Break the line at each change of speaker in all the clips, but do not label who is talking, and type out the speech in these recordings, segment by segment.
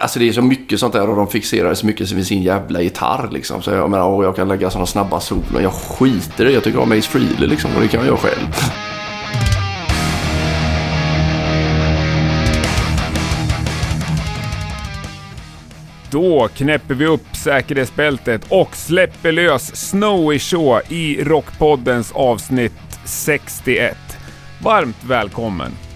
Alltså det är så mycket sånt där och de fixerar så mycket vid sin jävla gitarr liksom. Så jag menar, åh, jag kan lägga sådana snabba solon. Jag skiter i det. Jag tycker om Ace Frehley liksom och det kan jag göra själv.
Då knäpper vi upp säkerhetsbältet och släpper lös Snowy Shaw i Rockpoddens avsnitt 61. Varmt välkommen!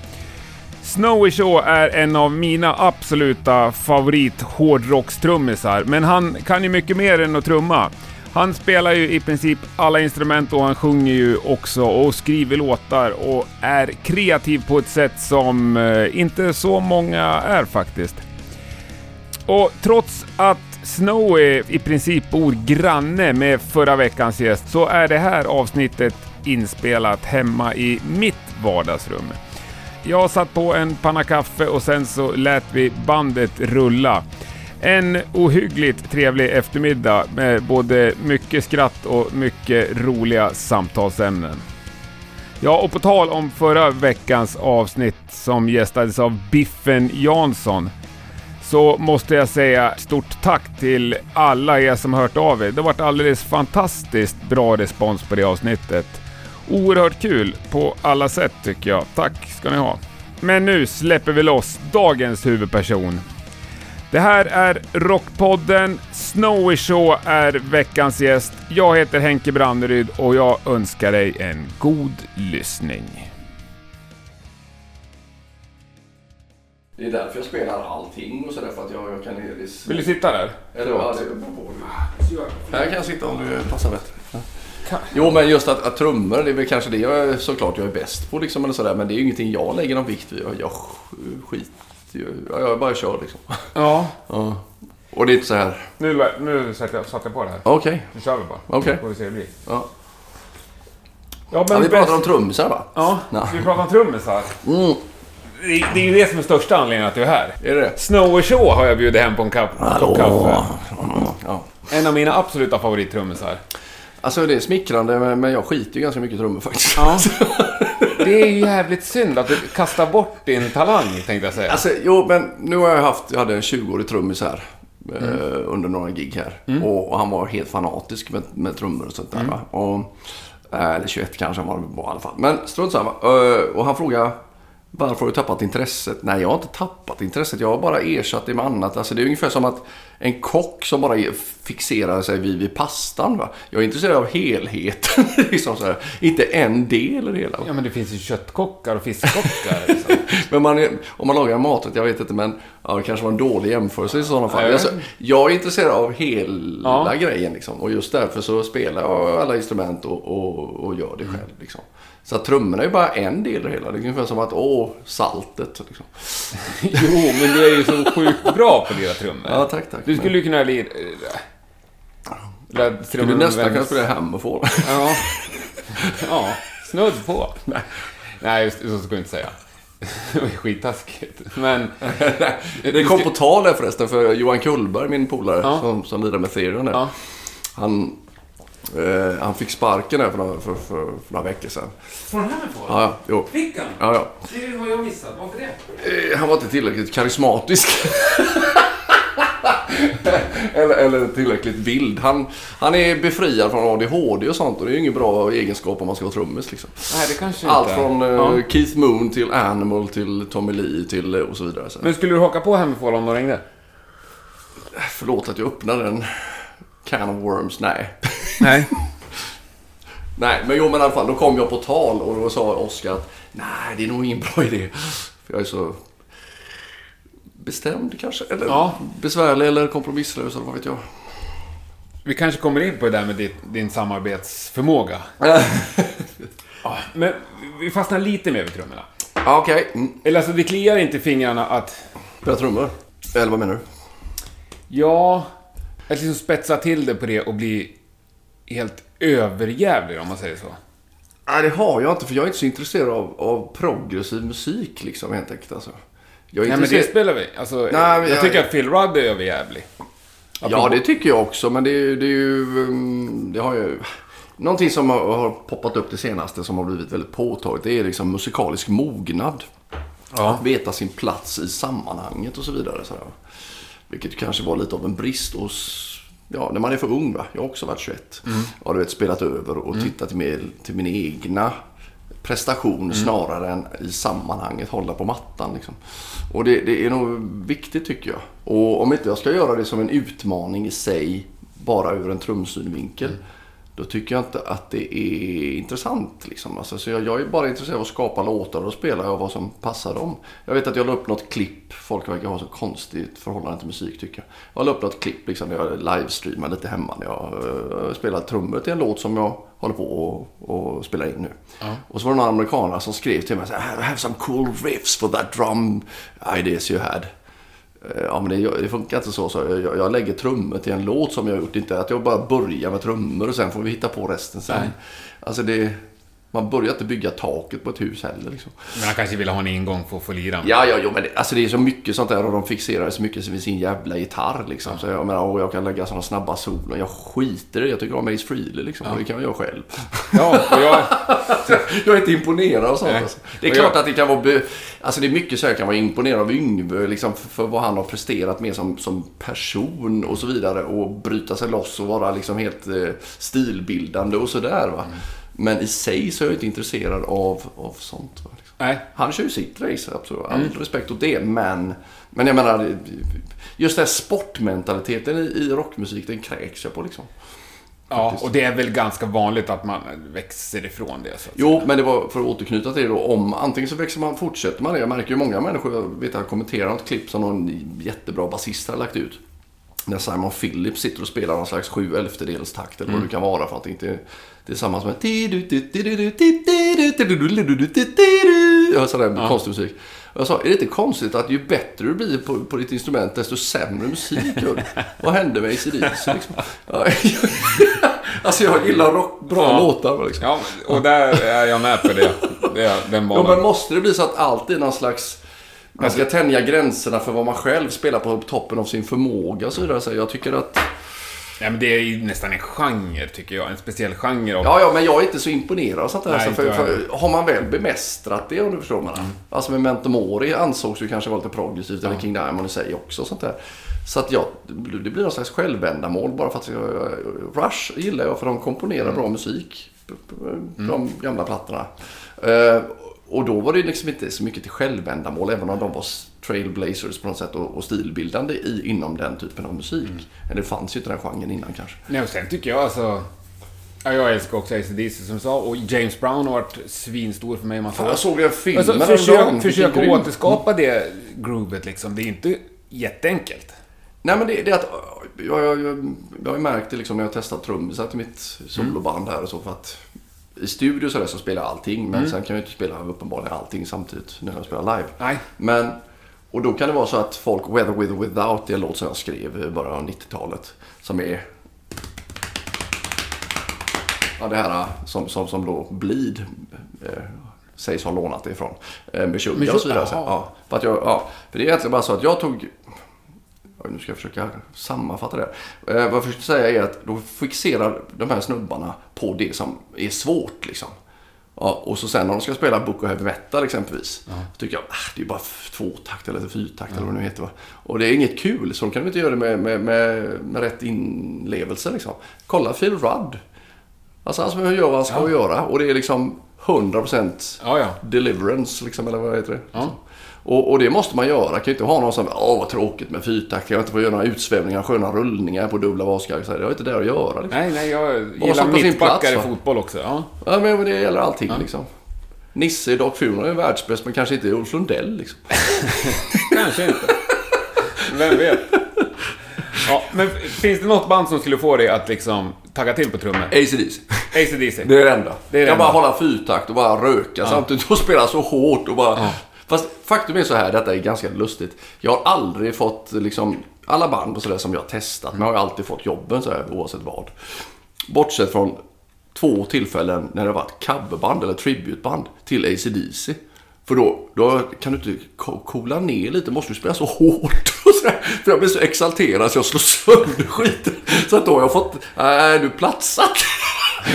Snowy Shaw är en av mina absoluta favorit hårdrockstrummisar, men han kan ju mycket mer än att trumma. Han spelar ju i princip alla instrument och han sjunger ju också och skriver låtar och är kreativ på ett sätt som eh, inte så många är faktiskt. Och trots att Snowy i princip bor granne med förra veckans gäst så är det här avsnittet inspelat hemma i mitt vardagsrum. Jag satt på en panna kaffe och sen så lät vi bandet rulla. En ohyggligt trevlig eftermiddag med både mycket skratt och mycket roliga samtalsämnen. Ja, och på tal om förra veckans avsnitt som gästades av Biffen Jansson så måste jag säga stort tack till alla er som hört av er. Det har varit alldeles fantastiskt bra respons på det avsnittet. Oerhört kul på alla sätt tycker jag. Tack ska ni ha. Men nu släpper vi loss dagens huvudperson. Det här är Rockpodden. Snowy Shaw är veckans gäst. Jag heter Henke Branneryd och jag önskar dig en god lyssning.
Det är därför jag spelar allting och sådär för att jag, jag kan... Det
Vill du sitta där?
Eller, ja, det beror på. Här kan jag sitta om du passar bättre. Jo, men just att, att trummor, det är väl kanske det jag såklart jag är bäst på liksom eller sådär. Men det är ju ingenting jag lägger någon vikt vid. Jag, jag skit jag, jag bara kör liksom.
Ja.
ja. Och det är inte så här...
Nu, nu satte jag, satte jag på det här.
Okej. Okay.
Nu kör vi bara.
Okej. Okay.
får vi se hur det blir.
Ja. Ja, men ja, vi bäst... pratar om trummisar va?
Ja, Nå. vi pratar om trummisar. Mm. Det, det är ju det som är största anledningen att du är här.
Är det
Snowy Shaw har jag bjudit hem på en kopp kaffe. Ja. En av mina absoluta favorittrummisar.
Alltså det är smickrande men jag skiter ju ganska mycket i trummor faktiskt.
Ja. Det är ju jävligt synd att du kastar bort din talang tänkte jag säga.
Alltså jo men nu har jag haft, jag hade en 20-årig trummis här. Eh, mm. under några gig här. Mm. Och, och, han var helt fanatisk med, med trummor och sånt där. Mm. Och, eh, eller 21 kanske han var i alla fall. Men strunt samma. Eh, och han frågade varför har du tappat intresset? Nej, jag har inte tappat intresset. Jag har bara ersatt det med annat. Alltså, det är ungefär som att en kock som bara fixerar sig vid, vid pastan. Va? Jag är intresserad av helheten. liksom så här. Inte en del i det hela.
Ja, men det finns ju köttkockar och fiskkockar. Liksom.
men man, om man lagar maträtt, jag vet inte, men ja, det kanske var en dålig jämförelse i sådana fall. Alltså, jag är intresserad av hela ja. grejen. Liksom. Och just därför så spelar jag alla instrument och, och, och gör det själv. Liksom. Så att trummorna är bara en del i det hela. Det är ungefär som att, åh, saltet. Liksom.
jo, men du är ju så sjukt bra på att lira trummor.
Ja, tack, tack.
Du skulle ju kunna lira...
lira skulle nästan kunna spela Hammerfall.
ja. ja, snudd på. Nej, Nej just, så ska jag inte säga. Det var skittaskigt. Men...
det kom på tal där förresten, för Johan Kullberg, min polare, ja. som, som lirar med Therion ja. Han Eh, han fick sparken där för några, för, för, för några veckor sedan.
Från Hammerfall?
Ja, jo.
Fick han?
Ja, ja.
Det har jag missat. Varför det?
Eh, han var inte tillräckligt karismatisk. eller, eller tillräckligt vild. Han, han är befriad från ADHD och sånt och det är ju ingen bra egenskap om man ska vara trummis. Liksom.
Nej, det kanske
Allt
inte.
från eh, ja. Keith Moon till Animal till Tommy Lee till eh, och så vidare. Så.
Men skulle du haka på Hammerfall om de ringde?
Förlåt att jag öppnade den can of worms. Nej.
Nej.
Nej, men jo men i alla fall, då kom jag på tal och då sa Oskar att nej, det är nog ingen bra idé. För jag är så bestämd kanske, eller ja. besvärlig eller kompromisslös eller vad vet jag.
Vi kanske kommer in på det där med din, din samarbetsförmåga. ja, men vi fastnar lite mer vid trummorna.
Ja, okej. Okay. Mm.
Eller alltså, det kliar inte i fingrarna att...
Spela trummor? Eller vad menar du?
Ja, att liksom spetsa till det på det och bli helt överjävlig om man säger så?
Nej, det har jag inte för jag är inte så intresserad av, av progressiv musik liksom helt enkelt alltså.
Jag är Nej, intresserad... men det spelar vi. Alltså, Nej, jag, jag tycker att Phil Rudd är överjävlig.
Ja, det tycker jag också, men det, är, det är ju... Det har ju... Någonting som har, poppat upp det senaste som har blivit väldigt påtagligt, det är liksom musikalisk mognad. Ja. Att veta sin plats i sammanhanget och så vidare. Så Vilket kanske var lite av en brist hos Ja, när man är för ung va. Jag har också varit 21. Mm. Och du vet, spelat över och mm. tittat mer till min egna prestation mm. snarare än i sammanhanget hålla på mattan. Liksom. Och det, det, är nog viktigt tycker jag. Och om inte jag ska göra det som en utmaning i sig, bara ur en trumsynvinkel. Mm då tycker jag inte att det är intressant. Liksom. Alltså, så jag, jag, är bara intresserad av att skapa låtar och spela och vad som passar dem. Jag vet att jag la upp något klipp. Folk verkar ha så konstigt förhållande till musik tycker jag. Jag la upp något klipp liksom, när jag livestreamar lite hemma. När jag uh, spelar trummor till en låt som jag håller på och, och spelar in nu. Uh. Och så var det några amerikaner som skrev till mig så här, I have some cool riffs for that drum ideas you had. Eh, ja, men det, det funkar inte så. så jag, jag lägger trummor till en låt som jag har gjort. Inte att jag bara börjar med trummor och sen får vi hitta på resten sen. Nej. Alltså det, man börjar inte bygga taket på ett hus heller. Liksom.
Men han kanske vill ha en ingång för att få lira?
Ja, ja, jo, men det, alltså det är så mycket sånt där och de fixerar så mycket vid sin jävla gitarr. Liksom. Ja. Så jag menar, jag kan lägga sådana snabba solon. Jag skiter i det. Jag tycker om Ace Frehley liksom. Ja. Och det kan jag göra själv. Ja, jag... jag är inte imponerad av sånt. Alltså. Det är och klart jag... att det kan vara... Be... Alltså det är mycket så jag kan vara imponerad av Yngve liksom, för vad han har presterat mer som, som person och så vidare. Och bryta sig loss och vara liksom helt eh, stilbildande och sådär. Va? Mm. Men i sig så är jag inte intresserad av, av sånt. Liksom. Nej. Han kör ju sitt race, absolut. All mm. respekt åt det. Men, men jag menar, just den här sportmentaliteten i, i rockmusik, den kräks jag på liksom.
Ja, och det är väl ganska vanligt att man växer ifrån det. Så
jo, säga. men det var för att återknyta till det då. Om antingen så växer man, fortsätter man det. Jag märker ju många människor, jag vet jag kommenterar något klipp som någon jättebra basist har lagt ut när Simon Phillips sitter och spelar någon slags sju elftedels takt eller vad mm. det kan vara för att det inte tillsammans med sådär ja. konstig musik. Jag sa, är det inte konstigt att ju bättre du blir på, på ditt instrument desto sämre musik gör? Vad hände med ACDC liksom? alltså jag gillar rock, bra ja. låtar liksom.
Ja, och där är jag med på det. det den
ja, men måste det bli så att allt är någon slags man ska tänja gränserna för vad man själv spelar på toppen av sin förmåga och så vidare. Så jag tycker att...
Ja, men det är ju nästan en genre, tycker jag. En speciell genre. Av...
Ja, ja, men jag är inte så imponerad av sånt där. Nej, för, för, har man väl bemästrat det, om du förstår mig. Mm. Alltså med Mentomori ansågs ju kanske vara lite progressivt, ja. eller King Diamond i sig också. Sånt där. Så att ja, det blir någon slags självändamål bara för att Rush gillar jag för de komponerar mm. bra musik. Mm. De gamla plattorna. Uh, och då var det liksom inte så mycket till självändamål, även om de var trailblazers på något sätt och, och stilbildande i, inom den typen av musik. Mm. Men det fanns ju inte den genren innan kanske.
Nej, och sen tycker jag alltså... Ja, jag älskar också ACDC som du sa och James Brown har varit svinstor för mig
i massa år. Jag såg den filmen
alltså, Försök, försök att återskapa det groovet liksom. Det är inte jätteenkelt.
Nej, men det, det är att... Jag, jag, jag, jag har ju märkt det liksom när jag har testat trummisar till mitt soloband här och så för att i studio så, där så spelar jag allting. Men mm. sen kan jag inte spela uppenbarligen allting samtidigt när jag spelar live.
Nej.
Men, och då kan det vara så att folk, Weather With or Without, det är en låt som jag skrev i början av 90-talet. Som är... Ja, det här som, som, som då Bleed eh, sägs ha lånat det ifrån. Eh, Meshuggah och så vidare. Ja, för, att jag, ja, för det är egentligen bara så att jag tog nu ska jag försöka sammanfatta det. Eh, vad jag försökte säga är att då fixerar de här snubbarna på det som är svårt. Liksom. Ja, och så sen när de ska spela Book of Heavy Metal exempelvis. Ja. Så tycker jag ah, det är bara tvåtakt eller fyrtakt ja. eller vad det nu heter. Va? Och det är inget kul, så de kan de inte göra det med, med, med, med rätt inlevelse. Liksom. Kolla Phil Rudd. Alltså han gör vad han ska ja. göra. Och det är liksom 100% ja, ja. deliverance, liksom, eller vad heter det? Ja. Och, och, det måste man göra. Man kan ju inte ha någon som åh vad tråkigt med fyrtakt. Jag inte få göra några utsvävningar, sköna rullningar på dubbla vaskaxar. Det har inte det att göra. Liksom.
Nej, nej, jag gillar mittbackar i fotboll också. Ja,
ja men, det gäller allting ja. liksom. Nisse i Doc Funeral är världsbäst, men kanske inte Ulf Lundell liksom.
kanske inte. Vem vet? Ja, men finns det något band som skulle få dig att liksom tagga till på trummor?
ACDC.
ACDC.
Det är det enda. Det är det jag enda. bara hålla fyrtakt och bara röka ja. samtidigt och spela så hårt och bara... Ja. Fast faktum är så här, detta är ganska lustigt. Jag har aldrig fått liksom, alla band och sådär som jag har testat, men jag har alltid fått jobben så här, oavsett vad. Bortsett från två tillfällen när det har varit coverband eller tributband till ACDC. För då, då kan du inte coola ner lite, måste du spela så hårt. Och så för jag blir så exalterad så jag slår sönder skiten. Så att då har jag fått, äh, du platsat.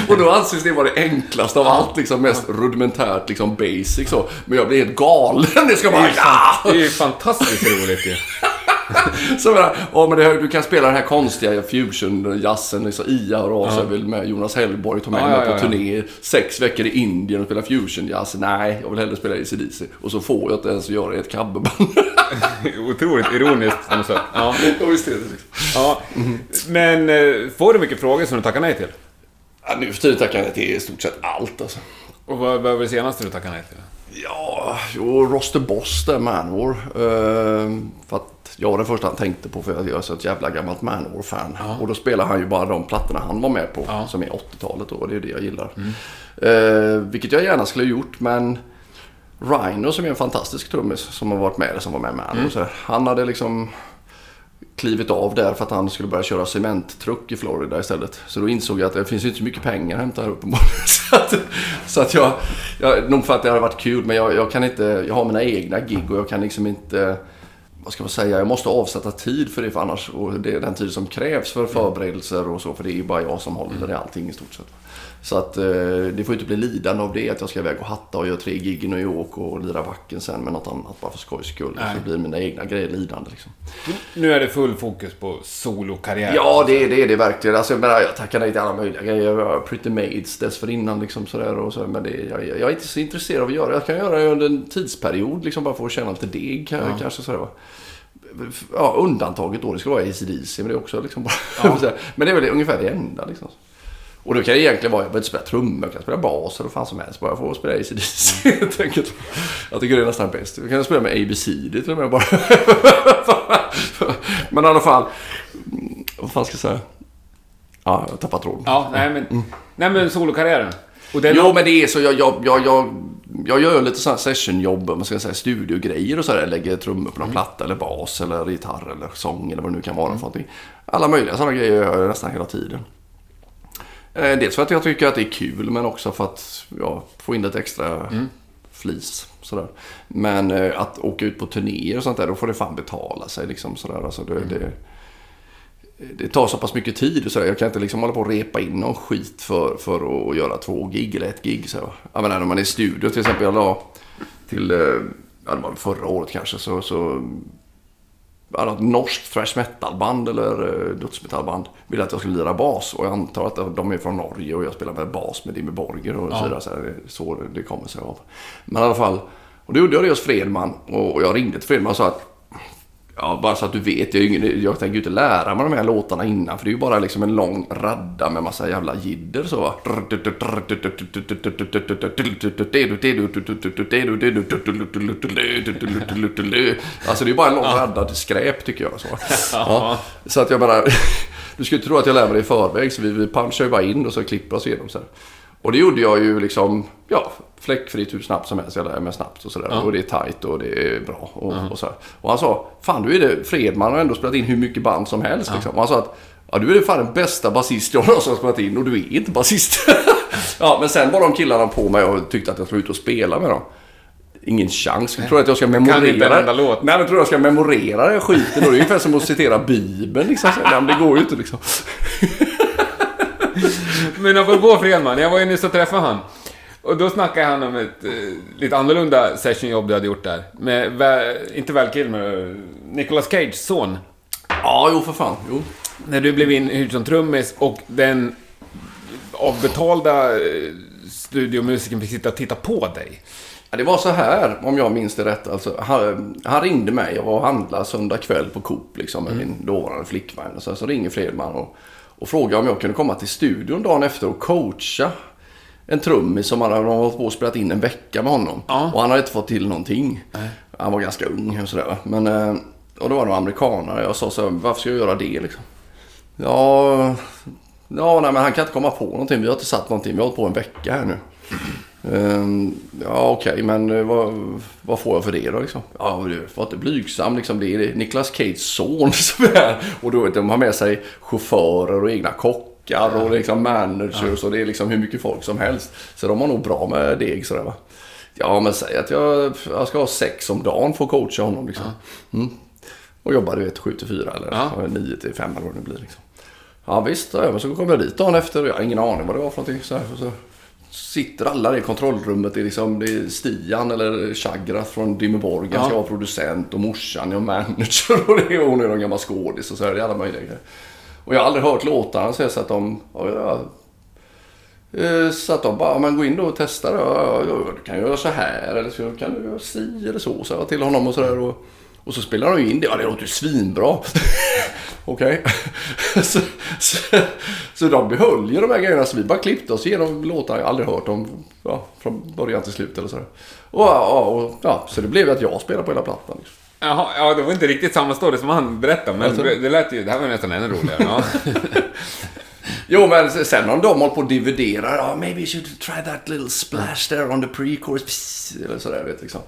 Och då anses det vara det enklaste av allt, liksom mest rudimentärt, liksom basic så. Men jag blir helt galen. Det ska bara,
ja! Det är ju fantastiskt roligt ju.
så menar, ja, men det, här- du kan spela den här konstiga fusion-jazzen, liksom Ia och Ras, jag vill med Jonas Hellborg, ta med
Ja,
mig
ja,
på
ja, ja.
turné sex veckor i Indien och spela fusion-jazz. Nej, jag vill hellre spela ACDC. Och så får jag inte ens göra i ett coverband.
Otroligt ironiskt. på något sätt. Ja.
Ja, visst är det liksom.
Ja. Men eh, får du mycket frågor som du tackar nej till?
Ja, nu för tiden tackar jag nej till i stort sett allt alltså.
Och vad, vad var det senaste du tackade nej till?
Ja, jo, Roster Boss där, Manowar. Uh, för att jag var den första han tänkte på för att jag är så ett jävla gammalt Manowar-fan. Och då spelar han ju bara de plattorna han var med på,
Ja.
som är 80-talet då, och det är det jag gillar. Eh, vilket jag gärna skulle ha gjort, men Rhino som är en fantastisk trummis som har varit med, som var med Manowar, här, han hade liksom klivit av där för att han skulle börja köra cementtruck i Florida istället. Så då insåg jag att det finns ju inte så mycket pengar att hämta här uppenbarligen. Så att, så att jag, jag, nog för att det hade varit kul, men jag, jag kan inte, jag har mina egna gig och jag kan liksom inte, vad ska man säga, jag måste avsätta tid för det för annars, och det är den tid som krävs för förberedelser och så, för det är ju bara jag som håller i allting i stort sett. Så att eh, det får ju inte bli lidande av det, att jag ska iväg och hatta och göra tre gig i New York och lira backen sen med något annat bara för skojs skull.
Nej.
Så blir mina egna grejer lidande liksom.
Nu är det full fokus på solokarriär.
Ja, det, är- det är det verkligen. Alltså, jag, menar, jag tackar nej till alla möjliga grejer. Jag var Pretty Maids dessförinnan. Liksom, sådär, och så, men det, jag, jag är inte så intresserad av att göra det. Jag kan göra det under en tidsperiod, liksom, bara för att tjäna lite deg. kan- Kanske, sådär, va. Ja, undantaget då, det ska vara ACDC, men det är också liksom bara... men det är väl ungefär det enda. Liksom. Och då kan det egentligen vara, jag behöver inte spela trummor, jag kan spela bas eller vad fan som helst. Bara jag får spela ACDC helt enkelt. Jag tycker det är nästan bäst. Jag kan spela med ABC till och med bara. men i alla fall, mm, vad fan ska jag säga? Ja, jag har tappat tråden.
Ja, nej men, nej, men solokarriären. Och den,
Jo, men det är så. Jag, jag, jag, jag, jag gör lite sådana sessionjobb, man ska säga studiogrejer och sådär. Jag lägger trummor på någon platta eller bas eller gitarr eller sång eller vad det nu kan vara för någonting. Alla möjliga sådana grejer gör jag nästan hela tiden. Eh, Dels för att jag tycker att det är kul, men också för att ja, få in lite extra flis. Sådär. Men eh, att åka ut på turnéer och sånt där, då får det fan betala sig. Liksom, sådär. Alltså, det, det, det tar så pass mycket tid och så där. Jag kan inte liksom hålla på och repa in någon skit för, för att göra två gig eller ett gig. Så. Jag menar när man är i studio till exempel. Jag la till, eh, ja det var förra året kanske, så, så något norskt thrash metal-band eller eh, dödsmetallband ville att jag skulle lira bas. Och jag antar att de är från Norge och jag spelar med bas med Dimmy Borger och så vidare. Så det är så det- kommer sig av. Men i alla fall, och då gjorde jag det hos Fredman. Och och jag ringde till Fredman och sa att Ja, bara så att du vet. Jag, ingen, jag tänker ju inte lära mig de här låtarna innan. För det är ju bara liksom en lång radda med massa jävla jidder så va. Alltså det är bara en lång radda till skräp tycker jag. Så, ja. så att jag bara... Du skulle tro att jag lär mig det i förväg. Så vi, vi punchar ju bara in och så klipper oss igenom så här. Och det gjorde jag ju liksom, ja, fläckfritt hur snabbt som helst. Jag lär mig snabbt och sådär. Och det är tight och det är bra. Och, och, så och han sa, fan du är det, Fredman har ändå spelat in hur mycket band som helst. Liksom. Och han sa att, ja du är fan den bästa basist jag någonsin har spelat in och du är inte basist. ja, men sen var de killarna på mig och tyckte att jag skulle ut och spela med dem. Ingen chans. Jag tror att jag ska memorera...
inte en låt.
Nej, men tror jag ska memorera den skiten. Det är ungefär som att citera Bibeln. Liksom. Nej, men det går ju inte liksom.
Men apropå Fredman, jag var ju nyss och träffade han. Och då snackade han om ett eh, lite annorlunda sessionjobb du hade gjort där. Med, Val- inte Val Kilmer, Nicolas Cages son.
Ja, jo för fan. Jo.
När du blev inhyrd som trummis och den avbetalda eh, studiomusiken fick sitta och titta på dig.
Ja, det var så här, om jag minns det rätt. Alltså, han, han ringde mig. Jag var och handlade söndag kväll på Coop liksom, med min dåvarande flickvän. Och så, så ringer Fredman och, och frågar om jag kunde komma till studion dagen efter och coacha en trummis som han hade hållit på och spelat in en vecka med honom.
Ja.
Och han hade inte fått till någonting. Han var ganska ung och sådär. Men, eh, och då var det amerikanare. Jag sa så här, varför ska jag göra det liksom? Ja, ja nej, men han kan inte komma på någonting. Vi har inte satt någonting. Vi har hållit på en vecka här nu. Ehm, ja, okej, men eh, vad, vad får jag för det då? Liksom? Ja, var inte blygsam. Liksom, det är Nicolas Cages son som är här. Och då, vet de har med sig chaufförer och egna kockar och liksom managers. Och det är liksom hur mycket folk som helst. Så de har nog bra med deg sådär va. Ja, men säg att jag, jag ska ha sex om dagen för att coacha honom. Liksom. Mm. Och jobbar du vet 7 till 4 eller
Ja.
9 till 5 eller vad det blir. Liksom. Ja visst, ja, men så kommer jag dit dagen efter och jag har ingen aning vad det var för någonting. Så, här, så sitter alla i kontrollrummet. Det är, liksom, det är Stian eller Chagras från Dimmerborg.
Ja.
vara producent och morsan är manager och det är hon är någon gammal skådis och så är det alla möjliga grejer. Och jag har aldrig hört låtarna så jag så att de... Ja, eh, så att de bara, man går in då och ja, ja, du kan göra så här eller så kan du göra si eller så. Så jag till honom och sådär. Och, och så spelar de in det. Ja, det låter ju svinbra. Okej. så, så, så de behöll ju de här grejerna. Så vi bara klippte oss igenom låtar jag aldrig hört om ja, från början till slut eller sådär. Och, ja, och, ja, så det blev att jag spelade på hela plattan. Liksom.
Jaha, ja, det var inte riktigt samma story som han berättade, men
Alltså.
det lät ju... Det här var nästan ännu roligare. Ja.
Jo, men sen om de håller på att dividera. Ja, maybe you should try that little splash there on the pre-chorus. Eller sådär, vet liksom.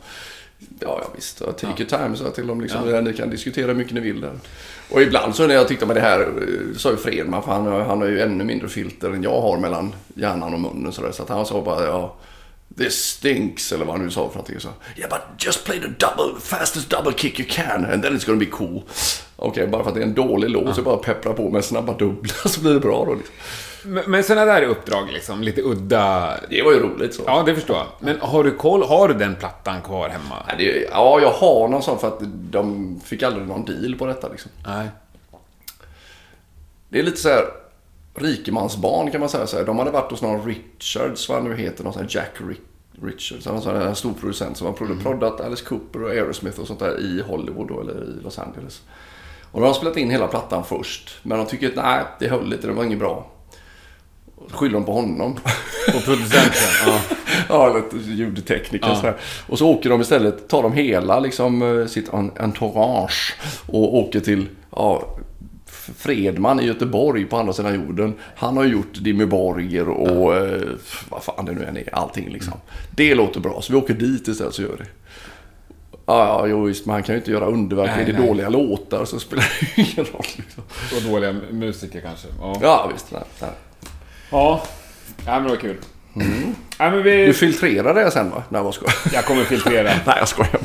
Ja, ja visst. Ja, take your time, så till dem. Liksom, Ni kan diskutera hur mycket ni vill där. Och ibland så när jag tyckte med det här, eh, sa ju Fredman, för han, har- han har ju ännu mindre filter än jag har mellan hjärnan och munnen. Så, där, så att han sa bara, ja, this stinks, eller vad han nu sa för någonting. Så, yeah, but just play the double, fastest double kick you can, and then it's gonna be cool. Okej, bara för att det är en dålig låt så bara peppra på med snabba dubbla så blir det bra då. Liksom.
Men, men sådana där uppdrag, liksom, lite udda...
Det var ju roligt så.
Ja, det förstår jag. Men har du koll? Har du den plattan kvar hemma?
Ja, det, ja, jag har någon sån för att de fick aldrig någon deal på detta. Liksom.
Nej.
Det är lite så här rikemansbarn kan man säga. Så här. De hade varit hos någon Richards, vad han nu heter, någon sån här Jack Ri- Richards, någon sån här stor producent som har prod- proddat Alice Cooper och Aerosmith och sånt där i Hollywood då, eller i Los Angeles. Och de har spelat in hela plattan först. Men de tycker att nej, det höll inte, det var inget bra. Skyller de på honom.
På producenten? ja.
Ja, lite ljudtekniker
Ja.
så här. Och så åker de istället, tar de hela liksom eh, sitt en- entourage och åker till ja, Fredman i Göteborg på andra sidan jorden. Han har gjort Dimmy Borger och eh, vad fan det nu än är, allting liksom. Det låter bra, så vi åker dit istället så gör det. Ja, ja, jo visst, men han kan ju inte göra underverk.
Nej,
är det
nej.
dåliga låtar så spelar det ingen roll. Liksom.
Och dåliga musiker kanske. Ja.
Ja, visst. Nej, nej.
Ja. Ja, men det var kul. Ja, men vi...
Du filtrerade det sen va? Nej, vad skojar
Jag kommer filtrera.
Nej, jag skojar.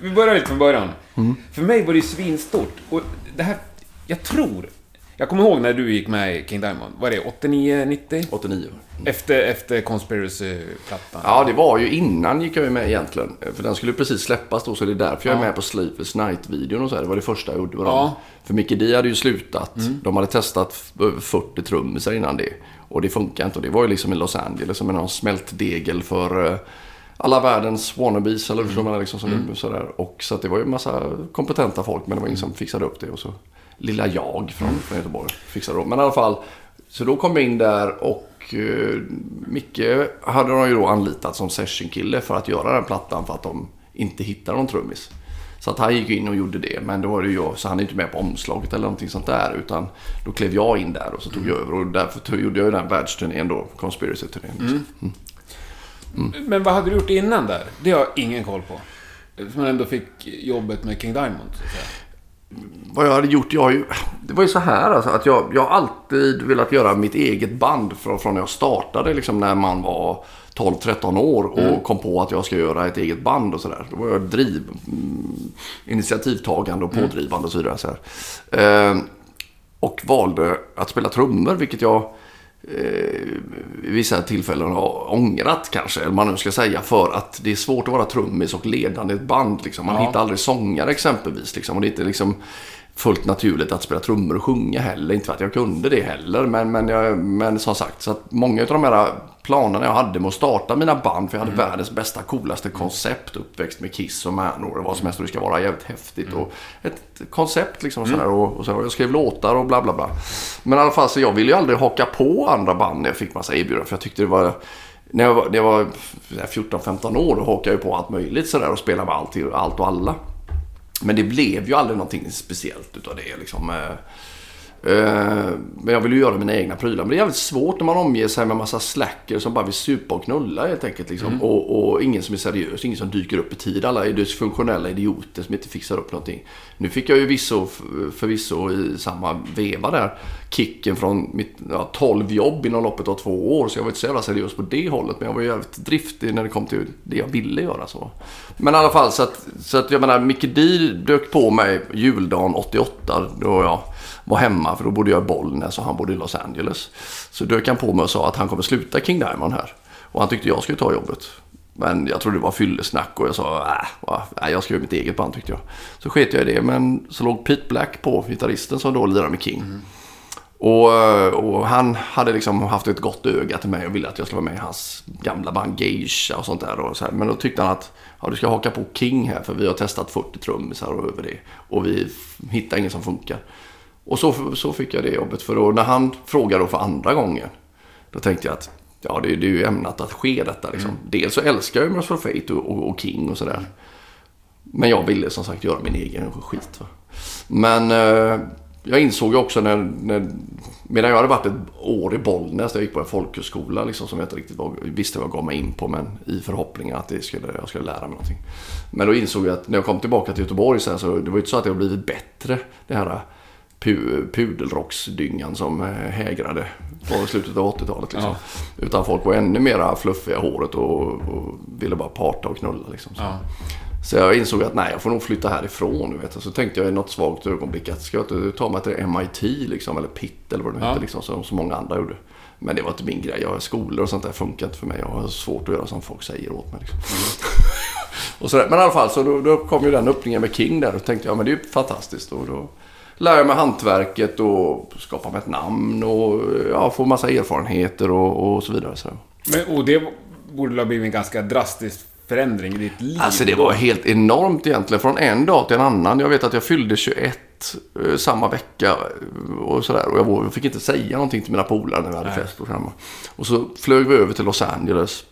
Vi börjar lite från början. För mig var det ju svinstort. Och det här, jag tror... Jag kommer ihåg när du gick med i King Diamond. Var det 89, 90?
89.
Efter, efter Conspiracy-plattan.
Ja, det var ju innan gick jag ju med egentligen. För den skulle precis släppas då, så det är därför jag är med på Sleepless Night-videon och så här. Det var det första jag gjorde.
Ja.
För Mickey D hade ju slutat. De hade testat över 40 trummisar innan det. Och det funkar inte. Och det var ju liksom i Los Angeles som en någon smältdegel för eh, alla världens wannabes, eller hur man liksom, som sådär. Och så det var ju en massa kompetenta folk, men det var ingen som fixade upp det. Och så lilla jag från, från Göteborg fixade det. Men i alla fall, så då kom jag in där och eh, Micke hade de ju då anlitat som sessionkille för att göra den plattan för att de inte hittade någon trummis. Så att han gick in och gjorde det. Men då var det ju jag, så han är inte med på omslaget eller någonting sånt där. Utan då klev jag in där och så tog jag över. Och därför gjorde jag ju den världsturnén då, Conspiracy-turnén. liksom.
Men vad hade du gjort innan där? Det har jag ingen koll på. Som ändå fick jobbet med King Diamond, så att säga.
Vad jag hade gjort, jag har ju, det var ju så här alltså, att jag, jag har alltid velat göra mitt eget band från, från när jag startade liksom när man var 12-13 år och kom på att jag ska göra ett eget band och sådär. Då var jag driv, mm, initiativtagande och pådrivande och så vidare. Så här. Eh, och valde att spela trummor, vilket jag eh, vid vissa tillfällen har ångrat kanske, eller man nu ska säga, för att det är svårt att vara trummis och ledande i ett band. Liksom. Man
Ja.
hittar aldrig sångare exempelvis. Liksom. Och det är inte liksom fullt naturligt att spela trummor och sjunga heller. Inte för att jag kunde det heller, men, men, jag, men som sagt, så att många av de här planerna jag hade med att starta mina band, för jag hade världens bästa, coolaste koncept, uppväxt med Kiss och Manor och vad som helst, och det ska vara jävligt häftigt. Och ett koncept liksom sådär, och, och, så, och jag skrev låtar och bla bla bla. Men i alla fall, så jag ville ju aldrig haka på andra band när jag fick massa erbjudanden, för jag tyckte det var när jag var, var 14-15 år då hakade jag på allt möjligt sådär och spelade med allt, allt och alla. Men det blev ju aldrig någonting speciellt utav det liksom. Eh, Eh, Men jag vill ju göra mina egna prylar. Men det är jävligt svårt när man omger sig med massa slacker som bara vill supa och knulla helt enkelt. Liksom. Och, och ingen som är seriös, ingen som dyker upp i tid. Alla är dysfunktionella idioter som inte fixar upp någonting. Nu fick jag ju visso, förvisso i samma veva där kicken från mitt ja, 12 jobb inom loppet av två år. Så jag var inte så jävla seriös på det hållet. Men jag var ju jävligt driftig när det kom till det jag ville göra. så. Men i alla fall så att, så att jag menar, Micke D dök på mig juldagen 88 då jag var hemma. För då bodde jag i Bollnäs och han bodde i Los Angeles. Så dök han på mig och sa att han kommer sluta King Diamond här. Och han tyckte jag skulle ta jobbet. Men jag trodde det var fyllesnack och jag sa äh, jag ska göra mitt eget band tyckte jag. Så sket jag i det. Men så låg Pete Black på, gitarristen som då lirade med King. Mm. Och, och, han hade liksom haft ett gott öga till mig och ville att jag skulle vara med i hans gamla band Geisha och sånt där. Och så här. Men då tyckte han att ja, du ska haka på King här för vi har testat 40 trummisar och över det. Och vi hittar ingen som funkar. Och så, så fick jag det jobbet. För då, när han frågade för andra gången. Då tänkte jag att ja, det, det är ju ämnat att ske detta. Liksom. Mm. Dels så älskar jag Merciful Fate och, och, och, King och sådär. Men jag ville som sagt göra min egen skit. Va? Men eh, jag insåg ju också när, när, medan jag hade varit ett år i Bollnäs, där jag gick på en folkhögskola liksom, som jag inte riktigt var, visste vad jag gav mig in på, men i förhoppningen att det skulle, jag skulle lära mig någonting. Men då insåg jag att när jag kom tillbaka till Göteborg så, här, så det var ju inte så att jag blivit bättre, det här pu pudelrocksdyngan som eh, hägrade på slutet av 80-talet. Liksom. Ja. Utan folk var ännu mera fluffiga i håret och, och ville bara parta och knulla. Liksom, så. Ja. så. jag insåg att nej, jag får nog flytta härifrån. Vet. Så tänkte jag i något svagt ögonblick att ska jag inte ta mig till MIT liksom, eller Pitt eller vad det ja. hette, liksom, som så många andra gjorde. Men det var inte min grej. Jag har skolor och sånt där funkar inte för mig. Jag har svårt att göra som folk säger åt mig. Liksom. Mm. och sådär. Men i alla fall, så då, då, kom ju den öppningen med King där. Och tänkte jag, men det är ju fantastiskt. Och då, lära mig hantverket och skapa mig ett namn och ja, få massa erfarenheter och, och så vidare. Så.
Men, och det borde ha blivit en ganska drastisk förändring i ditt liv?
Alltså det var helt enormt egentligen. Från en dag till en annan. Jag vet att jag fyllde 21 eh, samma vecka och sådär. Och jag, fick inte säga någonting till mina polare när vi hade Nej. fest och. Och så flög vi över till Los Angeles.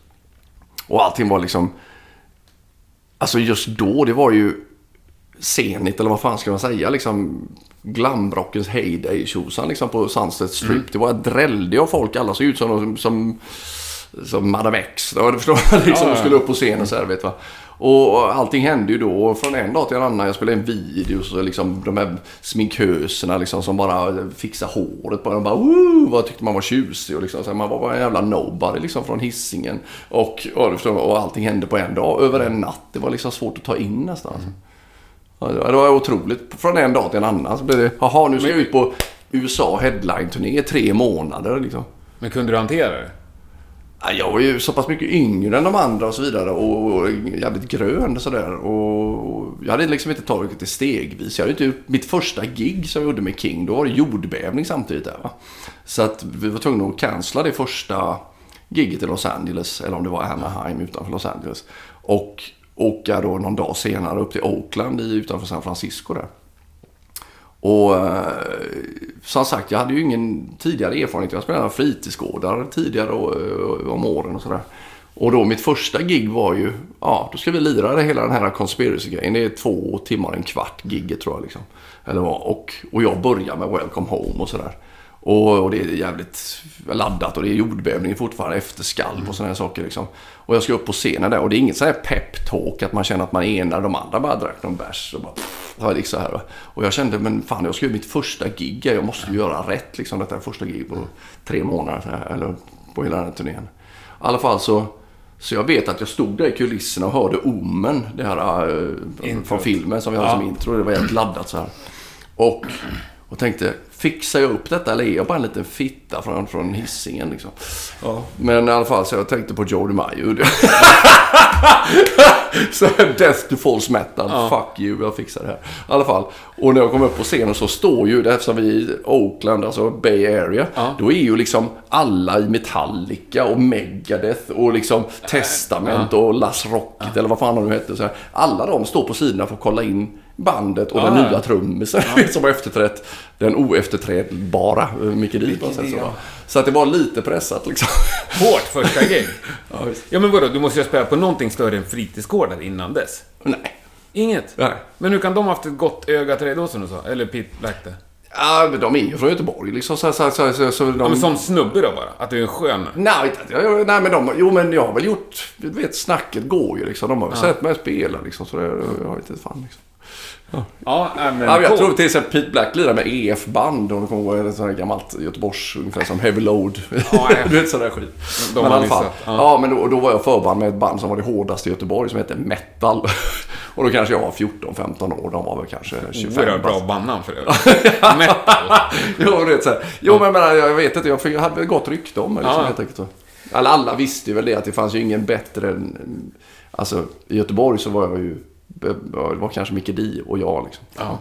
Och allting var liksom... Alltså just då, det var ju Zenit eller vad fan ska man säga liksom glamrockens heyday tjosan liksom på Sunset Strip. Mm. Det var drällde av folk. Alla såg ut som, som, som Madame X. Du förstår liksom, ja, ja. skulle upp på scenen så här vet va. Och allting hände ju då. Från en dag till en annan. Jag spelade en video. Så liksom de här sminköserna liksom, som bara fixade håret. Bara, de bara Woo! Vad tyckte man var tjusig. Och liksom, så man var bara en jävla nobody liksom, från hissingen och, och, och allting hände på en dag. Över en natt. Det var liksom svårt att ta in nästan. Mm. Ja, det var otroligt. Från en dag till en annan så blev det, jaha nu ska jag ut på USA headline-turné i tre månader liksom.
Men kunde du hantera det?
Ja, jag var ju så pass mycket yngre än de andra och så vidare och, och jävligt grön och sådär. Och jag hade liksom inte tagit det stegvis. Jag hade inte, mitt första gig som jag gjorde med King, då var det jordbävning samtidigt där va. Så att vi var tvungna att cancella det första giget i Los Angeles, eller om det var Anaheim utanför Los Angeles. Och åka då någon dag senare upp till Oakland utanför San Francisco där. Och eh, som sagt, jag hade ju ingen tidigare erfarenhet. Jag spelade fritidsgårdar tidigare eh, om åren och sådär. Och då mitt första gig var ju, ja, då ska vi lira det hela den här conspiracy-grejen. Det är två timmar, en kvart gigget tror jag liksom. Eller vad. Och, och jag börjar med Welcome Home och sådär. Och, och, det är jävligt laddat och det är jordbävning fortfarande efter skalv och sådana här saker liksom. Och jag ska upp på scenen där och det är inget sån här pep-talk att man känner att man enar. De andra bara drack någon bärs och bara... Så gick så här. Och jag kände, men fan jag ska göra mitt första gig. Jag måste ju göra rätt liksom. Detta är första gig på tre månader. Eller på hela den här turnén. I alla fall så... Så jag vet att jag stod där i kulisserna och hörde Omen, det här äh, från filmen som vi hade ja. som intro. Det var helt laddat så här. Och, och tänkte, fixar jag upp detta eller är jag bara en liten fitta från, från hissingen liksom? Ja. Men i alla fall så jag tänkte på Joe DiMaggio. så Death to false metal. Ja. Fuck you, jag fixar det här. I alla fall. Och när jag kom upp på scenen så står ju, eftersom vi är i Oakland, alltså Bay Area. Ja. Då är ju liksom alla i Metallica och Megadeth och liksom Testament och Las Rocket eller vad fan de nu hette. Alla de står på sidorna för att kolla in bandet och ja, den nya trummisen ja. som har efterträtt den oefterträdbara Micke Di på sätt. Så, så att det var lite pressat liksom.
Hårt första gig. ja, ja, men vadå, du måste ju ha spelat på någonting större än fritidsgårdar innan dess?
Nej.
Inget?
Nej.
Men hur kan de haft ett gott öga till dig då som du sa? Eller Pete Black det?
Ja, men de är ju från Göteborg liksom. Så, så, så, så, så de...
ja, men som snubbe då bara? Att du är en skön?
Nej, nej men de, jo men jag har väl gjort, du vet snacket går ju liksom. De har väl ja. sett mig spela liksom. Så det, jag har inte fan liksom.
Ja, ja men
ja, Jag tror till exempel Pete Black lirar med EF-band. Och det kommer ihåg ett sånt här gammalt Göteborgs, ungefär som Heavy Load. Ja, du vet sådär skit. De men i alla fall. Ja. ja, men då, då, var jag förband med ett band som var det hårdaste i Göteborg som hette Metal. och då kanske jag var 14-15 år. De var väl kanske 25.
Oerhört bra bandnamn för det. Metal.
jo, är så här. jo, men, men jag vet inte. Jag hade gott rykte om mig. Liksom, helt enkelt. Alla, alla visste ju väl det att det fanns ju ingen bättre än... Alltså i Göteborg så var jag ju... Det var kanske Micke Di och jag liksom.
Ja.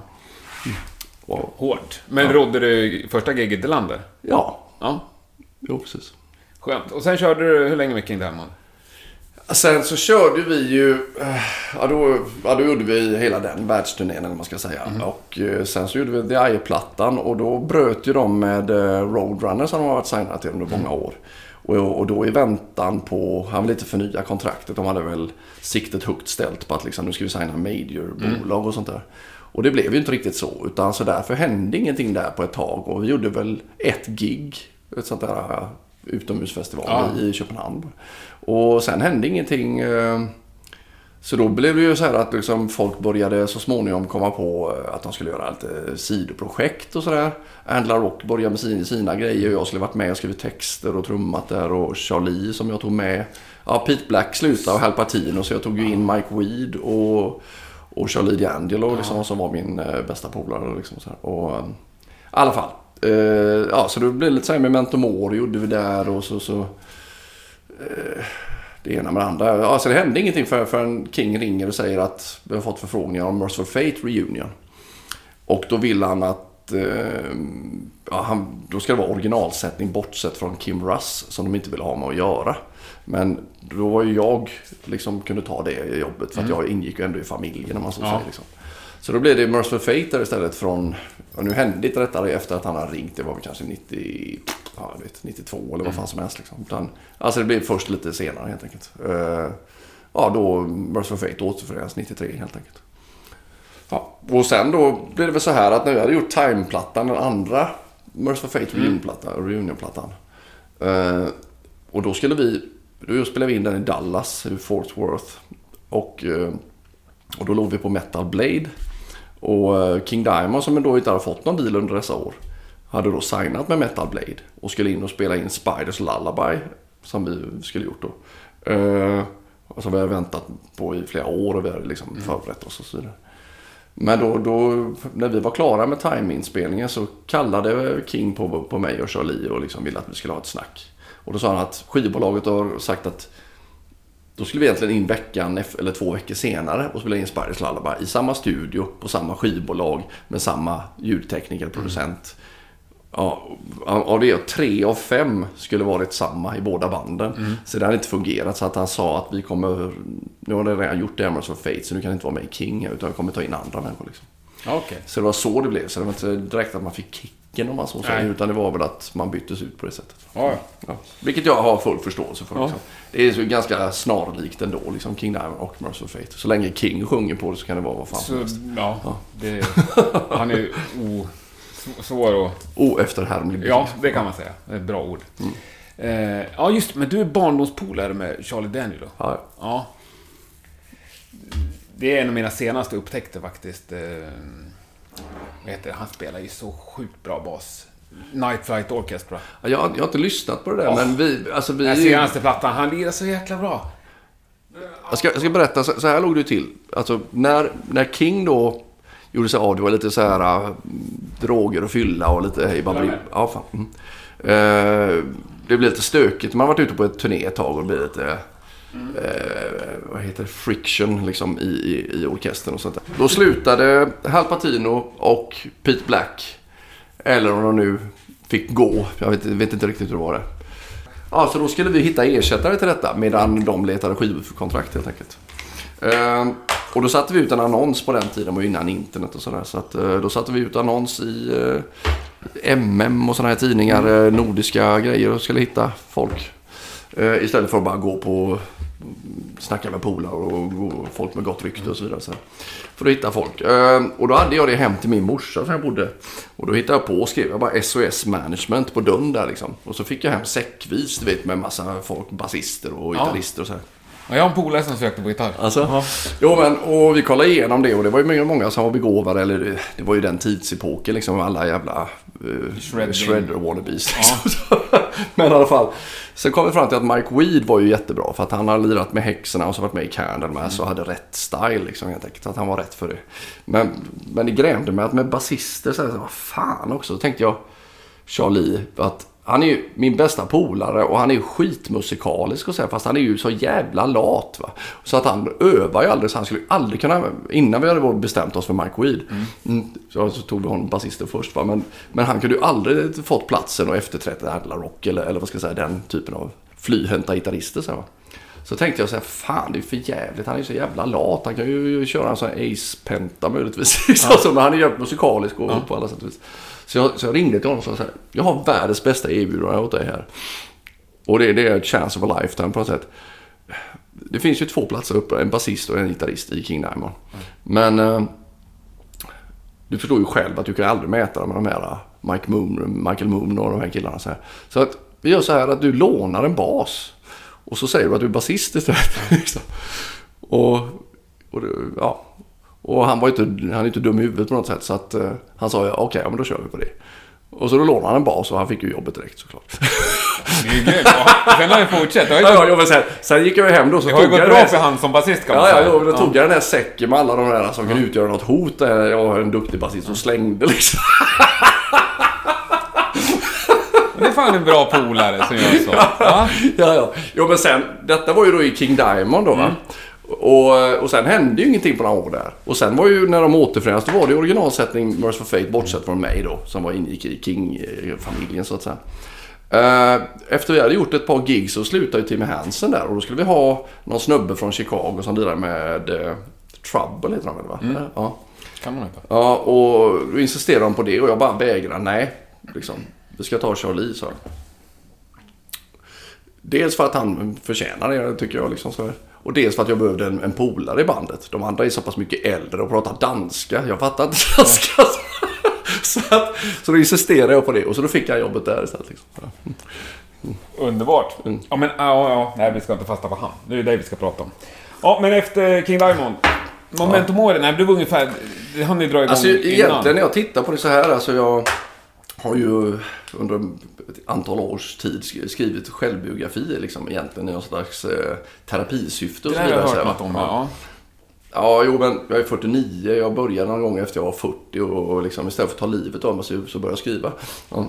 Och,
Hårt. Men rådde du första giget i landet?
ja,
Ja.
jo precis.
Skönt. Och sen körde du hur länge med King Diamond?
Sen så körde vi ju, eh, ja då, ja då gjorde vi hela den världsturnén eller vad man ska säga. Och eh, sen så gjorde vi The Eye-plattan och då bröt ju de med eh, Roadrunner som de har varit signade till under många år. Och, och då i väntan på, han ville inte förnya kontraktet, de hade väl siktet högt ställt på att liksom, nu ska vi signa major-bolag och sånt där. Och det blev ju inte riktigt så, utan så därför hände ingenting där på ett tag. Och vi gjorde väl ett gig, ett sånt där eh, utomhusfestival
Ja.
i Köpenhamn. Och sen hände ingenting. eh, Så då blev det ju så här att liksom folk började så småningom komma på eh, att de skulle göra lite sidoprojekt och sådär. Angela Rock började med sina, sina grejer. Jag skulle varit med och skrivit texter och trummat där. Och Charlie som jag tog med. Ja, Pete Black slutade och Hal Patino så jag tog ju in Mike Weed och, och Charlie D'Angelo liksom, som var min eh, bästa polare. Liksom, så här. och, eh, I alla fall. Eh, ja, så det blev lite så här Memento Mori gjorde vi där och så... så det ena med det andra. Alltså det hände ingenting för förrän King ringer och säger att vi har fått förfrågningar om Merciful Fate Reunion. Och då vill han att eh, ja, han, då ska det vara originalsättning bortsett från Kim Russ som de inte vill ha med att göra. Men då var ju jag liksom kunde ta det jobbet för att jag ingick ju ändå i familjen om man så
Ja.
säger. Liksom. Så då blev det Merciful Fate där istället från, och nu hände inte detta efter att han hade ringt, det var väl kanske 90, ja, jag vet, 92 eller vad fan som helst. Liksom. Utan, alltså det blev först lite senare helt enkelt. Eh, ja, då Merciful Fate återförenas 93 helt enkelt. Ja, och sen då blev det väl så här att när vi hade gjort Time-plattan, den andra Merciful Fate Reunion-plattan, Reunion-plattan. Eh, och då skulle vi, då spelade vi in den i Dallas, i Fort Worth. Och, eh, och då låg vi på Metal Blade. Och eh, King Diamond som då inte hade fått någon deal under dessa år. Hade då signat med Metal Blade. Och skulle in och spela in Spiders Lullaby. Som vi skulle gjort då. Eh, som vi hade väntat på i flera år och vi hade liksom förberett oss och så vidare. Men då, då, när vi var klara med time-inspelningen så kallade King på, på mig och Charlie och liksom ville att vi skulle ha ett snack. Och då sa han att skivbolaget har sagt att då skulle vi egentligen in veckan eller två veckor senare och spela in Spiders Lullaby i samma studio på samma skivbolag med samma ljudtekniker, producent. Ja, av det tre av fem skulle varit samma i båda banden. Så det hade inte fungerat. Så att han sa att vi kommer... Nu har det redan gjort Emeralds of Fate så nu kan det inte vara med i King utan jag kommer ta in andra människor. Liksom.
Okej.
Så det var så det blev. Så det var inte direkt att man fick kicken om man så säger. Utan det var väl att man byttes ut på det sättet.
Ja, ja.
Vilket jag har full förståelse för.
Ja.
Liksom. Det är så ganska snarlikt ändå, liksom King Diamond och Merciful Fate. Så länge King sjunger på det så kan det vara vad fan som
Så,
helst.
ja, det, han är o, svår att...
Oefterhärmlig.
Ja, det kan man säga. Det är ett bra ord. Eh, ja, just men du är barndomspolare med Charlie Daniel då?
Ja,
Ja. Det är en av mina senaste upptäckter faktiskt. Eh, vad heter det? Han spelar ju så sjukt bra bas. Night Flight Orchestra.
jag, jag har inte lyssnat på det där,
Åh.
men vi... Alltså vi
Den senaste plattan, han lirar så jäkla bra.
jag, ska, jag ska berätta, så, så här låg det ju till. Alltså, när, när King då gjorde sig av, det var lite så här äh, droger och fylla och lite hej. Ja, fan. Mm. Eh, det blev lite stökigt. Man har varit ute på ett turné ett tag och blev lite... Eh, vad heter det? Friction liksom i, i, i orkestern och sånt där. Då slutade Hal Patino och Pete Black. Eller om de nu fick gå. Jag vet, vet inte riktigt hur det var det. Ja, så då skulle vi hitta ersättare till detta medan de letade skivkontrakt helt enkelt. Eh, och då satte vi ut en annons på den tiden, det var innan internet och sådär. Så att, eh, då satte vi ut annons i MM och sådana här tidningar, eh, nordiska grejer och skulle hitta folk. Istället för att bara gå på snacka med polare och folk med gott rykte och så vidare. Så. För att hitta folk. Och då hade jag det hem till min morsa som jag bodde. Och då hittade jag på och skrev jag bara SOS Management på dörren där liksom. Och så fick jag hem säckvis, du vet, med massa folk, basister och gitarrister och så här.
Ja, jag har en polare som sökte på gitarr.
Alltså, jo, men, och vi kollade igenom det och det var ju många, som var begåvade. Eller det, var ju den tidsepoken liksom. Alla jävla uh,
Shredding.
shredder-wannabes. Liksom. men i alla fall. Sen kom vi fram till att Mike Weed var ju jättebra. För att han har lirat med häxorna och så varit med i Candlemass och hade rätt style liksom helt enkelt. Att han var rätt för det. Men, men det grämde mig att med basister så här, så, vad fan också. Då tänkte jag Charlie att han är ju min bästa polare och han är ju skitmusikalisk och så här, fast han är ju så jävla lat. Va? Så att han övar ju aldrig, så han skulle ju aldrig kunna, innan vi hade bestämt oss för Mike Weed, mm. så, så tog vi honom basisten först. Va? Men, men han kunde ju aldrig fått platsen och efterträtt Adla Rock eller, eller vad ska jag säga, den typen av flyhänta gitarrister. Så, här, va? så tänkte jag så här, fan det är för jävligt. Han är ju så jävla lat. Han kan ju köra en sån här Ace-penta möjligtvis. Ja. så, men han är ju musikalisk och ja. på alla sätt och vis. Så jag, så jag ringde till honom och sa så här, jag har världens bästa erbjudande åt dig här. Och det, det är ett chance of a lifetime på något sätt. Det finns ju två platser uppe, en basist och en gitarrist i King Diamond. Mm. Men eh, du förstår ju själv att du kan aldrig mäta med de här eh, Mike Moon, Michael Moon och de här killarna. Så, här. så att vi gör så här att du lånar en bas. Och så säger du att du är basist istället. Mm. och, och ja, och han var inte, han är inte dum i huvudet på något sätt. Så att uh, han sa, ja, okej, okay, ja, men då kör vi på det. Och så då lånade han en bas och han fick ju jobbet direkt såklart.
Det är ju grymt. Sen har det fortsatt.
ja, ja, ja, men sen, sen gick jag ju hem då. Så
det har ju gått bra för han som basist kan
man ja, säga. Ja, då ja. tog jag den där säcken med alla de där som kan utgöra något hot. Där jag har en duktig basist och slängde liksom.
Det är fan en bra polare som gör så.
Ja, ja. ja. Jo, men sen, detta var ju då i King Diamond då va. Mm. Och, och sen hände ju ingenting på några år där. Och sen var ju när de återförenades, då var det originalsättning Merciful Fate bortsett från mig då. Som var ingick i King-familjen så att säga. Eh, efter vi hade gjort ett par gig så slutade ju Timmy Hansen där och då skulle vi ha någon snubbe från Chicago som lirade med uh, Trouble heter han väl va? Mm.
Ja. Kan man heta.
Ja, och då insisterade de på det och jag bara vägrade. Nej, liksom. Vi ska ta Charlie, sa Dels för att han förtjänar det, tycker jag. Liksom så. Och dels för att jag behövde en, en polare i bandet. De andra är så pass mycket äldre och pratar danska. Jag fattar inte danska. så, att, så då insisterade jag på det och så då fick jag jobbet där istället. Liksom.
Mm. Underbart. Mm. Ja, men ja, ja, nej, vi ska inte fasta på han. Det är det vi ska prata om. Ja, men efter King Diamond. Memento ja. Mori, nej, det blev ungefär... Det hann ni dra igång
alltså, innan. Egentligen när jag tittar på det så här, alltså jag har ju under ett antal års tid skrivit självbiografier liksom egentligen i någon slags eh, terapisyfte.
Det har jag hört något om, ja.
Ja, jo men jag är 49. Jag började någon gång efter jag var 40 och liksom istället för att ta livet av mig så började jag skriva. Ja.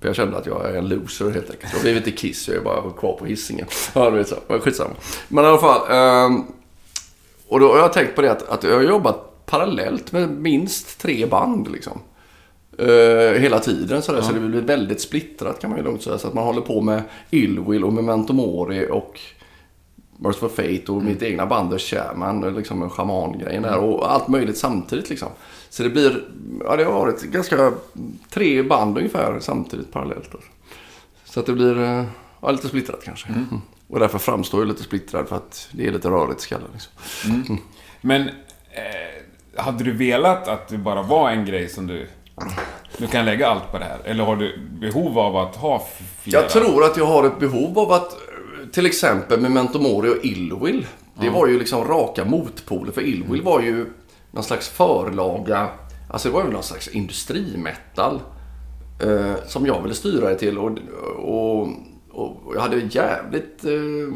För jag kände att jag är en loser helt enkelt. Jag blev inte Kiss, jag är bara kvar på hissingen. Ja, du vet så. Skitsamma. Men i alla fall. Um, och då har jag tänkt på det att, att jag har jobbat parallellt med minst tre band liksom. Uh, hela tiden sådär, ja. så det blir väldigt splittrat kan man ju lugnt säga. Så att man håller på med Illwill och Memento Mori och for Fate och mm. mitt egna band The Shaman, liksom en schaman-grejen där och allt möjligt samtidigt liksom. Så det blir, ja det har varit ganska tre band ungefär samtidigt parallellt. Då. Så att det blir eh, ja, lite splittrat kanske. Mm. mm. Och därför framstår jag lite splittrad för att det är lite rörigt i skallen. Liksom.
Mm. mm. Men eh, hade du velat att det bara var en grej som du du kan lägga allt på det här? Eller har du behov av att ha
flera? Jag tror att jag har ett behov av att till exempel Memento Mori och Illwill. Det mm. var ju liksom raka motpoler. För Illwill var ju någon slags förlaga. Alltså det var ju någon slags industrimetal. Eh, som jag ville styra det till. Och, och, och jag hade jävligt eh,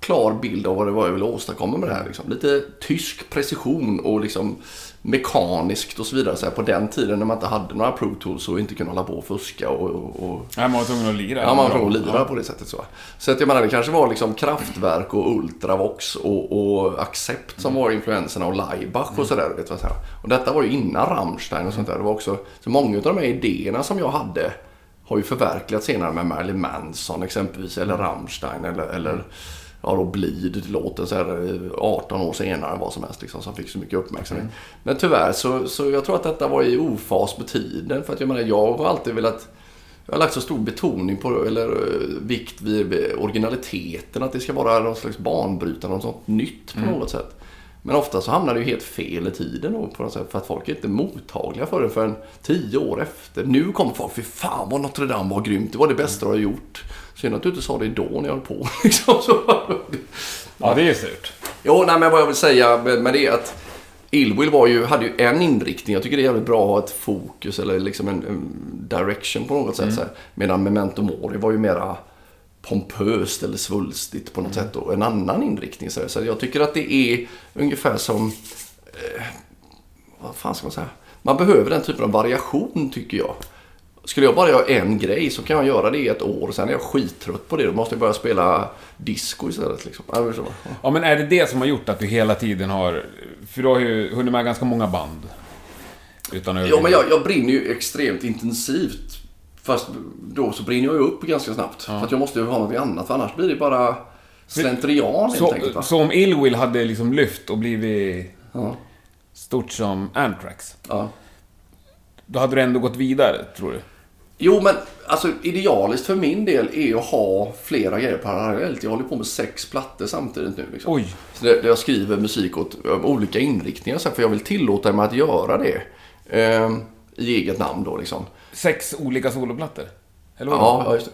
klar bild av vad det var jag ville åstadkomma med det här. Liksom. Lite tysk precision och liksom mekaniskt och så vidare. Så här, på den tiden när man inte hade några Pro Tools och inte kunde hålla på och fuska och... och...
Ja, man var tvungen att lira.
Ja, man var tvungen att lira ja. på det sättet. Så, så att jag menar, det kanske var liksom Kraftwerk och Ultravox och, och Accept som var influenserna och Laibach och sådär. Vet vad jag och detta var ju innan Rammstein och sånt där. Det var också, så många av de här idéerna som jag hade har ju förverkligats senare med Marilyn Manson exempelvis, eller Rammstein eller, eller ja då Bleed låten så här 18 år senare vad som helst liksom, som fick så mycket uppmärksamhet. Mm. Men tyvärr så, så jag tror att detta var i ofas med tiden. För att jag menar, jag har alltid velat jag har lagt så stor betoning på, eller eh, vikt vid originaliteten, att det ska vara någon slags banbrytande, något sånt nytt på mm. något sätt. Men ofta så hamnar det ju helt fel i tiden då, på något sätt, för att folk är inte mottagliga för det förrän tio år efter. Nu kommer folk, fy fan vad Notre Dame var grymt, det var det bästa du har gjort. Synd att du inte sa det då när jag höll på. Liksom,
ja, det är surt.
Jo, nej, men vad jag vill säga med det är att Illwill var ju, hade ju en inriktning. Jag tycker det är jävligt bra att ha ett fokus eller liksom en, en direction på något sätt. Mm. Så här. Medan Memento Mori var ju mera pompöst eller svulstigt på något mm. sätt. Och en annan inriktning. Så, så jag tycker att det är ungefär som... Eh, vad fan ska man säga? Man behöver den typen av variation tycker jag skulle jag bara göra en grej så kan jag göra det i ett år. Sen är jag skittrött på det. Då måste jag börja spela disco istället. Liksom. Ja, men så.
Ja, men är det det som har gjort att du hela tiden har... För du har ju hunnit med ganska många band. Utan att...
Ja, men jag, jag brinner ju extremt intensivt. Fast då så brinner jag ju upp ganska snabbt. För att jag måste ju ha något annat. För annars blir det bara slentrian helt enkelt.
så,
Va?
så om Illwill hade liksom lyft och blivit
Ja.
stort som Anthrax.
Ja.
Då hade du ändå gått vidare, tror du?
Jo, men alltså idealiskt för min del är att ha flera grejer parallellt. Jag håller på med sex plattor samtidigt nu. Liksom.
Oj.
Så där jag skriver musik åt um, olika inriktningar. Så här, för jag vill tillåta mig att göra det. ehm, I eget namn då liksom.
Sex olika soloplattor? Eller?
Ja, ja, just det.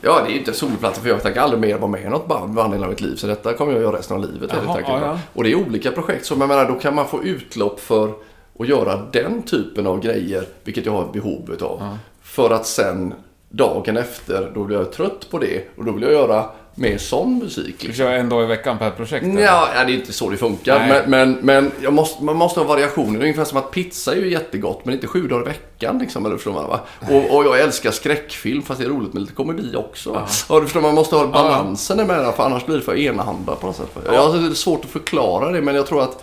Ja, det är ju inte soloplattor för jag tänker aldrig mer vara med i något band med av mitt liv. Så detta kommer jag göra resten av livet
Jaha, ja, ja.
Och det är olika projekt. Så jag menar, då kan man få utlopp för att göra den typen av grejer, vilket jag har behov utav. För att sen dagen efter, då blir jag trött på det och då vill jag göra mer sån musik.
Du
Liksom.
kör en dag i veckan per projekt?
Ja, ja, det är inte så det funkar. Men, men, men jag måste, man måste ha variationer. Ungefär som att pizza är ju jättegott, men inte sju dagar i veckan. Liksom, eller förstår man, va? Och, och jag älskar skräckfilm, fast det är roligt med lite komedi också. Ja. du förstår, man måste ha balansen emellan, för annars blir det för enahanda på något sätt. Jag har svårt att förklara det, men jag tror att...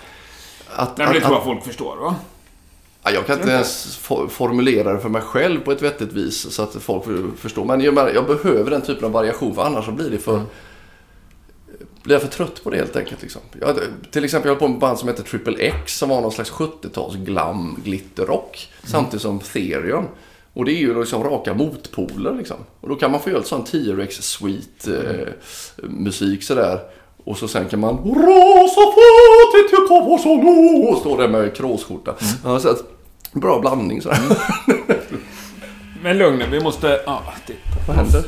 att,
Nej, men det tror jag
att
folk förstår, va?
Ja, jag kan inte ens for, formulera det för mig själv på ett vettigt vis så att folk förstår. Men jag, jag behöver den typen av variation, för annars så blir det för blir jag för trött på det helt enkelt. Liksom. Jag, till exempel jag höll på med band som heter Triple X som var någon slags 70-tals glam glitterrock. Samtidigt som Therion. Och det är ju liksom raka motpoler liksom. Och då kan man få göra ett sånt T-Rex sweet eh, musik sådär. Och så sen kan man Rasa fatet och står där med kråsskjorta. Ja, så att, bra blandning sådär.
Men lugn nu, vi måste... Ja, titta.
Vad händer?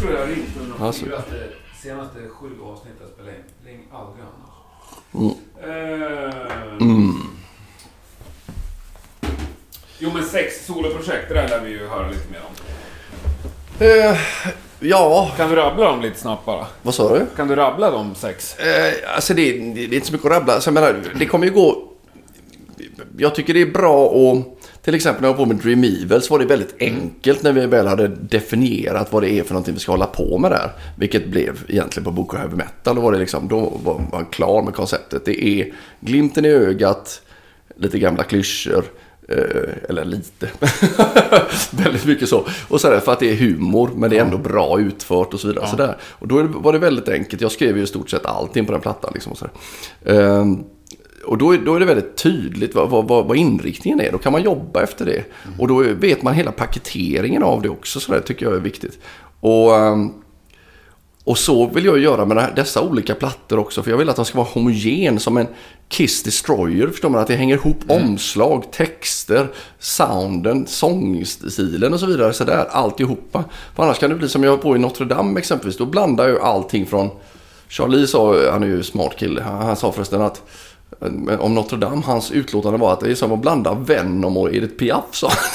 tror jag ringt under
Alltså.
senaste, sju avsnitten spelade in. Ring aldrig
Mm.
annars. Eh, Jo men sex soloprojekt, det där lär vi ju höra lite mer om.
Eh, ja,
Kan du rabbla dem lite snabbt bara?
vad sa du?
Kan du rabbla de sex?
Eh, alltså det, det, det är inte så mycket att rabbla. Alltså jag menar, det kommer ju gå... Jag tycker det är bra att... Till exempel när jag var på med Dream Evil så var det väldigt enkelt när vi väl hade definierat vad det är för någonting vi ska hålla på med där. Vilket blev egentligen på Book of Heavy Metal. Då var det liksom, då var man klar med konceptet. Det är glimten i ögat, lite gamla klyschor. Eh, eller lite. väldigt mycket så. Och så är det för att det är humor, men det är ändå bra utfört och så vidare. Där. Och då var det väldigt enkelt. Jag skrev ju i stort sett allting på den plattan. Liksom, och så där. Och då är, då är det väldigt tydligt vad, vad, vad, inriktningen är. Då kan man jobba efter det. Och då vet man hela paketeringen av det också. Så där tycker jag är viktigt. Och... ehm, och så vill jag göra med det dessa olika plattor också. För jag vill att de ska vara homogen som en Kiss Destroyer. Förstår man? Att det hänger ihop omslag, texter, sounden, sångstilen och så vidare. Så där, alltihopa. För annars kan det bli som jag har på i Notre Dame exempelvis. Då blandar jag ju allting från... Charlie sa, han är ju smart kille, han, han sa förresten att om Notre Dame, hans utlåtande var att det är som att blanda Venom och Edith Piaf, sa han.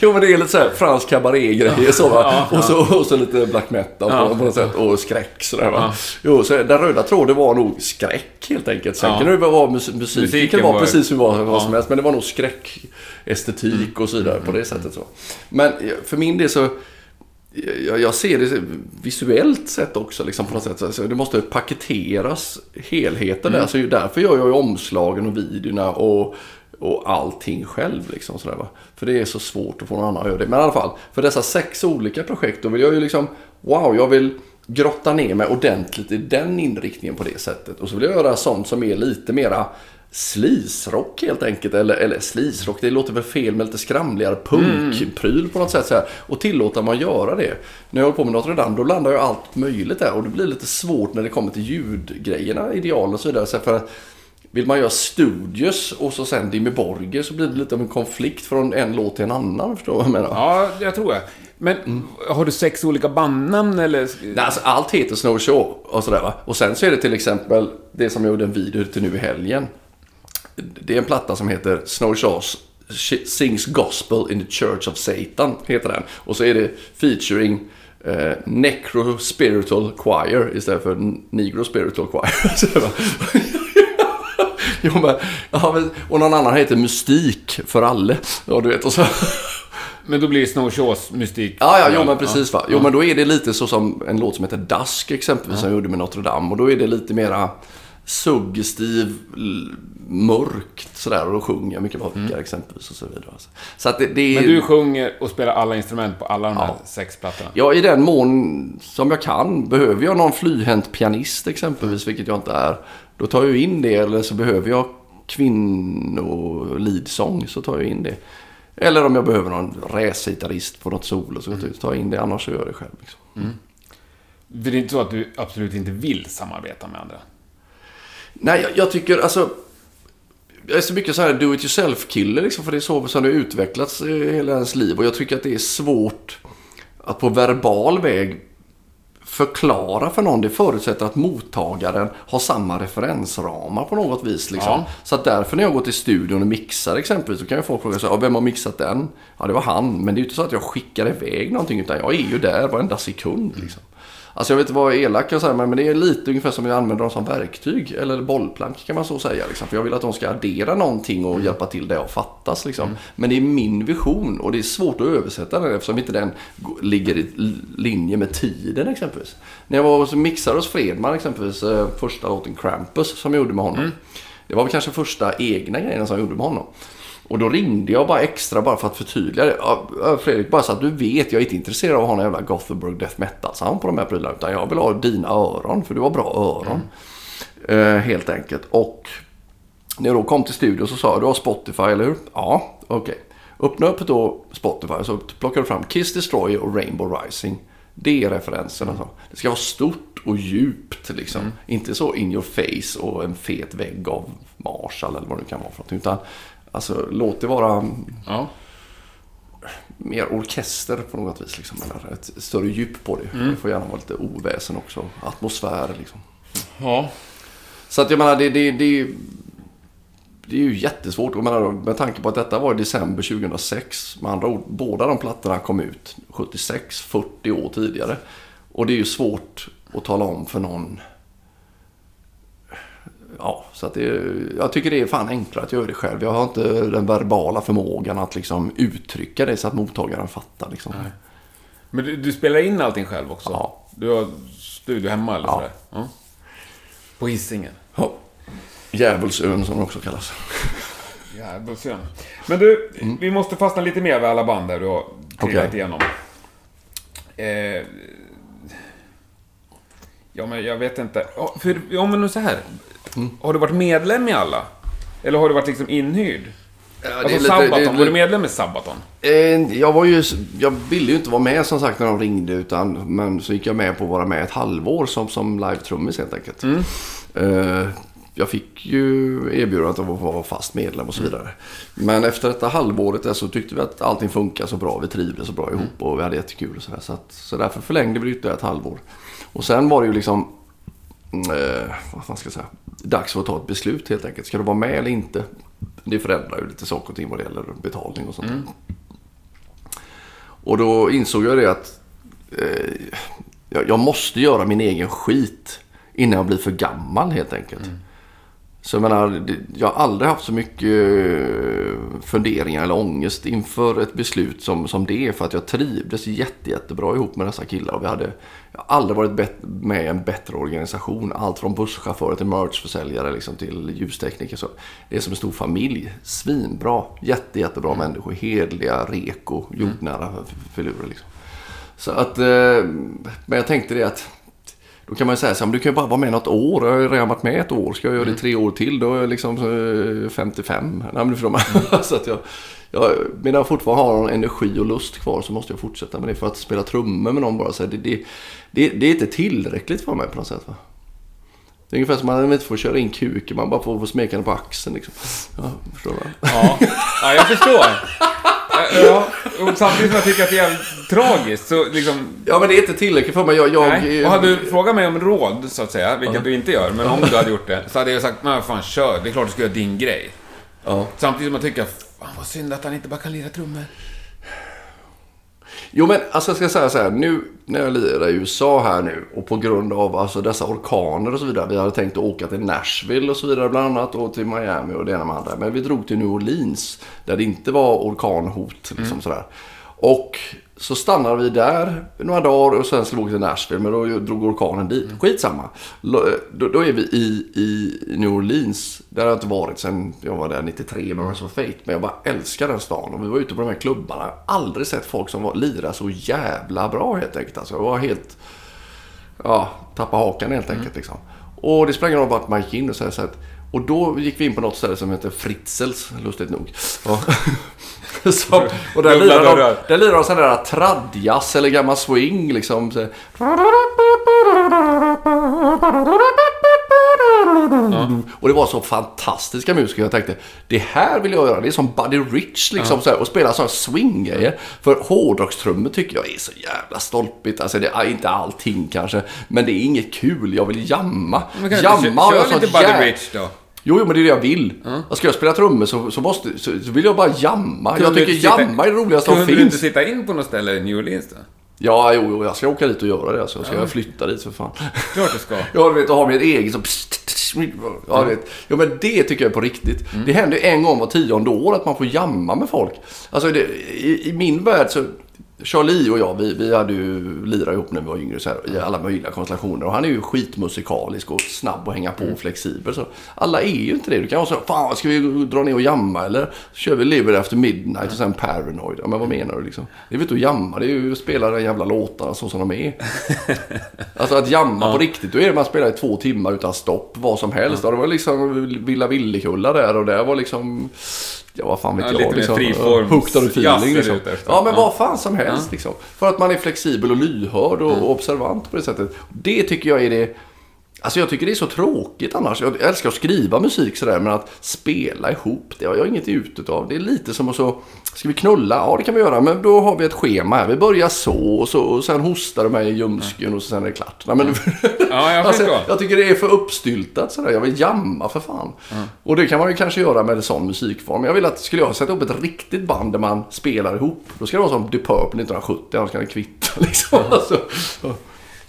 Jo men det är lite såhär fransk cabaret-grejer så va. Och, så, och så lite black metal på, på något sätt. Och skräck sådär va. Jo, så den röda tråden var nog skräck helt enkelt. Sen
Ja.
kan det vara mus musiken,
Musiken
var
var-
precis hur vad, vad
Ja.
som helst. Men det var nog skräck, estetik och så vidare på det sättet så. Men för min del så jag, jag ser det visuellt sett också liksom på något sätt. Alltså, det måste paketeras helheten där. Så därför gör jag ju omslagen och videorna och, och allting själv. Liksom, sådär, va? För det är så svårt att få någon annan att göra det. Men i alla fall, för dessa sex olika projekt då vill jag ju liksom, wow, jag vill grotta ner mig ordentligt i den inriktningen på det sättet. Och så vill jag göra sånt som är lite mera sleaze-rock helt enkelt. Eller, eller sleaze-rock, det låter väl fel med lite skramligare punkpryl på något sätt. Så här. Och tillåta att göra det. När jag håller på med Notre Dame, då landar ju allt möjligt där. Och det blir lite svårt när det kommer till ljudgrejerna, ideal och så vidare. Så för att vill man göra studios och så sen Dimmy Borger så blir det lite av en konflikt från en låt till en annan. Förstår du vad jag menar?
Ja, jag tror jag. Men har du sex olika bandnamn eller?
Nej, alltså allt heter Snow Show och sådär va. Och sen så är det till exempel det som jag gjorde en video till nu i helgen. Det är en platta som heter Snow Shows Sings Gospel in the Church of Satan. Heter den. Och så är det featuring eh, Necro Spiritual Choir istället för Negro Spiritual Choir. Jo, men, ja, och någon annan heter Mystik för alla. Ja, du vet. Och så,
Men då blir Snowshaws mystik.
Ja, ja, jo men precis va. Jo men då är det lite så som en låt som heter Dusk exempelvis som jag gjorde med Notre Dame. Och då är det lite mera suggestiv, mörkt sådär. Och sjunger mycket vackert exempelvis och så vidare. alltså. Så att det, det är...
Men du sjunger och spelar alla instrument på alla de här
Ja.
sex plattorna?
Ja, i den mån som jag kan. Behöver jag någon flyhänt pianist exempelvis, vilket jag inte är. Då tar jag in det. Eller så behöver jag kvinno-leadsång så tar jag in det. Eller om jag behöver någon racegitarrist på något solo så tar jag in det. Annars så gör jag det själv. Liksom.
För det är inte så att du absolut inte vill samarbeta med andra?
Nej, jag, jag tycker alltså... Jag är så mycket så här do it yourself-kille liksom, för det är så som det har utvecklats hela ens liv. Och jag tycker att det är svårt att på verbal väg förklara för någon. Det förutsätter att mottagaren har samma referensramar på något vis. Liksom.
Ja.
Så att därför när jag går till studion och mixar exempelvis så kan ju folk fråga sig, vem har mixat den? Ja, det var han. Men det är ju inte så att jag skickar iväg någonting utan jag är ju där varenda sekund. Liksom. Alltså jag vet inte vad elak jag säger men det är lite ungefär som jag använder dem som verktyg. Eller bollplank kan man så säga. Liksom. För jag vill att de ska addera någonting och hjälpa till där jag fattas. Liksom. Men det är min vision och det är svårt att översätta den eftersom inte den ligger i linje med tiden exempelvis. När jag var och mixade hos Fredman exempelvis, eh, första låten Krampus som jag gjorde med honom. Det var väl kanske första egna grejen som jag gjorde med honom. Och då ringde jag bara extra bara för att förtydliga det. Ja, Fredrik, bara så att du vet, jag är inte intresserad av att ha någon jävla Gothenburg Death Metal sound på de här prylarna. Utan jag vill ha dina öron, för du har bra öron. Eh, helt enkelt. Och när jag då kom till studion så sa jag, du har Spotify, eller hur? Ja, okej. Öppna upp då Spotify så plockar du fram Kiss Destroyer och Rainbow Rising. Det är referenserna. Så. Det ska vara stort och djupt liksom. Inte så in your face och en fet vägg av Marshall eller vad det kan vara för någonting. Utan alltså, låt det vara
Ja.
mer orkester på något vis. Liksom, eller ett större djup på det. Det får gärna vara lite oväsen också. Atmosfär liksom.
Ja.
Så att jag menar, det, det, det, det är ju jättesvårt. Jag menar, med tanke på att detta var i december 2006. Med andra ord, båda de plattorna kom ut 76, 40 år tidigare. Och det är ju svårt att tala om för någon. Ja, så att det, jag tycker det är fan enklare att göra det själv. Jag har inte den verbala förmågan att liksom uttrycka det så att mottagaren fattar. Liksom.
Men du, du spelar in allting själv också?
Ja.
Du har studio hemma eller
Ja.
sådär? Ja. På Hisingen?
Ja. Djävulsön som det också kallas.
Jävlar Men du, vi måste fastna lite mer vid alla band där du har trillat
Okej.
igenom. Eh, ja, men jag vet inte. Ja, För, ja, men nu så här. Har du varit medlem i alla? Eller har du varit liksom inhyrd? alltså Sabaton, var du medlem i Sabaton?
Eh, Jag var ju, jag ville ju inte vara med som sagt när de ringde utan men så gick jag med på att vara med ett halvår som, som live-trummis helt enkelt. Eh, Jag fick ju erbjudandet av att vara fast medlem och så vidare. Men efter detta halvåret där så tyckte vi att allting funkar så bra. Vi trivdes så bra ihop och vi hade jättekul och sådär. Så, att, så därför förlängde vi ytterligare ett halvår. Och sen var det ju liksom eh, vad ska säga, dags för att ta ett beslut helt enkelt. Ska du vara med eller inte? Det förändrar ju lite saker och ting vad det gäller betalning och sånt. Och då insåg jag det att eh, jag, måste göra min egen skit innan jag blir för gammal helt enkelt. Så jag menar, jag har aldrig haft så mycket eh, funderingar eller ångest inför ett beslut som, som det. För att jag trivdes jätte, jättebra ihop med dessa killar. Och vi hade, jag har aldrig varit bet- med i en bättre organisation. Allt från busschaufförer till merchförsäljare liksom, till ljustekniker. Så det är som en stor familj. Svinbra, jätte, jättebra människor. Hedliga, reko, jordnära f- filurer. Liksom. Så att, eh, men jag tänkte det att då kan man ju säga så här, du kan ju bara vara med något år. Jag har ju redan varit med ett år. Ska jag göra det tre år till, då är jag liksom eh, 55. Nej, men du förstår man. så att jag, jag, medan jag fortfarande har någon energi och lust kvar så måste jag fortsätta med det. För att spela trummor med någon bara, så här, det, det, det, det är inte tillräckligt för mig på något sätt. Va? Det är ungefär som att man inte får köra in kuken, man bara får, får smeka den på axeln. Liksom. Ja, förstår du?
Ja, ja jag förstår. Ja, och samtidigt som jag tycker att det är jävligt tragiskt så liksom...
Ja, men det är inte tillräckligt för mig. Jag, jag,
Nej. Och hade du frågat mig om råd, så att säga, vilket du inte gör, men om du hade gjort det, så hade jag sagt, men fan kör, det är klart du ska göra din grej.
Ja.
Samtidigt som jag tycker, fan vad synd att han inte bara kan lira trummor.
Jo men alltså jag ska säga så här. Nu när jag lirar i USA här nu och på grund av alltså, dessa orkaner och så vidare. Vi hade tänkt att åka till Nashville och så vidare bland annat och till Miami och det ena med andra. Men vi drog till New Orleans där det inte var orkanhot liksom sådär. Och så stannade vi där några dagar och sen skulle vi till Nashville. Men då drog orkanen dit. Skitsamma. Då, då är vi i, i New Orleans. Där har jag inte varit sen jag var där 93 med Rise of Fate. Men jag bara älskar den stan. Och vi var ute på de här klubbarna. Jag har aldrig sett folk som var, lirade så jävla bra helt enkelt. Alltså, jag var helt... Ja, tappa hakan helt enkelt liksom. Och det sprang av att man gick in och så, så att, Och då gick vi in på något ställe som heter Fritzels, lustigt nog. Ja. Så, och där lirar de, där lirar de sån där tradjazz eller gammal swing liksom. Så. Och det var så fantastiska musiker. Jag tänkte, det här vill jag göra. Det är som Buddy Rich liksom. Så här, och spela sådana swing-grejer. För hårdrockstrummor tycker jag är så jävla stolpigt. Alltså det är inte allting kanske. Men det är inget kul. Jag vill jamma.
Men kan
jamma
du kör
sånt
lite Buddy Rich då?
Jo, jo, men det är det jag vill. Ska jag spela trummor så, så, måste, så, så vill jag bara jamma. jag
Kunde
tycker
du sitta-
jamma är det roligaste som
Kunde du inte
finns.
sitta in på något ställe i New Orleans då?
Ja, jo, jo, jag ska åka dit och göra det. Alltså. Jag ska flytta dit för fan.
Klart du ska.
Ja, du vet, och ha mitt eget som... Ja, vet. Ja, men det tycker jag är på riktigt. Det händer en gång var tionde år att man får jamma med folk. Alltså, det, i, i min värld så... Charlie och jag, vi, vi hade ju lirat ihop när vi var yngre så här, i alla möjliga konstellationer. Och han är ju skitmusikalisk och snabb att hänga på och flexibel. Så alla är ju inte det. Du kan vara så fan ska vi dra ner och jamma eller kör vi Live After Midnight och sen Paranoid. Ja, men vad menar du liksom? Det är väl inte att jamma, det är ju att spela de jävla låtarna så som de är. Alltså att jamma på riktigt, då är det man spelar i två timmar utan stopp, vad som helst. Ja. Det var liksom Villa Villekulla där och det var liksom... Ja, vad fan vet
Ja,
jag.
lite mer
liksom,
friforms-
Hooked on feeling liksom. Ja, men
Ja.
vad fan som helst liksom. För att man är flexibel och lyhörd och, och observant på det sättet. Det tycker jag är det... Alltså jag tycker det är så tråkigt annars. Jag älskar att skriva musik sådär, men att spela ihop, det har jag inget ut utav. Det är lite som att så... Ska vi knulla? Ja, det kan vi göra, men då har vi ett schema här. Vi börjar så och, så, och sen hostar du mig i ljumsken och sen är det klart. Nej, men,
Ja, jag
alltså, jag tycker det är för uppstyltat sådär. Jag vill jamma för fan. Och det kan man ju kanske göra med en sån musikform. Jag vill att, skulle jag sätta upp ett riktigt band där man spelar ihop. Då ska det vara som The Purple 1970, annars kan det kvitta liksom. Alltså,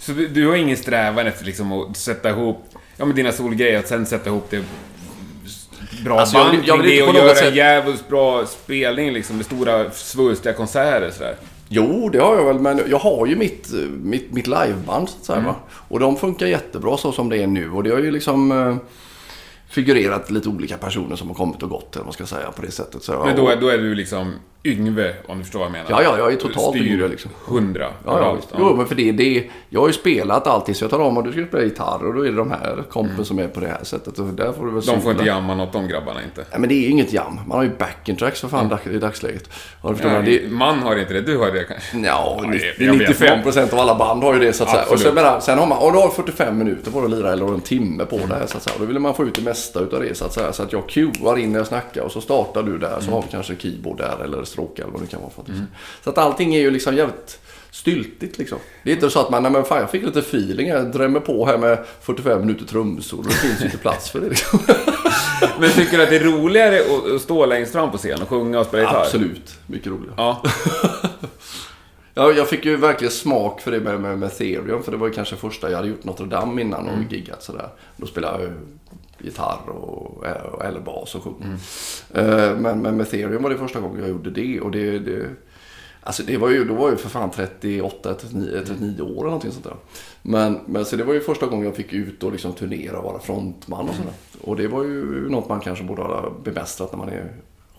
Så du, du har ingen strävan efter liksom att sätta ihop ja, men dina solgrejer och sen sätta ihop det bra
Alltså, jag
band
jag
kring
vill
det och göra en jävligt bra spelning liksom med stora svulstiga konserter sådär.
Jo, det har jag väl, men jag har ju mitt, mitt, mitt liveband så att säga. Va? Och de funkar jättebra så som det är nu. Och det har ju liksom eh, figurerat lite olika personer som har kommit och gått, eller vad man ska säga, på det sättet. Så,
Men då,
och,
då är du liksom Yngve, om du förstår vad jag menar.
Ja, ja, jag är totalt
Styr
yngre, liksom.
100
Ja, ja, visst. Jo, men för det, det, jag har ju spelat allting så jag talar om att du ska spela gitarr och då är det de här kompen som är på det här sättet. Och där får du väl
Mm. De får inte jamma något, de grabbarna inte.
Nej, men det är ju inget jam. Man har ju backing tracks för fan dag- i dagsläget. Ja,
Ja,
det,
Man har inte det, du har det kanske.
Ja,
Ja,
det,
vet
95 procent av alla band har ju det så att säga. Och sen, menar, sen har man, och du har 45 minuter på dig att lira eller en timme på det här så att säga. Och då vill man få ut det mesta utav det så att säga. Så att jag cuear in när jag snackar och så startar du där så har vi kanske keyboard där eller stråkar eller vad det kan vara för någonting. Så att allting är ju liksom jävligt styltigt liksom. Det är inte så att man, nej men fan jag fick lite feeling jag drämmer på här med 45 minuter trumsolo. Det finns ju inte plats för det liksom.
Men tycker du att det är roligare att- att stå längst fram på scen och sjunga och spela gitarr?
Absolut, mycket roligare.
Ja.
Ja, jag fick ju verkligen smak för det med, med, med Ethereum. För det var ju kanske första jag hade gjort Notre Dame innan och giggat sådär. Då spelade jag gitarr och, och eller bas och sjöng. Eh, Men, men med Ethereum var det första gången jag gjorde det. Och det, det Alltså det var ju, då var jag ju för fan 38, 39, 39 år eller någonting sånt där. Men, men så det var ju första gången jag fick ut och liksom turnera och vara frontman och sådär. Och det var ju något man kanske borde ha bemästrat när man är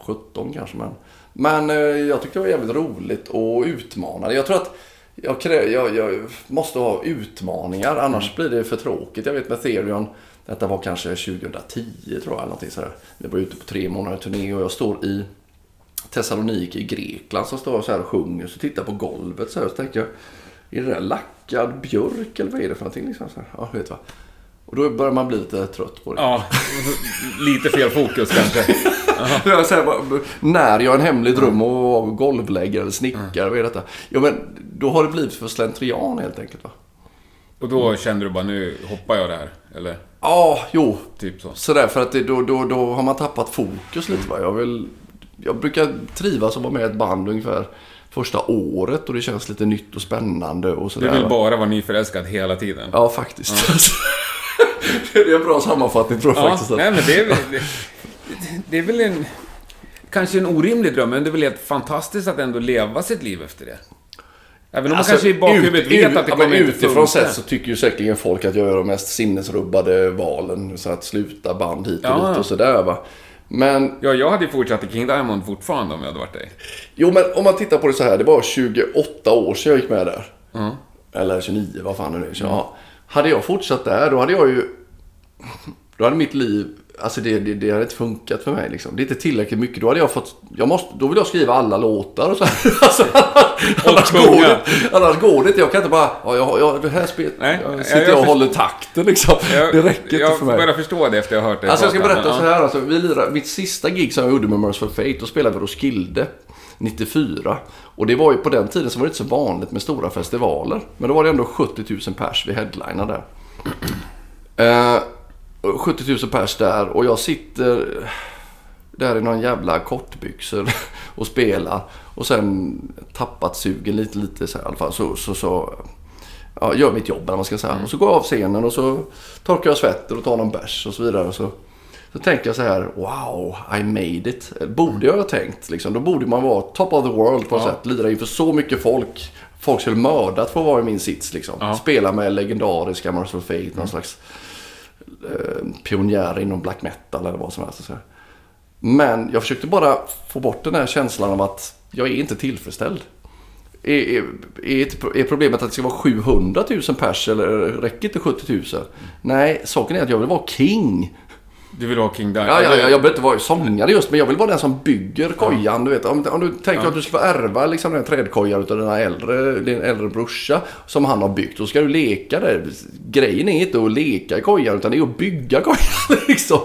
17 kanske. Men, men eh, jag tyckte det var jävligt roligt och utmanande. Jag tror att jag, krä, jag, jag måste ha utmaningar, annars blir det för tråkigt. Jag vet med Ethereum, detta var kanske 2010 tror jag, eller någonting sådär. Vi var ute på tre månader turné och jag står i Thessaloniki i Grekland så står jag så här och sjunger så tittar jag på golvet så här och så tänker jag Är det där lackad björk eller vad är det för någonting liksom? Så här, ja, vet vad. Och då börjar man bli lite trött på det.
ja. Lite fel fokus kanske.
Jag säger bara, när jag en hemlig dröm och golvläggare eller snickare, vad är detta? Ja men då har det blivit för slentrian helt enkelt va?
Och då kände du bara, nu hoppar jag det här. Eller
Ja, jo.
typ så.
Sådär för att det, då, då, då har man tappat fokus lite va. Jag vill... jag brukar trivas att vara med i ett band ungefär första året och det känns lite nytt och spännande och
Du
sådär.
vill
va.
bara vara nyförälskad hela tiden.
Ja, faktiskt. det är en bra sammanfattning tror jag
Ja,
faktiskt.
nej men det är väl... Det, det är väl en... Kanske en orimlig dröm, men det är väl helt fantastiskt att ändå leva sitt liv efter det. Även om man kanske i bakhuvudet
ut-
vet
ut-
att det
ja,
kommer
men
inte
Utifrån sett så tycker ju säkerligen folk att jag gör de mest sinnesrubbade valen. Så att sluta band hit och
Ja,
dit
ja.
och sådär va. Men,
Ja, jag hade ju fortsatt i King Diamond fortfarande om jag hade varit dig.
jo men om man tittar på det så här. Det var 28 år sedan jag gick med där. Eller 29, vad fan det nu är. Ja. Hade jag fortsatt där, då hade jag ju... Då hade mitt liv... Alltså det, det, det hade inte funkat för mig liksom. Det är inte tillräckligt mycket. Då hade jag fått... Jag måste, då vill jag skriva alla låtar och så här. Alltså, annars, går det, annars går det inte. Jag kan inte bara... Ja, jag, jag, det här spelet...
Nej,
jag
jag-
sitter
jag
jag och håller takten liksom.
Jag,
det räcker
jag
inte för mig.
börjar förstå det efter jag har hört det
Alltså jag ska berätta
men,
så här. Alltså, vi lirade, mitt sista gig som jag gjorde med Merciful Fate, då spelade vi Roskilde 94. Och det var ju på den tiden så var det inte så vanligt med stora festivaler. Men då var det ändå 70 000 pers vi headlinade där. Eh, 70 000 pers där och jag sitter där i någon jävla kortbyxor och spelar. Och sen tappat sugen lite, lite så här i alla fall. Så, så, så ja, gör mitt jobb eller man ska säga. Och så går jag av scenen och så torkar jag svetten och tar någon bärs och så vidare. Och så, så tänker jag så här, wow, I made it. Borde jag ha tänkt liksom. Då borde man vara top of the world på något
Ja.
sätt. Lira inför så mycket folk. Folk skulle mördat för att vara i min sits liksom.
Ja.
Spela med legendariska Merciful Fate, någon slags eh, pionjär inom black metal eller vad som helst. Så. Men jag försökte bara få bort den här känslan av att jag är inte tillfredsställd. Är, är, är, är problemet att det ska vara 700 000 pers eller räcker inte 70 000? Nej, saken är att jag vill vara king.
Du vill ha King Diamond?
Ja, ja, ja, jag behöver inte vara sångare just, men jag vill vara den som bygger kojan. Du vet, om, om du tänker att du ska få ärva liksom, den trädkojan utav dina äldre, din äldre brorsa som han har byggt. Då ska du leka där. Grejen är inte att leka i kojan, utan det är att bygga kojan liksom.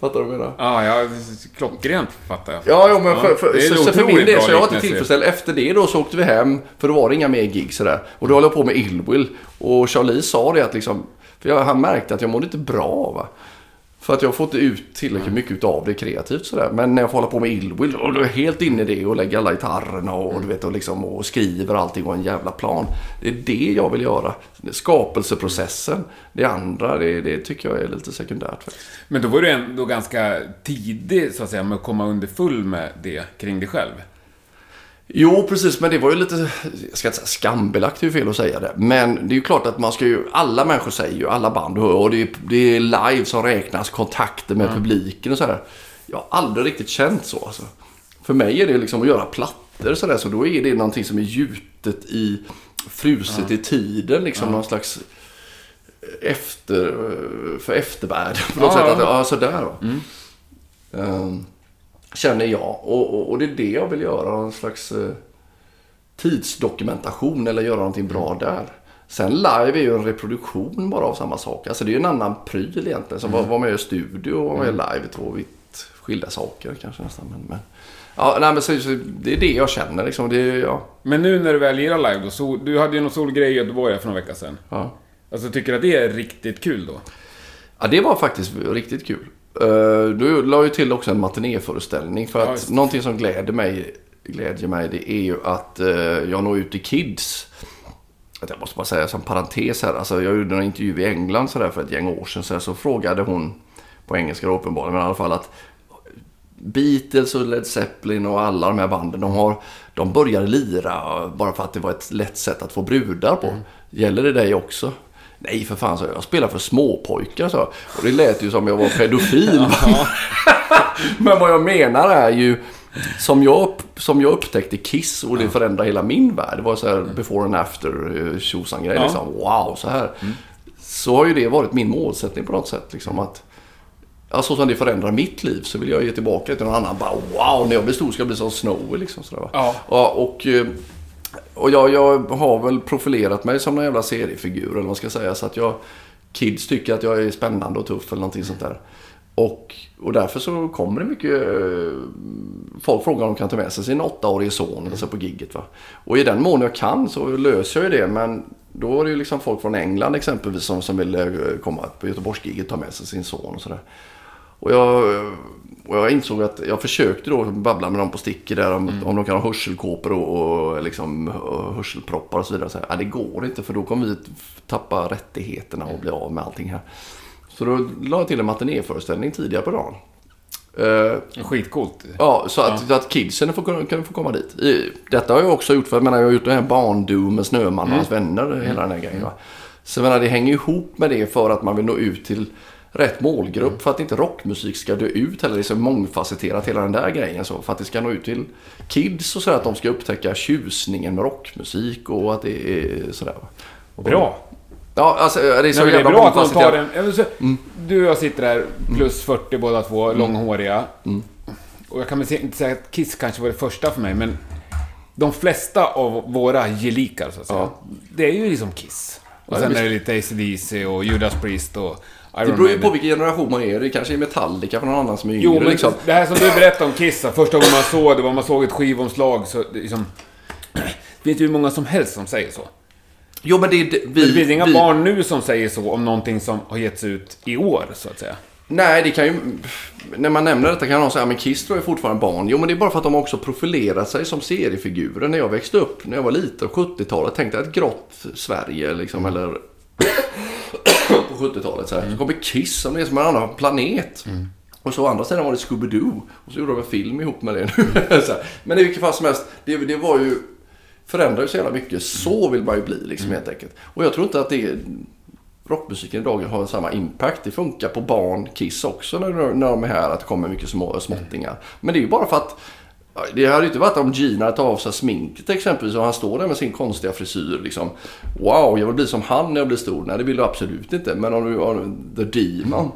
Fattar du vad jag menar?
Ja, ja, klockrent fattar jag.
Ja, ja men för, för,
det är
så, så för min del så jag var inte tillfredsställd. Efter det då så åkte vi hem, för då var det inga mer gig sådär. Och då höll jag på med Illwill. Och Charlie sa det att liksom, för jag, han märkte att jag mådde inte bra va. För att jag får inte ut tillräckligt mycket utav det kreativt sådär. Men när jag får hålla på med Illwill, och då är jag helt inne i det och lägger alla gitarrerna och, du vet, och, liksom, och skriver allting och en jävla plan. Det är det jag vill göra. Skapelseprocessen. Det andra, det, det tycker jag är lite sekundärt faktiskt.
Men då var du ändå ganska tidig, så att säga, med att komma underfull med det kring dig själv.
Jo, precis. Men det var ju lite, jag ska inte säga skambelagt, det är ju fel att säga det. Men det är ju klart att man ska ju, alla människor säger ju, alla band, och det är, det är live som räknas, kontakter med publiken och så här. Jag har aldrig riktigt känt så alltså. För mig är det liksom att göra plattor så där, så då är det någonting som är gjutet i, fruset i tiden, liksom någon slags efter, för eftervärlden på något
Ja,
sätt. Att, ja, sådär va. Ehm, känner jag. Och, och, och det är det jag vill göra. Någon slags eh, tidsdokumentation eller göra någonting bra där. Sen live är ju en reproduktion bara av samma sak. Alltså det är ju en annan pryl egentligen. Som mm. var med i studio och var med live är två vitt skilda saker kanske nästan. Men, men, ja, nej, men så, så, det är det jag känner liksom. Det, är- ja,
Men nu när du väl lirar live då, så, du hade ju någon solgrej i Göteborg för några veckor sedan.
ja.
Alltså, tycker du att det är riktigt kul då?
Ja, det var faktiskt riktigt kul. Uh, du la ju till också en matinéföreställning. För
Ja,
att
det.
någonting som gläder mig, glädjer mig det är ju att eh, jag når ut till kids. Att jag måste bara säga som parentes här. Alltså, jag gjorde en intervju i England så där för ett gäng år sedan. Så, här, så frågade hon, på engelska då uppenbarligen, men i alla fall att Beatles och Led Zeppelin och alla de här banden, de, har, de började lira bara för att det var ett lätt sätt att få brudar på. Gäller det dig också? Nej för fan, så jag. jag spelar för småpojkar så. Och det lät ju som jag var pedofil. Men vad jag menar är ju, som jag, som jag upptäckte Kiss och det förändrade hela min värld. Det var så här before and after eh, tjosan grej
Ja.
liksom. Wow, så här. Så har ju det varit min målsättning på något sätt. Liksom, att Ja, så som det förändrar mitt liv så vill jag ge tillbaka till någon annan. Bara wow, när jag blir stor ska jag bli som Snowy liksom. Sådär, va?
Ja.
Ja, och eh, och jag, jag har väl profilerat mig som någon jävla seriefigur eller vad man ska säga. Så att jag, kids tycker att jag är spännande och tuff eller någonting sånt där. Och, och därför så kommer det mycket... eh, Folk frågar om de kan ta med sig sin åttaårige son eller så på gigget. Va? Och i den mån jag kan så löser jag ju det. Men då är det ju liksom folk från England exempelvis som, som vill eh, komma på Göteborgsgiget och ta med sig sin son och sådär. Och jag, och jag insåg att jag försökte då babbla med dem på sticker där om,
Mm.
om de kan ha hörselkåpor och, och liksom och hörselproppar och så vidare. Så här, ja, det går inte för då kommer vi tappa rättigheterna och bli av med allting här. Så då la jag till en matinéföreställning tidigare på dagen. Eh,
Skitcoolt.
Ja, så att, att kidsen får, kan få komma dit. I, detta har jag också gjort för jag menar, jag har gjort den här barndoom med Snöman och hans vänner. Hela den här grejen. Va? Så jag menar, det hänger ihop med det för att man vill nå ut till rätt målgrupp. För att inte rockmusik ska dö ut heller. Det är så mångfacetterat hela den där grejen. Så för att det ska nå ut till kids och så att de ska upptäcka tjusningen med rockmusik och att det är sådär.
Bra.
Ja, alltså det är så
Nej, men det är
jävla
bra att de tar den. Så- Du och jag sitter där, plus 40 båda två, långhåriga. Och jag kan väl inte säga att Kiss kanske var det första för mig, men de flesta av våra gelikar, så att säga,
Ja.
det är ju liksom Kiss. Och
Ja,
sen är det lite AC/DC och Judas Priest och
Det
Iron
beror ju på vilken generation man är. Det kanske är Metallica för någon annan som är yngre.
Jo, men
liksom.
det här som du berättade om Kiss, första gången man såg det var man såg ett skivomslag, så det, liksom, det finns ju hur många som helst som säger så.
Jo, men det är... det- Vi,
Det finns inga
vi,
barn nu som säger så om någonting som har getts ut i år, så att säga.
Nej, det kan ju... När man nämner detta kan någon säga men Kiss tror jag är fortfarande barn. Jo, men det är bara för att de också profilerat sig som seriefigurer. När jag växte upp, när jag var liten, 70-talet, tänkte jag ett grått Sverige liksom, eller... på 70-talet så, här. så kommer Kiss som är som en annan planet. Och så å andra sidan var det Scooby-Doo. Och så gjorde de en film ihop med det nu. Men i vilket fall som helst, det, det var ju... Förändrar ju så jävla mycket. Så vill man ju bli liksom helt enkelt. Och jag tror inte att det är rockmusiken idag har samma impact. Det funkar på barn, Kiss också när, när de är här, att det kommer mycket små, småttingar. Men det är ju bara för att det hade ju inte varit om Gina tagit av sig sminket exempelvis och han står där med sin konstiga frisyr liksom. Wow, jag vill bli som han när jag blir stor. Nej, det vill du absolut inte. Men om du har The Demon.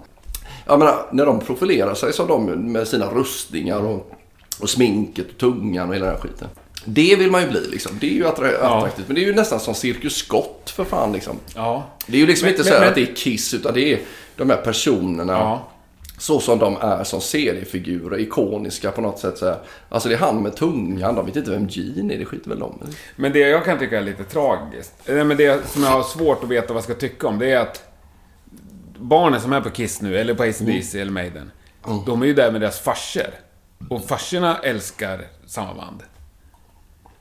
Jag menar, när de profilerar sig som de med sina rustningar och, och sminket och tungan och hela den här skiten. Det vill man ju bli liksom. Det är ju attra- attraktivt. Men det är ju nästan som Cirkus Scott för fan liksom.
Ja.
Det är ju liksom
Men-
inte
men-
så här
men-
att det är Kiss utan det är de här personerna.
Ja.
Så som de är som seriefigurer, ikoniska på något sätt. Så här. Alltså det är han med tungan, de vet inte vem Gene är, det skiter väl de.
Men det jag kan tycka är lite tragiskt, nej, men det som jag har svårt att veta vad jag ska tycka om, det är att barnen som är på Kiss nu, eller på AC/DC eller Maiden, de är ju där med deras farsor. Och farsorna älskar samma band.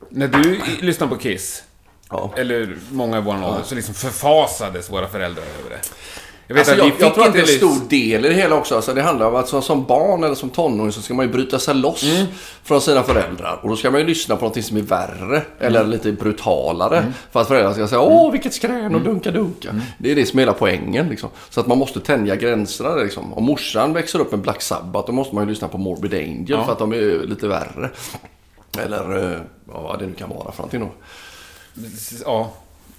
När du lyssnar på Kiss,
Ja.
eller många i vår ålder, så liksom förfasades våra föräldrar över det. Jag vet
Alltså
att
jag, jag tror att det är en stor del i det hela också. Alltså det handlar om att som, som barn eller som tonåring så ska man ju bryta sig loss
Mm.
från sina föräldrar. Och då ska man ju lyssna på något som är värre eller
Mm.
lite brutalare. För att föräldrarna ska säga åh vilket skrän och dunka dunka.
Mm.
Det är det som är hela poängen liksom. Så att man måste tänja gränserna liksom. Om morsan växer upp med Black Sabbath då måste man ju lyssna på Morbid Angel
Ja.
för att de är lite värre. Eller eh, ja, vad det nu kan vara för någonting då.
Ja.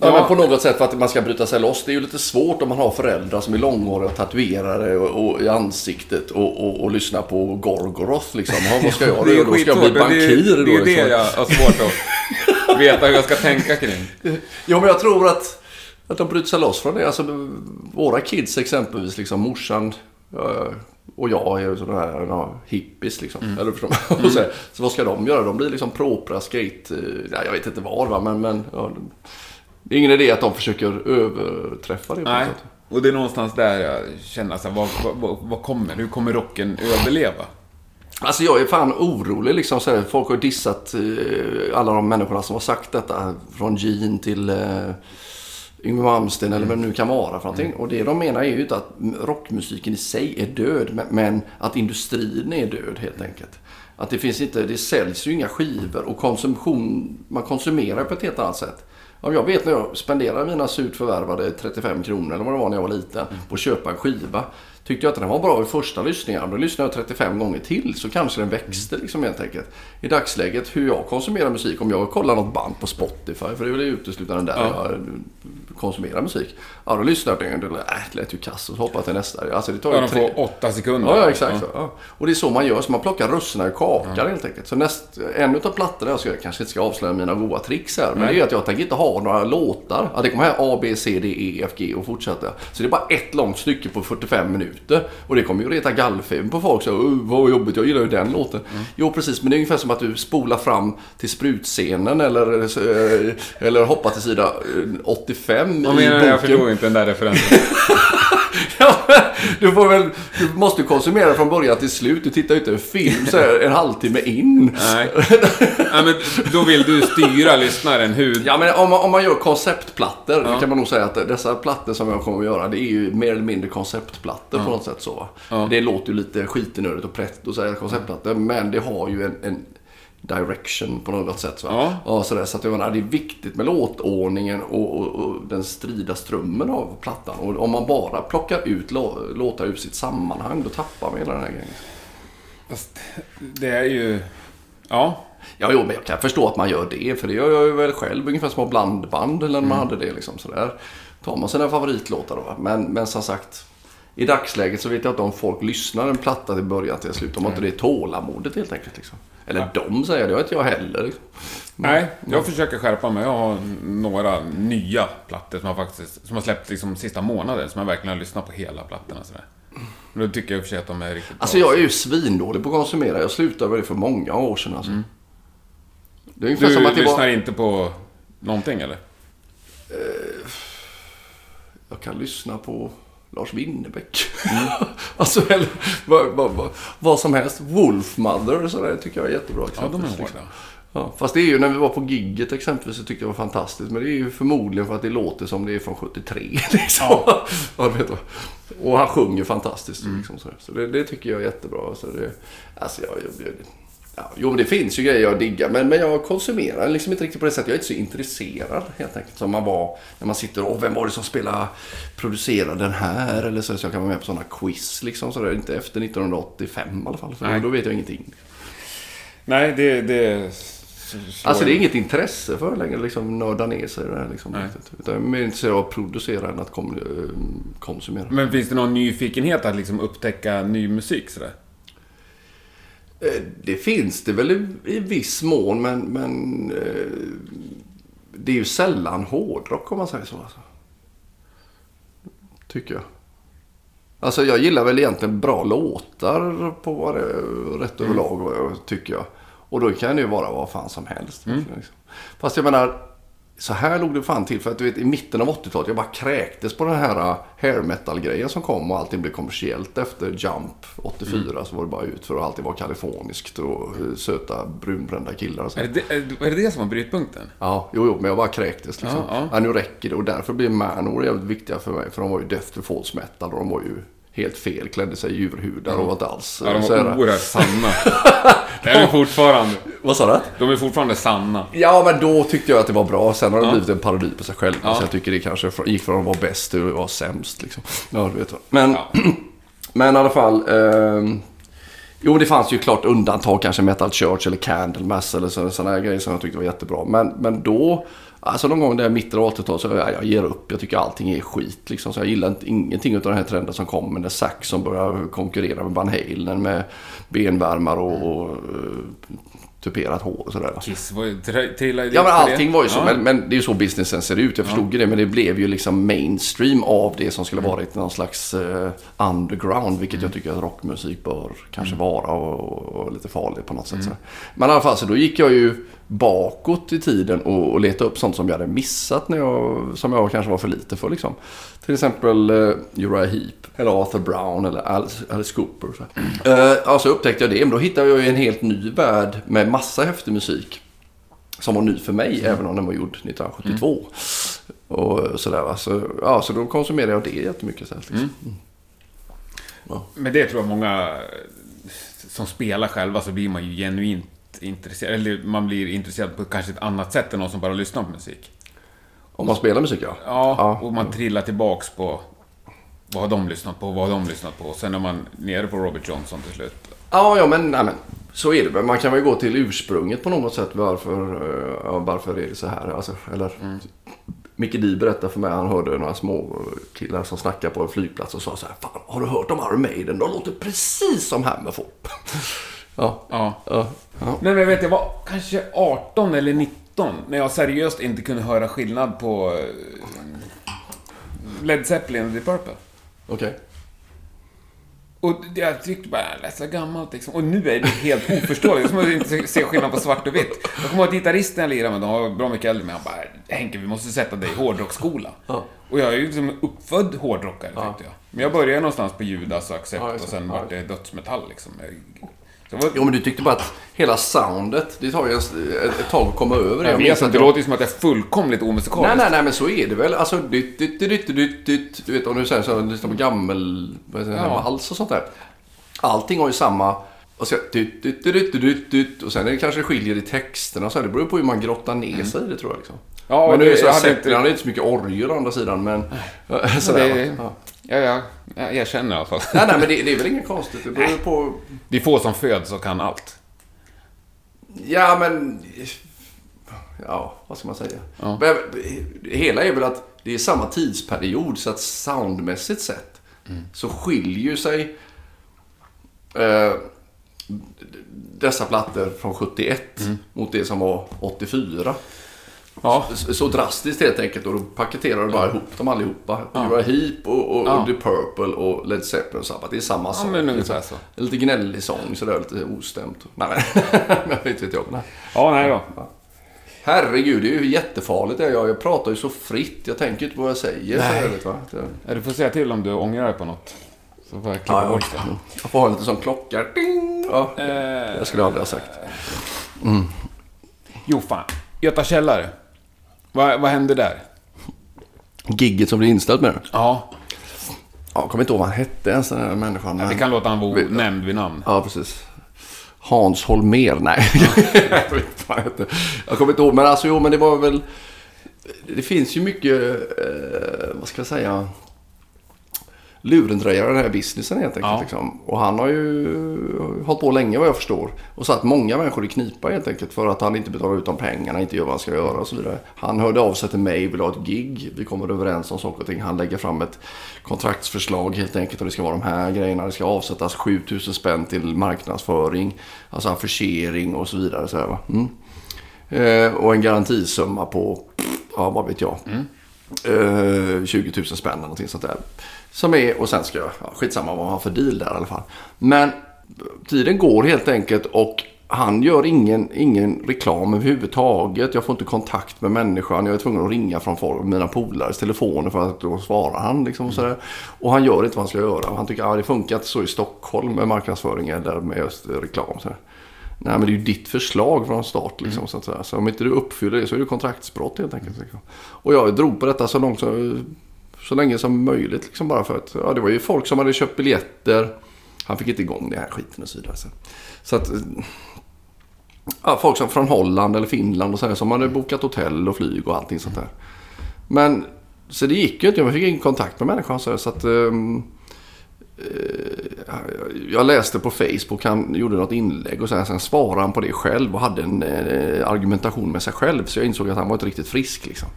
Ja, men på något sätt för att man ska bryta sig loss. Det är ju lite svårt om man har föräldrar som är långhåriga och tatuerade och, och, i ansiktet och, och, och lyssnar på Gorgoroth liksom. Ja, vad ska jag göra? Då ska jag bli bankir
det, det är det
liksom.
jag har svårt att veta hur jag ska tänka kring.
Jo, men jag tror att, att de bryter sig loss från det. Alltså, våra kids exempelvis, liksom morsan eh, och jag är ju sådana här ja, hippies liksom.
Mm.
Eller förstår? Och så, så vad ska de göra? De blir liksom propra skate... eh, Nej, jag vet inte vad va, men... men ja, det är ingen idé att de försöker överträffa det.
Nej, och det är någonstans där jag känner så här, vad, vad, vad, kommer? Hur kommer rocken överleva?
Alltså jag är fan orolig liksom. Så här, folk har dissat eh, alla de människorna som har sagt detta. Från Gene till eh, Yngwie Malmsteen eller vad det nu kan vara för någonting. Och det de menar är ju inte att rockmusiken i sig är död. men- Men att industrin är död helt enkelt. Att det finns inte, det säljs ju inga skivor och konsumtion, man konsumerar på ett helt annat sätt. Ja, jag vet när jag spenderade mina surt förvärvade 35 kronor eller vad det var när jag var liten på att köpa en skiva. Tyckte jag att den var bra i första lyssningen, då lyssnade jag 35 gånger till så kanske den växte liksom helt enkelt. I dagsläget hur jag konsumerar musik, om jag kollar något band på Spotify, för det är väl uteslutande där
Ja.
jag konsumerar musik. Ja, då lyssnar jag och äh, det lät ju kass och så hoppar jag till nästa. Alltså det tar ju
Ja, de
tre...
får åtta sekunder.
Ja, ja exakt. Så, ja. Och det är så man gör. Så man plockar russinen ur kakan helt enkelt. Så näst, en utav plattorna, jag, ska, jag kanske inte ska avslöja mina goda tricks här. Men det är att jag tänker inte ha några låtar. Ja, det kommer här A, B, C, D, E, F, G och fortsätta. Så det är bara ett långt stycke på 45 minuter. Minuter. Och det kommer ju reta gallfeber på folk. Så, "Åh, vad jobbigt, jag gillar ju den låten. Jo, precis. Men det är ungefär som att du spolar fram till sprutscenen eller, eh, eller hoppar till sida eh, 85
Vad
i
menar du? Jag
boken.
förstår inte den där referensen.
Ja, du, får väl, du måste ju konsumera från början till slut. Du tittar ju inte en film så här, en halvtimme in.
Nej. Nej, men då vill du styra lyssnaren hur...
Ja, men om man, om man gör konceptplattor kan man nog säga att dessa plattor som jag kommer att göra, det är ju mer eller mindre konceptplattor på något sätt så. va. Det låter ju lite skitenördigt och prätt att säga konceptplattor, men det har ju en, en direction på något sätt. Va?
Ja.
Ja, sådär, så att jag menar, det är viktigt med låtordningen och, och, och den strida strömmen av plattan. Och om man bara plockar ut lå- låtar ur sitt sammanhang, då tappar man hela den här grejen.
Fast det är ju... Ja.
Ja, jo, men jag kan förstå att man gör det. För det gör jag ju väl själv. Ungefär som blandband eller när man hade det. Liksom, sådär. Tar man sina favoritlåtar då. Men, men som sagt. I dagsläget så vet jag inte om folk lyssnar en platta till början till slut. De har inte det tålamodet helt enkelt. Liksom. Eller de säger det. Det har inte jag heller. Liksom.
Nej, jag försöker skärpa mig. Jag har några nya plattor som har faktiskt... Som har släppt liksom sista månaden. Som jag verkligen har lyssnat på hela plattorna sådär. Men då tycker jag i och för sig att de är riktigt
Alltså
bra.
jag är ju svindålig på att konsumera. Jag slutade med det för många år sedan. Alltså. Det är ungefär
Du
som att det
lyssnar
var...
inte på någonting eller?
Jag kan lyssna på Lars Winnerbäck.
Mm.
alltså, eller vad, vad, vad, vad som helst. Wolfmother sådär tycker jag är jättebra.
Ja, de är.
Ja, fast det är ju när vi var på gigget exempelvis så tyckte jag det var fantastiskt. Men det är ju förmodligen för att det låter som det är från 73. Liksom. Ja. du vet vad. Och han sjunger fantastiskt.
Mm.
Liksom, så det, det tycker jag är jättebra. Så det, alltså jag, jag, jag, ja, jo, men det finns ju grejer jag diggar. Men, men jag konsumerar liksom inte riktigt på det sättet. Jag är inte så intresserad helt enkelt. Som man var när man sitter och vem var det som spelade, producerade den här? Eller så, så jag kan vara med på sådana quiz liksom. Så det är inte efter 1985 i alla fall. För
Nej.
då vet jag ingenting.
Nej, det... det
Alltså det är inget intresse för längre liksom nörda ner sig det här liksom.
Nej.
Utan jag är mer intresserad av att producera än att eh, konsumera.
Men finns det någon nyfikenhet att liksom upptäcka ny musik sådär?
Eh, Det finns det väl i, i viss mån men, men eh, det är ju sällan hårdrock om man säger så. Alltså. Tycker jag. Alltså jag gillar väl egentligen bra låtar på vad det, rätt överlag vad jag tycker jag. Och då kan det ju vara vad fan som helst. Liksom. Fast jag menar, så här låg det fan till. För att du vet i mitten av 80-talet, jag bara kräktes på den här uh, hair metal-grejen som kom och allting blev kommersiellt efter Jump 84. Så var det bara ut för att alltid vara kaliforniskt och uh, söta brunbrända killar och så.
Är det, är, det- det som var brytpunkten?
Ja, jo, jo, men jag bara kräktes liksom.
Ja,
Ja,
ja.
nu räcker det. Och därför blir Manowar jävligt viktiga för mig. För de var ju death to false metal och de var ju helt fel. Klädde sig i djurhudar och var inte alls...
Ja, de
här-
var oerhört sanna. det är de fortfarande.
Vad sa du?
De är fortfarande sanna.
Ja, men då tyckte jag att det var bra. Sen har det
Ja.
blivit en parodi på sig själv.
Ja.
Så jag tycker det kanske gick från att vara bäst till att vara sämst. Liksom. Ja, du vet. Men,
Ja.
men i alla fall. ehm, jo, det fanns ju klart undantag. Kanske Metal Church eller Candlemass eller sådana här grejer som jag tyckte var jättebra. Men, men då, alltså någon gång där i mitten av 80-talet så jag, jag ger upp. Jag tycker allting är skit. Liksom. Så jag gillar inte, ingenting av den här trenden som kom. Med när Saxon började konkurrera med Van Halen med benvärmare och, och eh, tuperat hår och sådär.
Kiss var ju... tri- Trillade
Ja, men allting var ju så.
Ja.
Men, men det är ju så businessen ser ut. Jag förstod ju det. Men det blev ju liksom mainstream av det som skulle
Mm.
varit någon slags eh, underground. Vilket jag tycker att rockmusik bör kanske
Mm.
vara. Och, och lite farligt på något sätt. Så. Men i alla fall, så då gick jag ju bakåt i tiden och, och letade upp sånt som jag hade missat. När jag, som jag kanske var för lite för liksom. Till exempel uh, Uriah Heep. Eller Arthur Brown eller Alice, Alice Cooper. Så, uh, ja, så upptäckte jag det. Men då hittade jag en helt ny värld med massa häftig musik som var ny för mig, även om den var gjord 1972. Och sådär va. Så, ja, så då konsumerade jag det jättemycket. Så här, liksom.
Men det tror jag många som spelar själva så blir man ju genuint intresserad. Eller man blir intresserad på kanske ett annat sätt än någon som bara lyssnar på musik.
Om man spelar musik ja.
Ja,
Ja.
och man trillar tillbaks på vad har de lyssnat på, vad har de lyssnat på. Sen är man nere på Robert Johnson till slut.
Ja, ja men, nej, men så är det väl. Man kan väl gå till ursprunget på något sätt. Varför, eh, ja, varför är det så här? Alltså, eller, Micke Di berättade för mig, han hörde några små killar som snackade på en flygplats och sa så här. Fan, har du hört om Iron Maiden? De låter precis som Hammerfall. ja,
Ja.
ja, ja.
Nej men jag vet, jag var kanske 18 eller 19 när jag seriöst inte kunde höra skillnad på eh, Led Zeppelin och Deep Purple.
Okej.
Och jag tyckte bara, det är så gammalt liksom. Och nu är det helt oförståeligt. Som att inte se skillnad på svart och vitt. Jag kommer ihåg att gitarristen jag lirade med, de var bra mycket äldre, men han bara, Henke, vi måste sätta dig i hårdrocksskola.
Ja.
Och jag är ju liksom uppfödd hårdrockare, tänkte jag. Men jag började någonstans på Judas och Accept
Ja,
och sen
Ja.
vart det dödsmetall liksom. Jag- var,
Jo, men du tyckte bara att hela soundet, det tar ju ett, ett tag att komma över det.
jag vet
att
inte, det låter ju som att jag är fullkomligt omusikalisk.
Nej, nej, nej, men så är det väl. Alltså, dytt, dytt, dytt, dytt, dytt. Du vet, om du säger så lyssnar på gammel, vad säger
Ja.
vals och sånt där. Allting har ju samma... Och så, dytt, dytt, dytt, dytt, dytt, och sen är det kanske skiljer i texterna och så här. Det beror på hur man grottar ner sig i det, tror jag. Liksom.
Ja,
men nu är
det-
det så
jag hade inte-
har inte så mycket orgel å andra sidan, men... Så
det-
ja.
Ja, ja, jag erkänner i alla fall.
Nej, nej, men det, det är väl inget konstigt. Det beror på...
Det är få som föds och kan allt.
Ja, men... Ja, vad ska man säga?
Ja.
Men, det hela är väl att det är samma tidsperiod, så att soundmässigt sett så skiljer ju sig eh, dessa plattor från 71 mot det som var 84.
Ja.
Så, så drastiskt helt enkelt och då paketerar du bara ihop dem allihopa. Ja. Uriah Heep och, och,
Ja.
och The Purple och Led Zeppelin och Sabbath. Det är samma
Ja,
sak.
men ungefär så.
Lite gnällig sång sådär, lite ostämt. Nej, men jag vet jag. Nej.
Ja, nej då.
Herregud, det är ju jättefarligt. Jag, jag pratar ju så fritt. Jag tänker inte på vad jag säger.
Nej.
jag, vet, va?
Ja, du får säga till om du ångrar dig på något. Så får jag klippa
Ja,
bort
ja.
det.
Jag får ha lite sån klocka. Ding! Ja,
Eh,
det skulle jag aldrig ha sagt.
jo, fan. Göta källare. Vad, vad hände där?
Gigget som blev inställt med det.
Ja,
Ja, jag kommer inte ihåg vad han hette ens den här människan. men-
kan låta han vara
Vi-
nämnd vid namn.
Ja, precis. Hans Holmér, nej. jag vet inte vad han hette. Jag kommer inte ihåg, men alltså jo, men det var väl... Det finns ju mycket, eh, vad ska jag säga, lurendrejare i den här businessen helt enkelt.
Ja.
Liksom. Och han har ju hållit på länge vad jag förstår. Och satt många människor i knipa helt enkelt för att han inte betalar ut de pengarna, inte gör vad han ska göra och så vidare. Han hörde av sig till mig, vill ha ett gig. Vi kommer överens om saker och ting. Han lägger fram ett kontraktsförslag helt enkelt och det ska vara de här grejerna. Det ska avsättas 7000 spänn till marknadsföring, alltså affischering och så vidare. Så här? Mm. Eh, och en garantisumma på, ja vad vet jag, eh, 20 000 spänn eller någonting sånt där. Som är, och sen ska jag, ja, skitsamma vad man har för deal där i alla fall. Men eh, tiden går helt enkelt och han gör ingen, ingen reklam överhuvudtaget. Jag får inte kontakt med människan. Jag är tvungen att ringa från folk, mina polares telefoner för att då svarar han. Liksom, och, sådär. och han gör inte vad han ska göra. Och han tycker att ah, det funkar inte så i Stockholm med marknadsföring eller med just eh, reklam. Så Nej, men det är ju ditt förslag från start. Liksom, så, att säga. så om inte du uppfyller det så är det kontraktsbrott helt enkelt. Liksom. Och jag drog på detta så långt som, så länge som möjligt. Liksom, bara för att ja, det var ju folk som hade köpt biljetter. Han fick inte igång den här skiten och så vidare. Så, så att... Ja, folk som från Holland eller Finland och så här, som hade bokat hotell och flyg och allting sånt där. Men så det gick ju inte. Jag fick ingen kontakt med människan. Så, så att... um, jag läste på Facebook, han gjorde något inlägg och sen, sen svarade han på det själv och hade en eh, argumentation med sig själv. Så jag insåg att han var inte riktigt frisk. Liksom.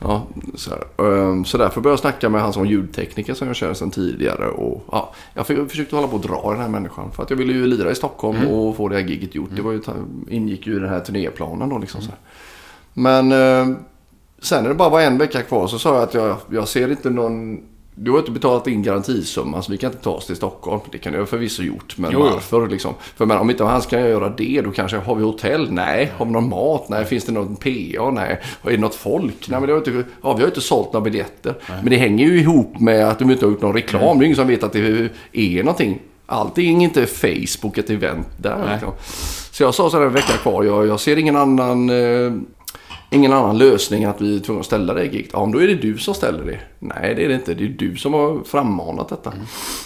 Ja, så. Ehm, så därför började jag snacka med han som ljudtekniker som jag känner sedan tidigare. Och, ja, jag försökte hålla på att dra den här människan. För att jag ville ju lira i Stockholm och få det här giget gjort. Det var ju, ingick ju i den här turnéplanen då. Liksom, så här. Men eh, sen när det bara var en vecka kvar så sa jag att jag, jag ser inte någon... Du har inte betalat in garantisumman så vi kan inte ta oss till Stockholm. Det kan jag förvisso gjort, men
Jo,
varför liksom? För men, om inte han ska göra det, då kanske har vi hotell? Nej. Har vi någon mat? Nej. Finns det någon PA? Nej. Är det något folk? Nej, men det har inte, ja, vi har inte sålt några biljetter. Men det hänger ju ihop med att de inte har gjort någon reklam. Det är ingen som vet att det är någonting. Allting är inte Facebook ett event där.
Nej.
Liksom. Så jag sa så här en vecka kvar. Jag, jag ser ingen annan... Eh, ingen annan lösning än att vi är tvungna att ställa det giget. Ja, men då är det du som ställer det. Nej, det är det inte. Det är du som har frammanat detta.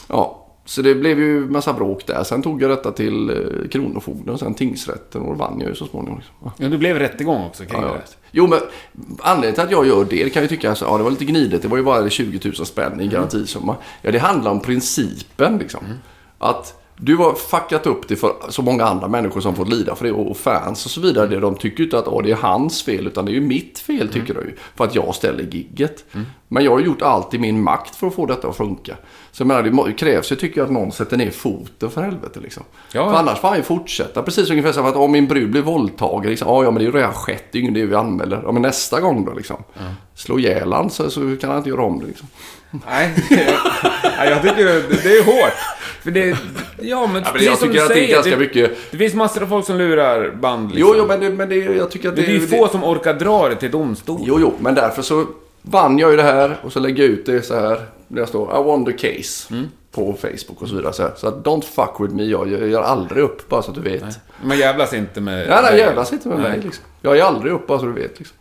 Ja, så det blev ju massa bråk där. Sen tog jag detta till eh, Kronofogden och sen tingsrätten och då vann jag ju så småningom. Liksom. Ja.
Ja, det blev rättegång också kring
Ja, ja.
det.
Jo, men anledningen till att jag gör det, det kan ju tycka så, ja, det var lite gnidigt. Det var ju bara 20 000 spänn i garantisumma. Ja, det handlar om principen liksom. Att du har fuckat upp det för så många andra människor som fått lida för det och fans och så vidare. De tycker ju inte att det är hans fel utan det är ju mitt fel tycker de ju. För att jag ställer gigget. Men jag har gjort allt i min makt för att få detta att funka. Så jag menar, det krävs ju tycker jag att någon sätter ner foten för helvete liksom.
Ja.
För annars får han ju fortsätta. Precis ungefär som att om min brud blir våldtagen. Liksom, ja, ja, men det är ju redan skett. Det är ju det vi anmäler. Ja, men nästa gång då liksom. Slå ihjäl han så, så kan han inte göra om det liksom.
Nej, Nej, jag tycker det, det är hårt. För det, ja men,
Ja, men
precis
jag
som
tycker
du
att det är
säger,
ganska
det,
mycket...
det finns massor av folk som lurar band liksom.
Jo, jo, men, det, men det, jag tycker att
det,
det...
är ju få som orkar dra det till domstol.
Jo, jo, men därför så vann jag ju det här och så lägger jag ut det så här. Där jag står I won the case.
Mm.
På Facebook och så vidare. Så, här. så att don't fuck with me. Jag jag gör aldrig upp bara så att du vet. Nej,
Man jävlas inte med...
nej,
dig.
jävlas inte med
Nej.
mig liksom. Jag är aldrig upp bara så du vet liksom.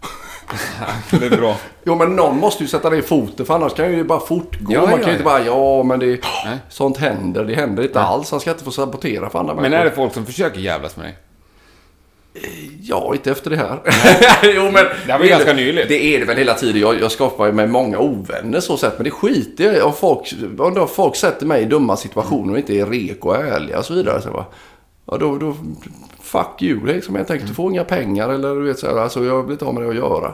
Det är bra.
Jo, men någon måste ju sätta ner foten för annars kan ju det bara fortgå.
Ja,
Man
ja,
kan ju inte bara, ja men det...
Nej.
Sånt händer. Det händer inte alls. Han ska inte få sabotera för andra
Men
människor.
är det folk som försöker jävlas med dig?
Ja, inte efter det här. jo, men
Det här var ganska nyligt.
Det är det väl hela tiden. Jag, jag skapar ju med många ovänner så sett. Men det skiter jag om folk, om folk sätter mig i dumma situationer och inte är reko och ärliga och så vidare. Så bara, ja, då, då, fuck you liksom. Jag tänker, du får inga pengar eller du vet så här. Alltså, jag vill inte ha med det att göra.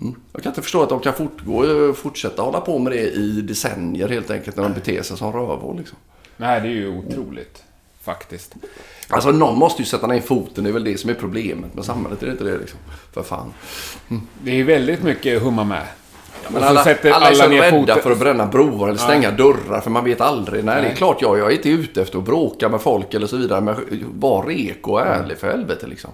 Mm. Jag kan inte förstå att de kan fortgå, fortsätta hålla på med det i decennier helt enkelt. När de beter sig som rövhål liksom.
Nej, det är ju otroligt. Faktiskt.
Alltså någon måste ju sätta ner foten. Det är väl det som är problemet med samhället. Är det inte det liksom? För fan.
Det är ju väldigt mycket humma med.
Men
Och så
alla,
sätter
alla är så
alla
rädda
foten.
för att bränna broar eller stänga dörrar för man vet aldrig. Nej, det
Nej.
är klart jag, jag är inte ute efter att bråka med folk eller så vidare. Men var reko och ärlig för helvete liksom.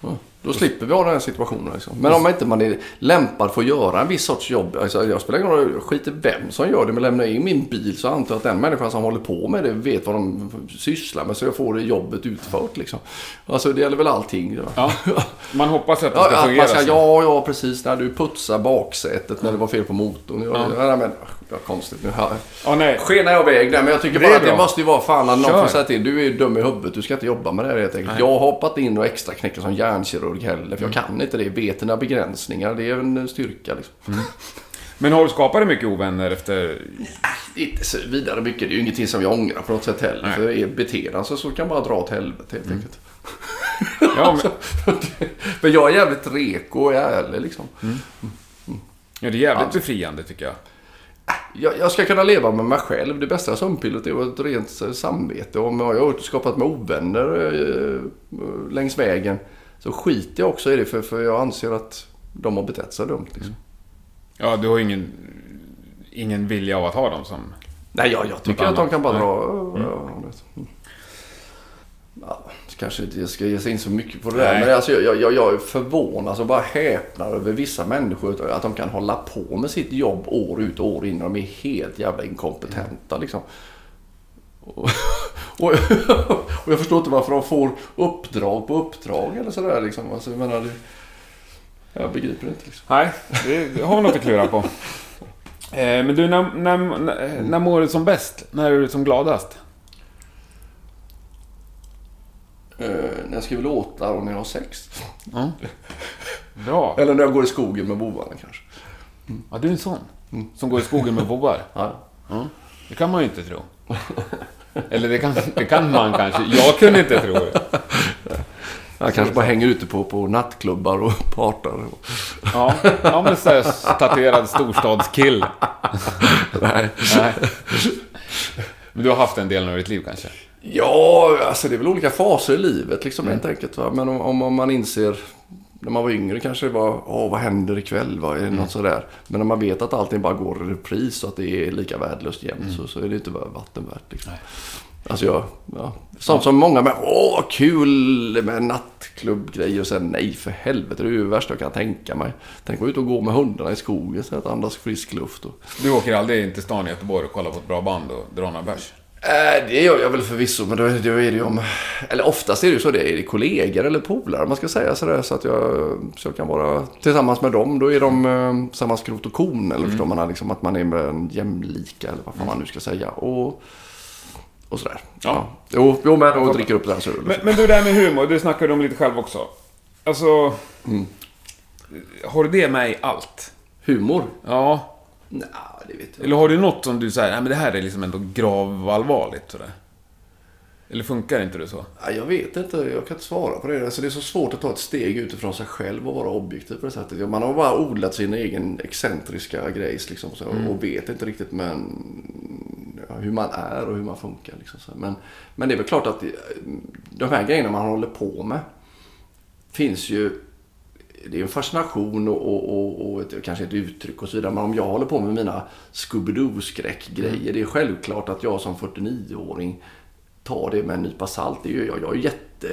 Ja, Då slipper vi ha den här situationen. Liksom. Men om inte man är lämpad för att göra en viss sorts jobb. Alltså, jag spelar ingen roll, jag skiter vem som gör det. Men lämnar jag in min bil så antar jag att den människan som håller på med det vet vad de sysslar med. Så jag får det jobbet utfört liksom. Alltså det gäller väl allting. Ja.
Ja. Man hoppas att det
Ja,
ska
att
fungera
man ska, ja, ja, precis. När du putsar baksätet när det var fel på motorn. Ja,
Ja.
ja. men, var konstigt nu. Här.
Ja, nej.
Skenar jag iväg där, men jag tycker
Det
bara att det måste ju vara fan att någon får säga till. Du är ju dum i huvudet, du ska inte jobba med det här helt enkelt. Jag har hoppat in och extra knäcker som hjärnkirurg heller, för jag kan inte det. Vet dina begränsningar, det är en styrka liksom.
Men har du skapat dig mycket ovänner efter...
Inte så vidare mycket, det är ju ingenting som jag ångrar på något sätt heller.
Nej.
För är beter sig så kan bara dra åt helvete helt enkelt.
Ja, men,
Men jag är jävligt reko och ärlig liksom.
ja, det är jävligt befriande tycker jag.
Jag, jag ska kunna leva med mig själv. Det bästa sömnpillret är ett rent eh, samvete. Om jag har skapat mig ovänner eh, längs vägen så skiter jag också i det för, för jag anser att de har betett sig dumt. Liksom.
Ja, du har ingen, ingen vilja av att ha dem som...
Nej, jag, jag tycker att de kan bara dra... Ja, mm. Ja, kanske inte jag ska ge sig in så mycket på det där.
Nej.
Men alltså, jag, jag, jag är förvånad och bara häpnar över vissa människor. Att de kan hålla på med sitt jobb år ut och år in. Och de är helt jävla inkompetenta liksom. Och, och, och jag förstår inte varför de får uppdrag på uppdrag eller sådär liksom. Alltså, jag menar, det, jag begriper inte liksom.
Nej, det, det har vi något att klura på. Eh, men du, när, när, när, när mår du som bäst? När är du som gladast?
Eh, när jag skriver låtar och när jag har sex.
Ja. Bra.
Eller när jag går i skogen med bovarna kanske.
Ja, du är en sån. Som går i skogen med vovvar.
Ja.
Ja. Det kan man ju inte tro. Eller det kan, det kan man kanske. Jag kunde inte tro det.
Jag kanske bara hänger ute på, på nattklubbar och partar.
Ja, ja men så här tatuerad storstadskill.
Nej.
Nej. Men du har haft en del av ditt liv kanske?
Ja, alltså det är väl olika faser i livet liksom helt enkelt. Va? Men om, om man inser, när man var yngre kanske det var, åh vad händer ikväll? Va? Är det något sådär. Men när man vet att allting bara går i repris och att det är lika värdelöst jämt så, så är det inte bara vatten värt. Liksom. Alltså jag, ja. Sånt som många med, åh vad kul med nattklubbgrejer och sen nej för helvete, det är ju det värsta jag kan tänka mig. Tänk att ut och gå med hundarna i skogen så att andas frisk luft. Och...
Du åker aldrig in till stan i Göteborg och kollar på ett bra band och drar några bärs?
Äh, det gör jag väl förvisso, men då, är det ju om... Eller oftast är det ju så, det är kollegor eller polare man ska säga sådär. Så att jag, så jag kan vara tillsammans med dem. Då är de eh, samma skrot och korn. Eller förstår man liksom att man är med en jämlika eller vad fan man nu ska säga. Och, och sådär. Ja. Jo, jo, men och dricker upp deras öl.
Men, men du, det här med humor, det snackade du om lite själv också. Alltså... Har du det med i allt?
Humor?
Ja.
Nej, det vet jag
Eller har du något som du säger, nej men det här är liksom ändå gravallvarligt sådär? Eller funkar inte det så?
Ja, Jag vet inte, jag kan inte svara på det. Alltså, det är så svårt att ta ett steg utifrån sig själv och vara objektiv på det sättet. Man har bara odlat sin egen excentriska grejs liksom, så, och vet inte riktigt men, ja, hur man är och hur man funkar. Liksom, så. Men, men det är väl klart att de här grejerna man håller på med finns ju det är en fascination och, och, och, och ett, kanske ett uttryck och så vidare. Men om jag håller på med mina Scooby-Doo-skräckgrejer. Det är självklart att jag som 49-åring tar det med en nypa salt. Det gör jag. Jag är jätte...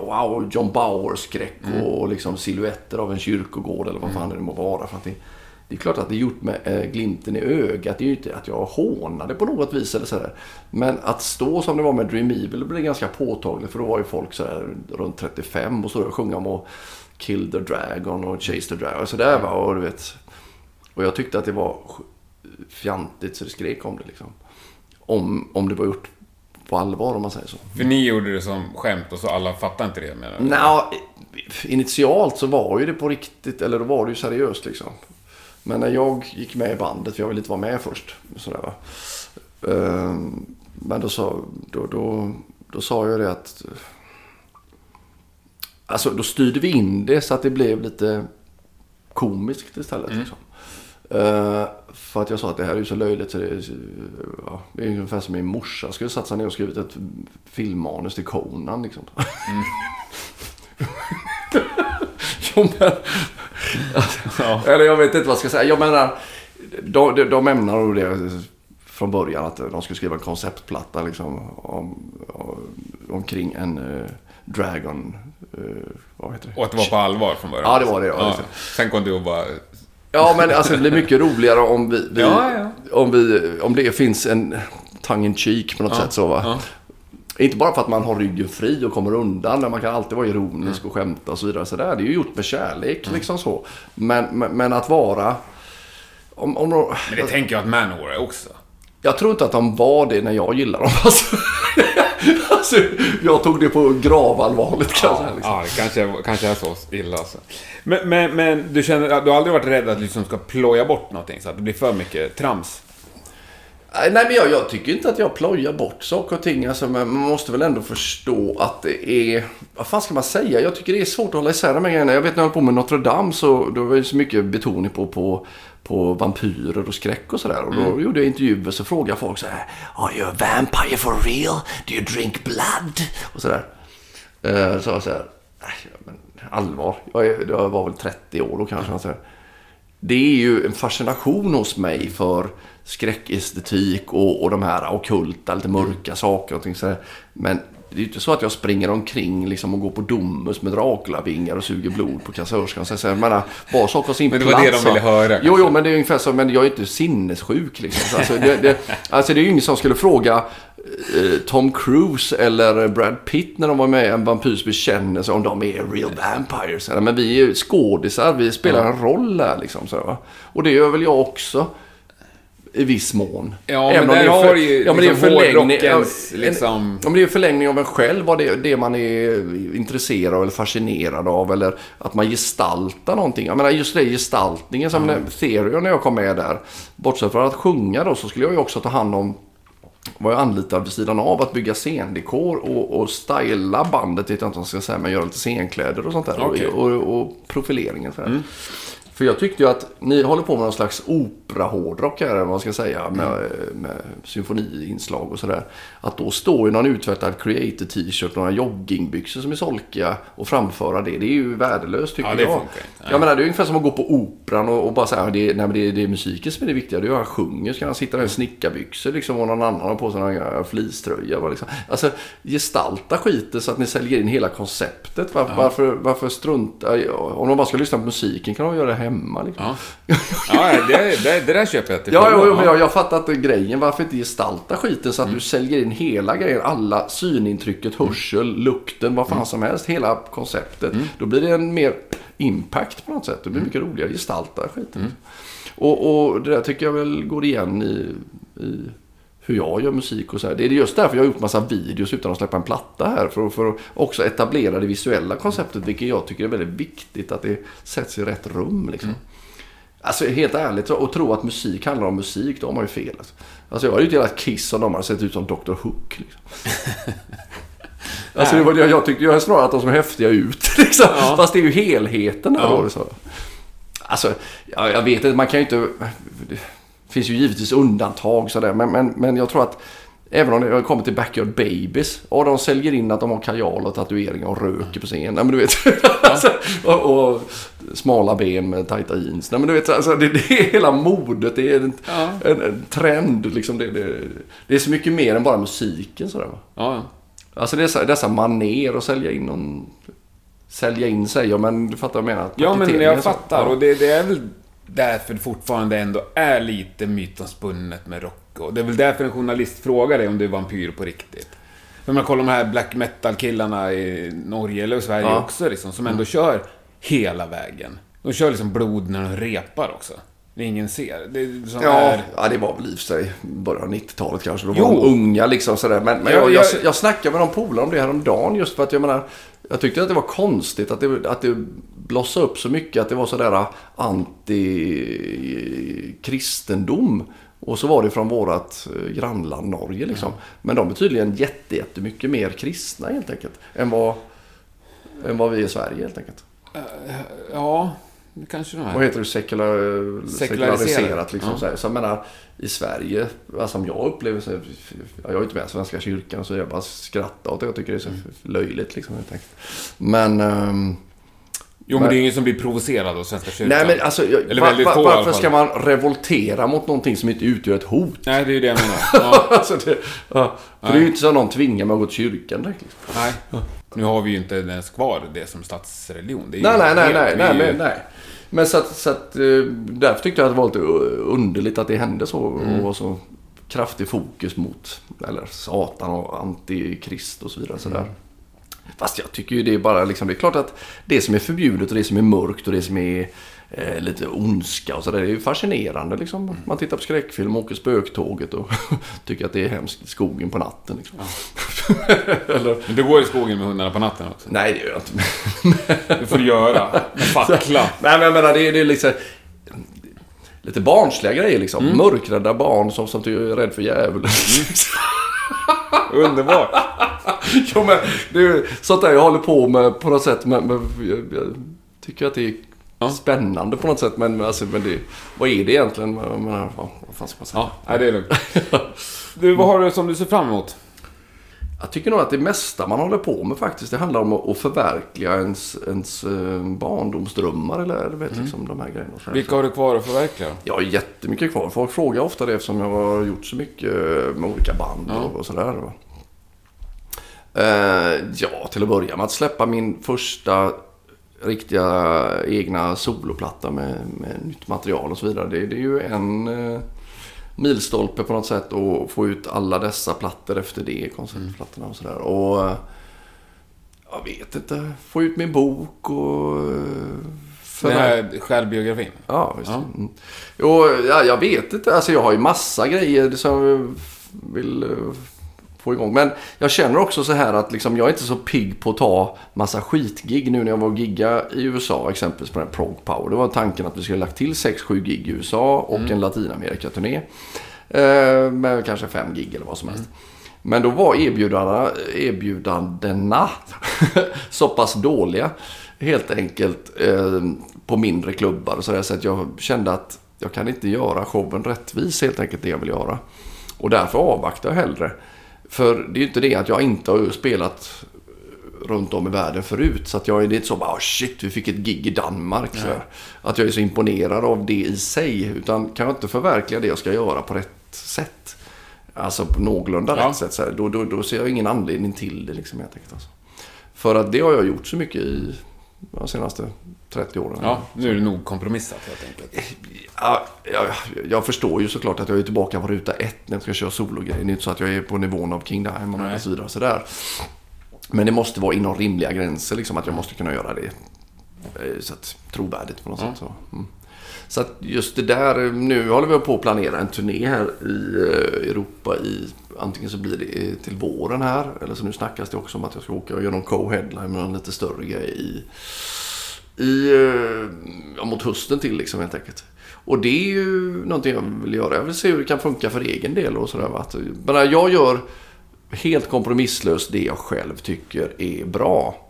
Wow, John Bauer-skräck och liksom silhuetter av en kyrkogård eller vad fan det må vara. För att det, det är klart att det är gjort med eh, glimten i ögat. Det är ju inte att jag hånade på något vis eller sådär. Men att stå som det var med Dream Evil blev ganska påtagligt. För då var ju folk sådär runt 35 och så och sjunga om att Kill the Dragon och Chase the Dragon. Och sådär va. Och du vet. Och jag tyckte att det var fjantigt så det skrek om det liksom. Om, om det var gjort på allvar om man säger så.
För ni gjorde det som skämt och så alla fattar inte det menar du?
Nå, initialt så var ju det på riktigt, eller då var det ju seriöst liksom. Men när jag gick med i bandet, för jag ville inte vara med först. Sådär, va? Ehm, Men då sa, då, då, då sa jag det att... Alltså då styrde vi in det så att det blev lite komiskt istället. Liksom. Eh, för att jag sa att det här är ju så löjligt så det är, ja, det är ungefär som min morsa skulle satt sig ner och skrivit ett filmmanus till Conan. Liksom. jo, men,
Ja.
Eller jag vet inte vad jag ska säga. Jag menar, de, de, de ämnar nog det från början att de skulle skriva en konceptplatta liksom, om, om, omkring en eh, Dragon... eh, vad heter det?
Och att det var på allvar från början?
Ja, det var det, ja, just det.
Sen kom du och bara...
Ja, men alltså det blir mycket roligare om vi, vi,
Ja, ja.
Om, vi om det finns en tongue in cheek på något
Ja,
sätt så va. Inte bara för att man har ryggen fri och kommer undan, men man kan alltid vara ironisk och skämta och så vidare. Så där, det är ju gjort med kärlek liksom så. Men, men, men att vara... Om, om
Men det tänker jag att Manowar är också.
jag tror inte att de var det när jag gillade dem. Alltså, alltså, jag tog det på gravallvarligt kanske.
Ja,
liksom.
ja det kanske, kanske är så illa alltså. Men, men, men du känner du har aldrig varit rädd att du liksom ska ploja bort någonting så att det blir för mycket trams?
Nej, men jag, jag tycker inte att jag plojar bort saker och ting. Alltså, men man måste väl ändå förstå att det är... Vad fan ska man säga? Jag tycker det är svårt att hålla isär de här grejerna. Jag vet när jag höll på med Notre Dame så då var det så mycket betoning på, på, på vampyrer och skräck och sådär. Och då gjorde jag intervjuer så frågade folk så här. Are you a vampire for real? Do you drink blood? Och sådär. Eh, så jag så här. "Nej, men allvar. Jag, är, jag var väl 30 år då kanske. Så här det är ju en fascination hos mig för skräckestetik och, och de här ockulta, lite mörka saker och ting sådär. Men det är ju inte så att jag springer omkring liksom och går på Domus med Draculavingar och suger blod på kassörskan. Så jag menar, bara saker har sin
Men det
plats.
var det de ville höra,
Jo,
kanske.
jo, men det är ungefär så. Men jag är inte sinnessjuk liksom. Så Alltså det, det, alltså det är ju ingen som skulle fråga eh, Tom Cruise eller Brad Pitt när de var med i en vampyrs bekännelse om de är real vampires. Men vi är ju skådisar, vi spelar en roll där liksom. Så? Och det gör väl jag också. I viss mån.
Ja,
Även
men
om
där
det är
har ju
ja, men det är
liksom
förlängning. en-
liksom-
Ja, men det är en förlängning av en själv, vad det, det man är intresserad av eller fascinerad av. Eller att man gestaltar någonting. Jag menar just det, gestaltningen. Som när Therion när jag kom med där. Bortsett från att sjunga då så skulle jag ju också ta hand om var jag anlitad vid sidan av att bygga scendekor och, och styla bandet, vet jag inte vad jag ska säga, men göra lite scenkläder och sånt där.
Okej.
Och, och, och profileringen. Så. För jag tyckte ju att ni håller på med någon slags opera-hårdrock här, vad man ska säga, med, med symfoniinslag och sådär. Att då stå i någon utvättad creator t-shirt och några joggingbyxor som är solkiga och framföra det, det är ju värdelöst tycker
Ja, det
jag.
funkar.
Jag menar, det är ungefär som att gå på operan och, och bara säga att det, är- nej, det, det är musiken som är det viktiga. Det är hur han sjunger. Ska han sitta där i snickarbyxor liksom, och någon annan har på sig någon fleecetröja? Liksom. Alltså, gestalta skiten så att ni säljer in hela konceptet. Var, varför, varför strunta? Om de bara ska lyssna på musiken kan de göra det hemma. Liksom.
Ja, ja det, det, det där köper jag till
Ja, jo, men jag, jag fattar att grejen. Varför inte gestalta skiten så att du säljer in hela grejen. Alla synintrycket, hörsel, lukten, vad fan som helst. Hela konceptet. Då blir det en mer impact på något sätt. Det blir mycket roligare att gestalta skiten. Och, och det där tycker jag väl går igen i, i hur jag gör musik och så här. Det är just därför jag har gjort massa videos utan att släppa en platta här. För, för att också etablera det visuella konceptet. Vilket jag tycker är väldigt viktigt att det sätts i rätt rum. Liksom. Alltså helt ärligt, att tro att musik handlar om musik, då har man ju fel. Alltså, alltså jag hade ju inte gillat Kiss om de hade sett ut som Dr Hook. Liksom. alltså det var, jag, jag tyckte jag snarare att de såg häftiga ut. Liksom.
Ja.
Fast det är ju helheten här
Ja.
då. Liksom. Alltså, jag, jag vet inte, man kan ju inte... Finns ju givetvis undantag sådär, men, men, men jag tror att Även om det kommer till Backyard Babies och de säljer in att de har kajal och tatueringar och röker på scen. Nej, men du vet. alltså, och, och smala ben med tajta jeans. Nej, men du vet, alltså, det, det är hela modet. Det är en,
Ja.
en, en trend. Liksom, det, det, det är så mycket mer än bara musiken. Sådär, va?
Ja, ja.
Alltså dessa, dessa maner och sälja in någon... Sälja in sig, ja men du fattar vad jag menar?
Ja, men jag
så.
fattar.
Ja.
Och det, det är väl därför det fortfarande ändå är lite mytomspunnet med rock. Och det är väl därför en journalist frågar dig om du är vampyr på riktigt. För man kollar de här black metal-killarna i Norge eller Sverige
Ja.
också, liksom, som ändå kör hela vägen. De kör liksom blod när de repar också. Det ingen ser. Det som
Ja,
är...
ja, det var väl i och för sig början av 90-talet kanske. Då var
Jo.
de unga liksom sådär. Men, men
Ja,
jag, jag,
jag-
jag snackade med någon polare om det här om dagen just för att jag menar... Jag tyckte att det var konstigt att det, att det blossade upp så mycket. Att det var sådär anti-kristendom. Och så var det från vårat eh, grannland Norge liksom. Men de är tydligen jätte, jättemycket mer kristna helt enkelt. Än vad, än vad vi i Sverige helt enkelt.
Ja, det kanske de
Vad
är.
heter det? Sekular,
Sekulariserat.
Liksom,
Ja.
så, här. så jag menar, i Sverige, alltså, som jag upplever så, jag är ju inte med i Svenska kyrkan så jag bara skrattar åt det. Jag tycker det är så löjligt liksom. Helt enkelt. Men, ehm,
Jo, men det är ingen som blir provocerad av Svenska kyrkan.
nej men alltså,
Eller
var,
väldigt
var,
få
varför ska man revoltera mot någonting som inte utgör ett hot?
Nej, det är ju det jag menar. Ja,
alltså det, ja. För det är ju inte så att någon tvingar mig att gå till kyrkan direkt. Liksom.
nej. Nu har vi ju inte ens kvar det som statsreligion. Det
Nej, nej, nej, nej, nej, nej, nej. Men så att, så att, eh, därför tyckte jag att det var lite underligt att det hände så. Och var så kraftig fokus mot eller Satan och antikrist och så vidare. Sådär. Fast jag tycker ju det är bara liksom, det är klart att det som är förbjudet och det som är mörkt och det som är eh, lite ondska och sådär. Det är ju fascinerande liksom. Man tittar på skräckfilm och åker spöktåget och tycker att det är hemskt i skogen på natten. Liksom. eller,
Men du går i skogen med hundarna på natten också.
nej, det gör jag inte.
Det får du göra. Med fackla.
Nej men jag menar det, är- det är liksom lite barnsliga grejer liksom.
Mm.
Mörkrädda barn som, som är rädd för djävulen.
Underbart.
jo, men det är sånt där jag håller på med på något sätt. Men, men jag, jag tycker att det är
Ja.
spännande på något sätt. Men, men, alltså, men det, vad är det egentligen? Menar, vad, vad fan ska man säga?
Ja, nej, det är lugnt. Du, vad har du som du ser fram emot?
Jag tycker nog att det mesta man håller på med faktiskt, det handlar om att, förverkliga ens, ens eh, barndomsdrömmar eller vet,
Mm.
liksom de här grejerna.
Vilka har du kvar att förverkliga?
Jag har jättemycket kvar. Folk frågar ofta det eftersom jag har gjort så mycket med olika band
Ja.
och, sådär. Eh, ja, till att börja med att släppa min första riktiga egna soloplatta med, med nytt material och så vidare. Det, det är ju en eh, milstolpe på något sätt att få ut alla dessa plattor efter det, konceptplattorna och sådär. Och eh, jag vet inte, få ut min bok och eh,
Den
förver-
här självbiografin?
Ja, visst.
Ja.
Mm. Jo, ja, jag vet inte. Alltså jag har ju massa grejer som jag vill eh, få igång. Men jag känner också så här att liksom, jag är inte så pigg på att ta massa skitgig nu när jag var och gigga i USA exempelvis på den här Prog Power. Det var tanken att vi skulle lagt till 6-7 gig i USA och en Latinamerika-turné. Eh, med kanske 5 gig eller vad som helst. Men då var erbjudandena, erbjudandena så pass dåliga helt enkelt eh, på mindre klubbar och sådär. Så att jag kände att jag kan inte göra showen rättvis helt enkelt det jag vill göra. Och därför avvaktar jag hellre. För det är ju inte det att jag inte har spelat runt om i världen förut. Så att jag det är inte så bara oh shit vi fick ett gig i Danmark. Så. Att jag är så imponerad av det i sig. Utan kan jag inte förverkliga det jag ska göra på rätt sätt. Alltså på någorlunda
Ja.
rätt sätt. Så här, då, då, då ser jag ingen anledning till det liksom helt enkelt. Alltså. För att det har jag gjort så mycket i de senaste 30 åren.
Ja, nu är det nog kompromissat helt enkelt.
Ja, jag, jag förstår ju såklart att jag är tillbaka på ruta ett när jag ska köra sologrejer. Det är inte så att jag är på nivån av King Diamond och så vidare. Och sådär. Men det måste vara inom rimliga gränser, liksom, att jag måste kunna göra det. eh, Så att, trovärdigt på något
Ja.
sätt. Så. Mm. så att just det där, nu håller vi på att planera en turné här i eh, Europa i Antingen så blir det till våren här, eller så nu snackas det också om att jag ska åka och göra någon co-headline med en lite större grej i, i, eh, ja, mot hösten till liksom helt enkelt. Och det är ju någonting jag vill göra. Jag vill se hur det kan funka för egen del och sådär. Men jag gör helt kompromisslöst det jag själv tycker är bra.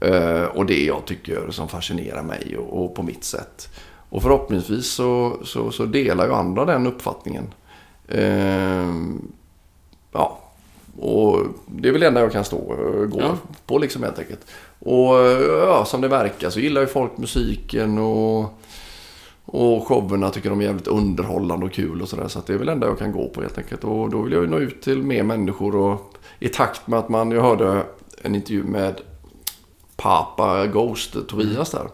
Eh, och det jag tycker som fascinerar mig och, på mitt sätt. Och förhoppningsvis så, så, så delar ju andra den uppfattningen. Eh, ja, och det är väl det enda jag kan stå och gå
Ja.
på liksom helt enkelt. Och eh, ja, som det verkar så gillar ju folk musiken och, och showerna tycker de är jävligt underhållande och kul och sådär. Så att det är väl det enda jag kan gå på helt enkelt. Och då vill jag ju nå ut till mer människor och i takt med att man, jag hörde en intervju med Papa Ghost, Tobias där.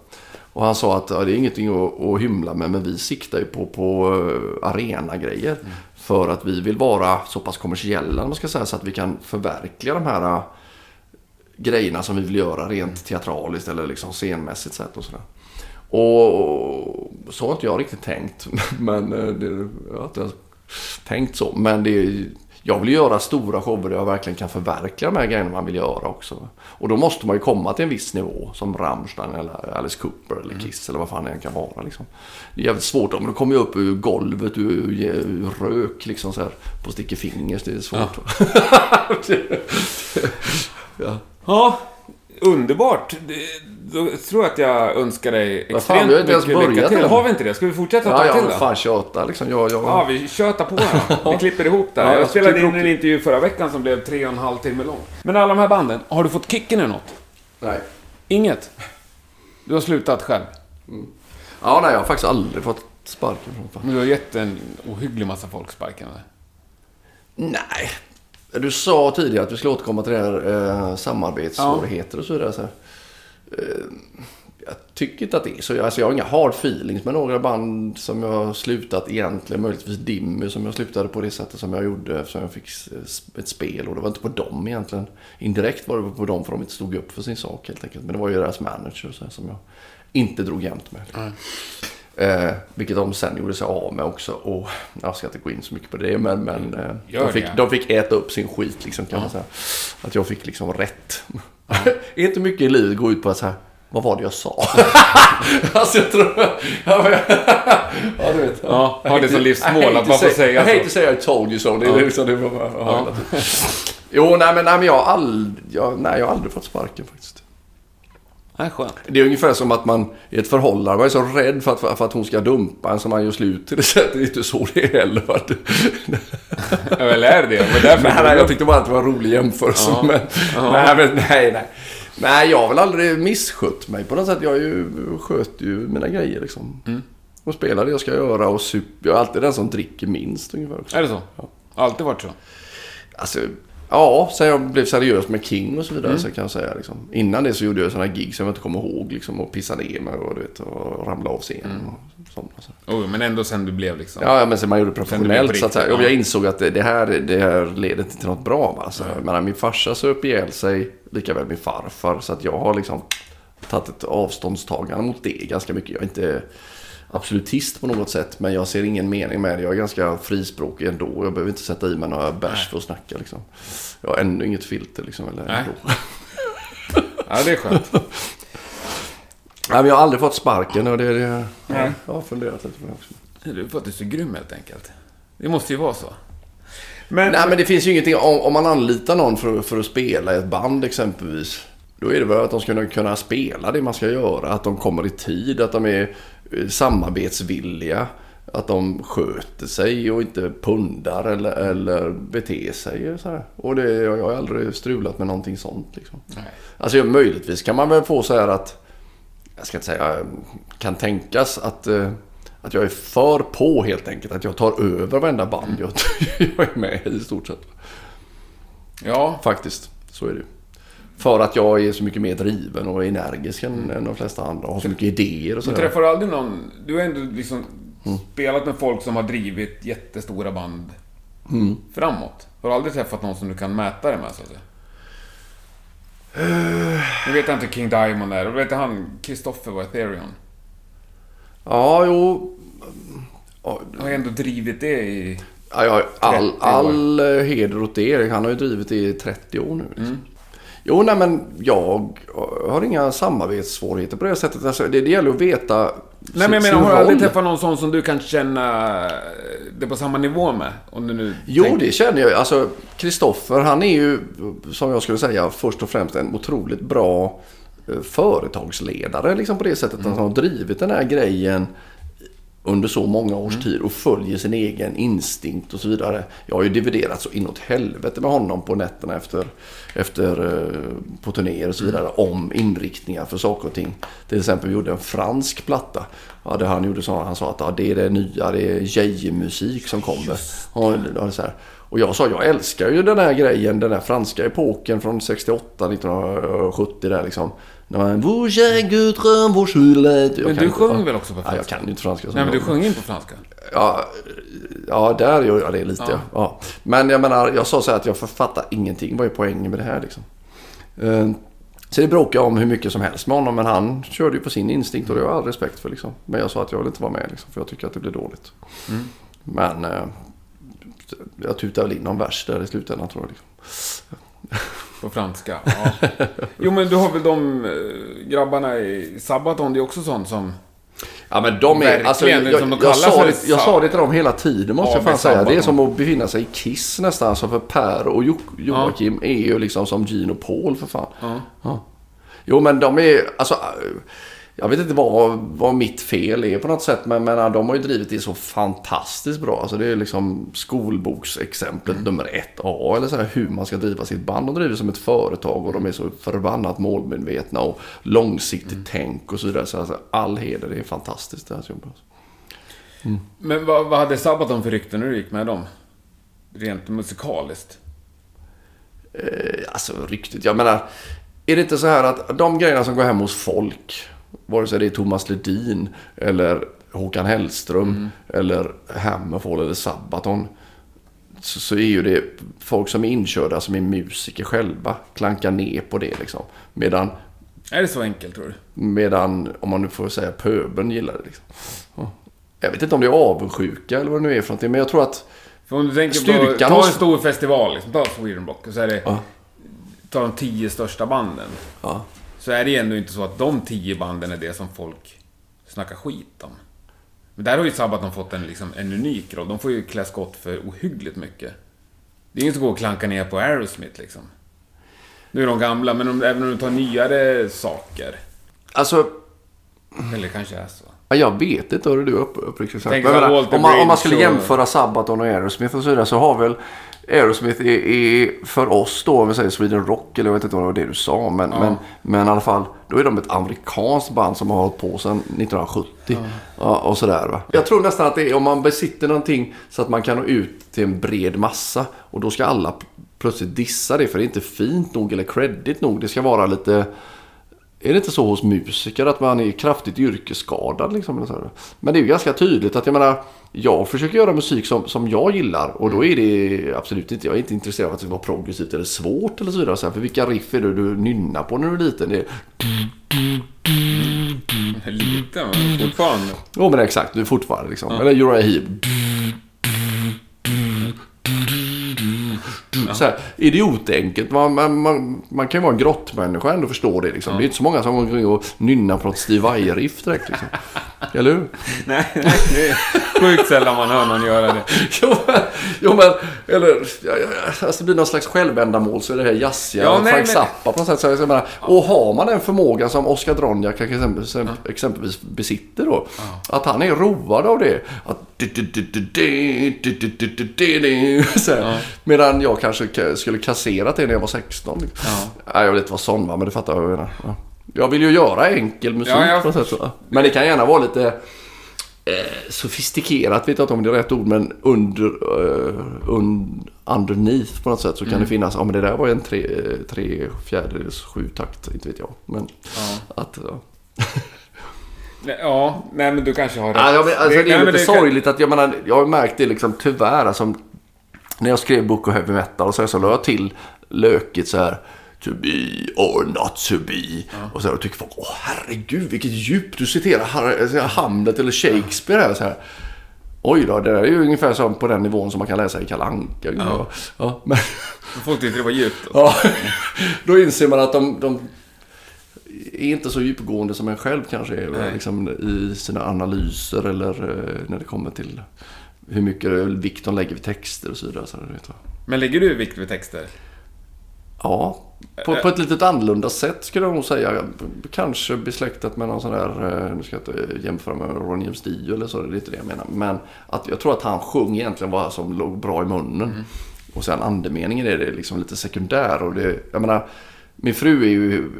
Och han sa att ja, det är ingenting att, att hymla med, men vi siktar ju på, på uh, arenagrejer. För att vi vill vara så pass kommersiella, om man ska säga, så att vi kan förverkliga de här grejerna som vi vill göra rent teatraliskt eller liksom scenmässigt sett och sådär. Och så har inte jag riktigt tänkt. Men eh, det, jag har inte tänkt så. Men det, jag vill göra stora shower där jag verkligen kan förverkliga de här grejerna man vill göra också. Och då måste man ju komma till en viss nivå. Som Rammstein eller Alice Cooper eller Kiss eller vad fan det än kan vara. Liksom. Det är jävligt svårt. Men då kommer jag upp ur golvet, ur, ur rök liksom så här. På sticker fingers. Det är svårt. Ja.
Ja, underbart. Det- Då tror jag att jag önskar dig
Vad fan,
extremt
vi har inte ens
lycka till. Har vi inte det? Ska vi fortsätta
Ja,
tag
ja,
till
men
då?
fan tjata liksom. Jag, jag...
Ja, vi tjötar på då. Vi klipper ihop det här.
Ja,
jag spelade in en intervju förra veckan som blev tre och en halv timme lång. Men alla de här banden, har du fått kicken i något?
Nej.
Inget? Du har slutat själv?
Ja, nej, jag har faktiskt aldrig fått sparken från fan.
Men du har gett en ohygglig massa folk sparken eller?
Nej. Du sa tidigare att vi skulle återkomma till det här eh, samarbetssvårigheter och så vidare. Så här. Eh, jag tycker inte att det är så. Alltså, jag har inga hard feelings med några band som jag har slutat egentligen. Möjligtvis Dimmy som jag slutade på det sättet som jag gjorde eftersom jag fick ett spel. Och det var inte på dem egentligen. Indirekt var det på dem för de inte stod upp för sin sak helt enkelt. Men det var ju deras manager så här, som jag inte drog jämt med. Eh, vilket de sen gjorde sig av med också. Och jag ska inte gå in så mycket på det. Men, men eh, de, fick,
det.
de fick äta upp sin skit liksom kan man säga. Att jag fick liksom rätt. är inte mycket i livet går ut på att så här. Vad var det jag sa? alltså jag tror... Ja, men, ja du vet.
Ja, har det som livsmål att man får säga
I hate
så.
to say I told you so. Det är
Ja.
liksom det bara, ja. Jo, nej men, nej, men jag, har ald, jag, nej, jag har aldrig fått sparken faktiskt.
Nej, skönt.
Det är ungefär som att man i ett förhållande, man är så rädd för att, för att hon ska dumpa en som man gör slut till det är inte så det är heller.
Eller är det det? Men därför
Nej, nej, jag tyckte bara att det var en rolig jämförelse.
Ja.
Men,
Ja.
nej, men nej, nej. Nej, jag har väl aldrig misskött mig på något sätt. Jag ju, sköter ju mina grejer liksom.
Mm.
Och spelar det jag ska göra och sup. Jag är alltid den som dricker minst ungefär. Också.
Är det så? Alltid varit så?
Alltså, ja, sen jag blev seriös med King och så vidare
Mm.
så kan jag säga. Liksom. Innan det så gjorde jag sådana gig som jag inte kommer ihåg. Liksom, och pissade ner mig och, du vet, och ramlade av scenen.
Mm.
Och sånt, och så.
Oh, men ändå sen du blev liksom...
Ja, ja, men sen man gjorde det professionellt
blev
så att säga.
riktigt, ja.
jag insåg att det, här, det här leder inte till något bra. Va? Så, jag menar, min farsa söp ihjäl sig, lika väl min farfar. Så att jag har liksom tagit ett avståndstagande mot det ganska mycket. Jag är inte absolutist på något sätt, men jag ser ingen mening med det. Jag är ganska frispråkig ändå. Jag behöver inte sätta i mig några bärs för att snacka. Liksom. Jag har ännu inget filter. Liksom, eller
Nej.
ändå.
Ja, det är skönt.
Nej, men jag har aldrig fått sparken och det, det
Nej.
jag har funderat lite på det också.
Du för att du är så grym helt enkelt. Det måste ju vara så. Men...
Nej, men det finns ju ingenting. Om, om man anlitar någon för, för att spela i ett band exempelvis. Då är det väl att de ska kunna spela det man ska göra. Att de kommer i tid. Att de är samarbetsvilliga. Att de sköter sig och inte pundar eller, eller beter sig. Så här. Och det, jag har aldrig strulat med någonting sånt. Liksom.
Nej.
Alltså möjligtvis kan man väl få så här att, jag ska inte säga, kan tänkas att, eh, att jag är för på helt enkelt. Att jag tar över varenda band jag, jag är med i i stort sett.
Ja,
Faktiskt, så är det ju. För att jag är så mycket mer driven och energisk än, än de flesta andra. Och har så mycket idéer och
du
sådär.
träffar du aldrig någon... Du har ändå liksom
Mm.
spelat med folk som har drivit jättestora band
Mm.
framåt. Har du aldrig träffat någon som du kan mäta det med, så att säga?
Eh.
Nu vet jag inte King Diamond är. Vet han, Kristoffer var Ethereum.
Ja, jo. Ja,
Har ändå drivit det i...
Ja, jag har all,
30 år.
all eh, heder åt er. Han har ju drivit det i 30 år nu. Liksom. Jo, nej men jag har inga samarbetssvårigheter på det sättet. Alltså, det, det gäller att veta
Nej, men jag menar, har du aldrig träffat någon sån som du kan känna det på samma nivå med? Om du nu
Jo,
tänker-
det känner jag. Alltså, Kristoffer, han är ju, som jag skulle säga, först och främst en otroligt bra eh, företagsledare. Liksom på det sättet att han har drivit den här grejen under så många års tid och följer sin egen instinkt och så vidare. Jag har ju dividerat så inåt helvete med honom på nätterna efter, efter eh, på turnéer och så vidare om inriktningar för saker och ting. Till exempel vi gjorde en fransk platta. Ja, det han gjorde så han sa att ja, det är det nya, det är Jeje-musik som kommer. Ja, så här. Och jag sa, jag älskar ju den här grejen, den här franska epoken från 68, 1970 där liksom. När man... Vous goudron, vous chulet. Jag
Men du
inte-
sjöng väl också på
Ja,
franska?
jag kan ju inte franska.
Nej, men du sjöng in på franska.
Ja, ja, där gör jag det lite. Ja. Ja. Men jag menar, jag sa så här att jag författar ingenting. Vad är poängen med det här liksom? Eh, Så det bråkade jag om hur mycket som helst med honom. Men han körde ju på sin instinkt och det har jag all respekt för. Liksom. Men jag sa att jag vill inte vara med liksom, för jag tycker att det blir dåligt. Men eh, jag tutade väl in någon vers där i slutändan tror jag. Liksom.
På franska, ja. Jo, men du har väl de eh, grabbarna i Sabaton, det är också sånt som...
Ja men de är... Alltså, jag,
som
jag,
de
jag, sa det, jag sa det till dem hela tiden måste
Ja,
jag fan säga. Det är
Sabaton.
som att befinna sig i Kiss nästan. Alltså för Per och jo, Joakim är ju liksom som Gene och Paul för fan. Ja. Jo men de är... Alltså, jag vet inte vad, vad mitt fel är på något sätt. Men, men de har ju drivit det så fantastiskt bra. Alltså det är liksom skolboksexemplet nummer ett A. Eller så här, hur man ska driva sitt band. De driver som ett företag och de är så förbannat målmedvetna och långsiktigt tänk och så vidare. Så alltså, all heder, det är fantastiskt det här jobbet.
Men vad, vad hade Sabaton för rykte när du gick med dem? Rent musikaliskt.
Eh, Alltså ryktet, jag menar. Är det inte så här att de grejerna som går hem hos folk. Vare sig det är Thomas Ledin eller Håkan Hellström eller Hammerfall eller Sabaton. Så, så är ju det folk som är inkörda som är musiker själva. Klankar ner på det liksom. Medan,
Är det så enkelt, tror du?
medan om man nu får säga pöbeln gillar det liksom. Ja. Jag vet inte om det är avundsjuka eller vad det nu är för någonting. Men jag tror att
För om du tänker på...
Styrkan
Ta en stor festival, liksom. Ta Sweden Rock, och så är det...
Ja.
Ta de tio största banden.
ja,
Så är det ju ändå inte så att de tio banden är det som folk snackar skit om. Men där har ju Sabaton fått en, liksom, en unik roll. De får ju klä skott för ohyggligt mycket. Det är ingen som går och klankar ner på Aerosmith liksom. Nu är de gamla, men om, även om du tar nyare saker.
alltså
Eller kanske är så.
Ja, jag vet inte hur du upp, uppriktigt sagt.
Tänk
Men om, man, om man skulle jämföra Sabaton och Aerosmith och så vidare så har väl Aerosmith är, är för oss då, om vi säger Sweden Rock, eller jag vet inte vad det var det du sa, men, men, men i alla fall, då är de ett amerikanskt band som har hållit på sedan 1970. Ja. och sådär va. Jag tror nästan att det är om man besitter någonting så att man kan nå ut till en bred massa och då ska alla plötsligt dissa det för det är inte fint nog eller credit nog. Det ska vara lite är det inte så hos musiker att man är kraftigt yrkesskadad? Liksom? Men det är ju ganska tydligt att jag menar, jag försöker göra musik som, som jag gillar och då är det absolut inte, jag är inte intresserad av att det ska vara progressivt eller svårt eller så vidare. För vilka riff är det du nynnar på när du är liten? Det är,
Lite, men fortfarande.
jo men exakt, du är fortfarande liksom. Eller Uriah Heep. Så här, idiotenkelt. Man, man, man, man kan ju vara en grottmänniska och ändå förstå det. Liksom. Det är inte så många som går omkring och nynnar på något Steve Vai-riff direkt. Liksom. Eller hur?
Nej, nej, det är sjukt sällan man hör någon göra det.
jo, men, jo, men eller, ja, ja, alltså det blir någon slags självändamål så är det här jazziga,
Ja,
ja, Frank Zappa på något sätt. Så jag menar, Och har man den förmågan som Oscar Dronjak exempelvis, exempelvis besitter då. Att han är road av det. Att så Medan jag kanske ka- skulle kasserat det när jag var 16. Liksom. Nej, jag vill inte vara sån va, men det fattar jag vad jag menar. Ja. Jag vill ju göra enkel musik
Ja, jag-
på något sätt. Så. Men det kan gärna vara lite eh, sofistikerat, vet jag inte om det är rätt ord, men under, eh, un, underneath på något sätt så kan det finnas, ja men det där var en tre, tre fjärdedels sju takt, inte vet jag. Men att, ja.
Nej, Ja, nej men du kanske har rätt.
Ja, jag men, alltså, det,
nej,
är
men
lite
kan-
sorgligt att jag menar, jag har märkt det liksom tyvärr. Alltså, när jag skrev Book of Heavy Metal och så, så la jag till lökigt så här. To be or not to be. Och så här, och tycker folk, åh herregud vilket djup du citerar Har- Hamlet eller Shakespeare här. Så här. Oj då, det där är ju ungefär som på den nivån som man kan läsa i Kalle Anka. Ja. Ja, men,
Folk tyckte det var djupt.
ja, då inser man att de, de är inte så djupgående som en själv kanske är. Liksom, I sina analyser eller eh, när det kommer till hur mycket vikt de lägger vid texter och så vidare. Så.
Men lägger du vikt vid texter?
Ja, på, på ett lite annorlunda sätt skulle jag nog säga. Kanske besläktat med någon sån där, eh, nu ska jag inte jämföra med Ron James Dio eller så, det är inte det jag menar. Men att jag tror att han sjöng egentligen vad som låg bra i munnen. Och sen andemeningen är det liksom lite sekundär. Och det, jag menar, min fru är ju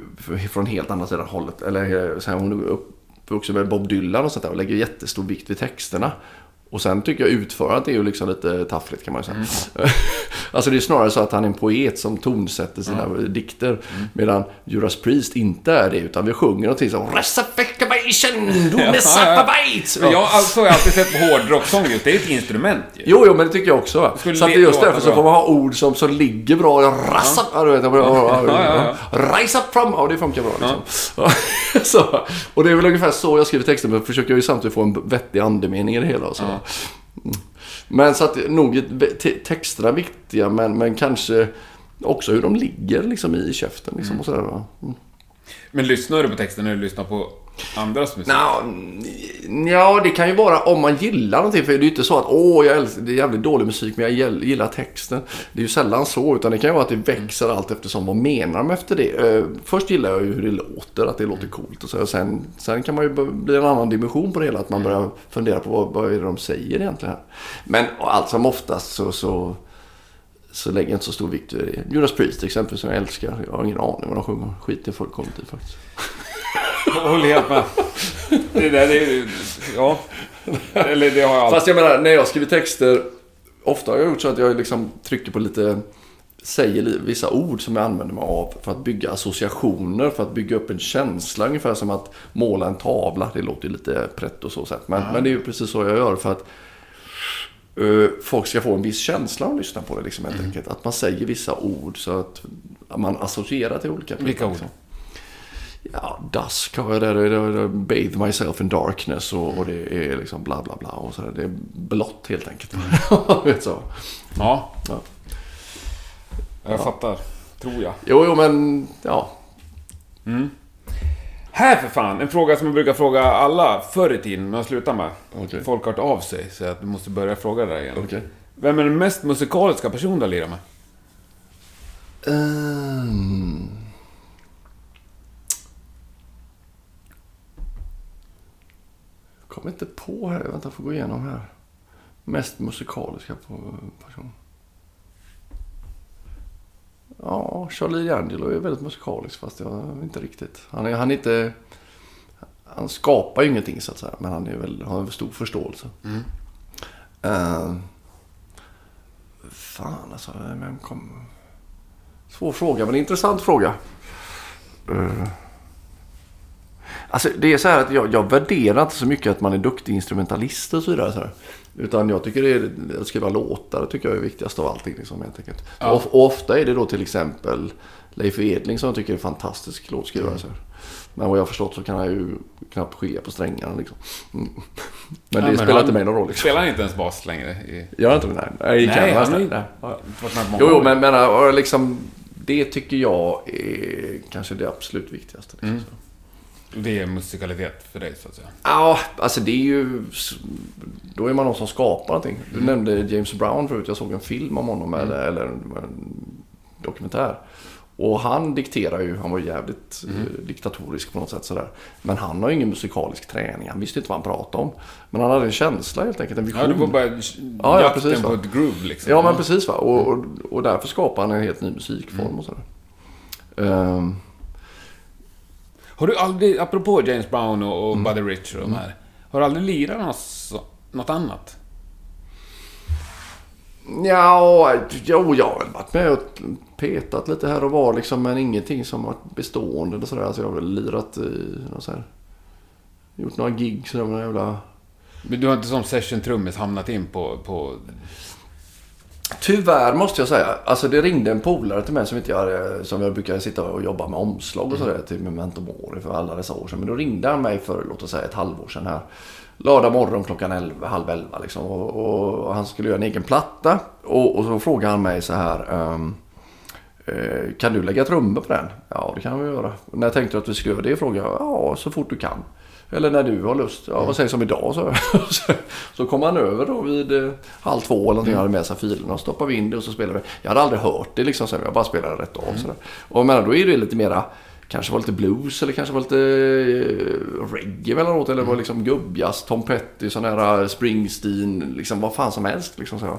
från helt andra sidan hållet. Eller så här, hon är uppvuxen med Bob Dylan och sånt där och lägger jättestor vikt vid texterna. Och sen tycker jag utförandet är ju liksom lite taffligt kan man ju säga. alltså det är snarare så att han är en poet som tonsätter sina dikter. Medan Judas Priest inte är det, utan vi sjunger någonting som Resurrection, du
Ja,
Messapavite.
Men jag alltså, har alltid sett på hårdrocksång just, det är ett instrument ju.
Jo, jo, men det tycker jag också. va. Så att just därför så får man ha ord som, som ligger bra. Rassa, ja. du vet, ja, ja,
ja,
Rise up from... Ja, det funkar bra liksom. Ja. så, och det är väl ungefär så jag skriver texten, men försöker ju samtidigt få en vettig andemening i det hela. och Så. Mm. Men så att nog texterna viktiga, men, men kanske också hur de ligger liksom i käften. Liksom, och sådär, va. Mm.
Men lyssnar du på texten när du lyssnar på andras musik?
Nå, ja, det kan ju vara om man gillar någonting. För det är ju inte så att åh, jag älskar, det är jävligt dålig musik men jag gillar texten. Det är ju sällan så. Utan det kan ju vara att det växer allt eftersom vad menar de efter det. Eh, först gillar jag ju hur det låter, att det låter coolt. Och så. Sen, sen kan man ju bli en annan dimension på det hela. Att man börjar fundera på vad, vad är det de säger egentligen. Här. Men allt som oftast så, så, så lägger jag inte så stor vikt vid det. Judas Priest till exempel som jag älskar. Jag har ingen aning vad de sjunger. Skit i fullkomligt i faktiskt.
Jag håller helt med. Det där, det är Ja. Eller det har jag alltid.
Fast jag menar, när jag skriver texter, ofta har jag gjort så att jag liksom trycker på lite, säger vissa ord som jag använder mig av för att bygga associationer, för att bygga upp en känsla. Ungefär som att måla en tavla. Det låter ju lite prätt och så sätt. Men, men det är ju precis så jag gör för att folk ska få en viss känsla av att lyssna på det. Liksom, helt enkelt. Att man säger vissa ord så att man associerar till olika
Vilka ord?
Liksom. Ja, dusk har jag där. Bathe myself in darkness och, och det är liksom bla bla bla. Och så där. Det är blått helt enkelt. Vet så.
Ja.
Ja.
Jag fattar. Tror jag.
Jo, jo, men ja.
Här för fan, en fråga som jag brukar fråga alla förr i tiden, men jag slutar med.
Okej.
Folk har hört av sig, så att du måste börja fråga det där igen.
Okej.
Vem är den mest musikaliska person du har lirat med?
Ehm. Jag kommer inte på här. Vänta, jag får gå igenom här. Mest musikaliska person. Ja, Charlie D'Angelo är väldigt musikalisk fast jag inte riktigt. Han är, han är inte... Han skapar ju ingenting så att säga. Men han är väl, har en stor förståelse. Uh, fan alltså, vem kom... Svår fråga, men intressant fråga. Eh, Alltså det är så här att jag, jag värderar inte så mycket att man är duktig instrumentalist och så vidare. Så här. Utan jag tycker det är, att skriva låtar tycker jag är viktigast av allting. Liksom, helt enkelt.
Ja.
Och, och ofta är det då till exempel Leif Edling som jag tycker är en fantastisk låtskrivare. Så här. Men vad jag har förstått så kan han ju knappt skilja på strängarna. Liksom. Mm. Men det
Ja, men
spelar inte mig någon roll. Liksom.
Spelar han inte ens bas längre? I...
Gör inte det? Nej, nej,
Nej, han på många
Jo, jo, men, men liksom, det tycker jag är kanske det absolut viktigaste. Liksom.
Mm. Det är musikalitet för dig, så att säga.
Ja, alltså det är ju... Då är man någon som skapar någonting. Du nämnde James Brown förut. Jag såg en film om honom, eller, eller en, en dokumentär. Och han dikterar ju, han var jävligt eh, diktatorisk på något sätt sådär. Men han har ju ingen musikalisk träning, han visste inte vad han pratade om. Men han hade en känsla helt enkelt, en vision.
Ja, du var bara
ja,
jakten
precis,
på
va.
ett groove liksom.
Ja, men precis va. Och, och, och därför skapar han en helt ny musikform och sådär. Ehm,
Har du aldrig, apropå James Brown och,
Mm.
och Buddy Rich och de här. Har du aldrig lirat något, något annat?
Ja, jo, jag har väl varit med och petat lite här och var liksom, men ingenting som varit bestående eller sådär. Alltså jag har väl lirat i något så här, gjort några gig sådär med jävla...
Men du har inte som session-trummis hamnat in på, på...
Tyvärr måste jag säga. Alltså det ringde en polare till mig som inte jag hade, som jag brukar sitta och jobba med omslag och sådär till Memento Mori för alla dessa år sedan. Men då ringde han mig för, låt oss säga ett halvår sedan här. Lördag morgon klockan 11, halv elva liksom. Och, och han skulle göra en egen platta. Och, och så frågade han mig så här. Eh, kan du lägga trummor på den? Ja, det kan vi göra. När tänkte du att vi skulle göra det? Frågade jag. Ja, så fort du kan. Eller när du har lust. Ja, vad sägs om idag? Så, så kom han över då vid eh, halv två eller någonting. hade med sig filerna och stoppade vi in det och så spelade vi. Jag hade aldrig hört det liksom. Så jag bara spelade rätt av. Sådär. Och menar, då är det lite mera kanske var lite blues eller kanske var lite eh, reggae eller något. Eller var liksom gubbjazz, Tom Petty, sån här Springsteen, liksom vad fan som helst. Liksom så.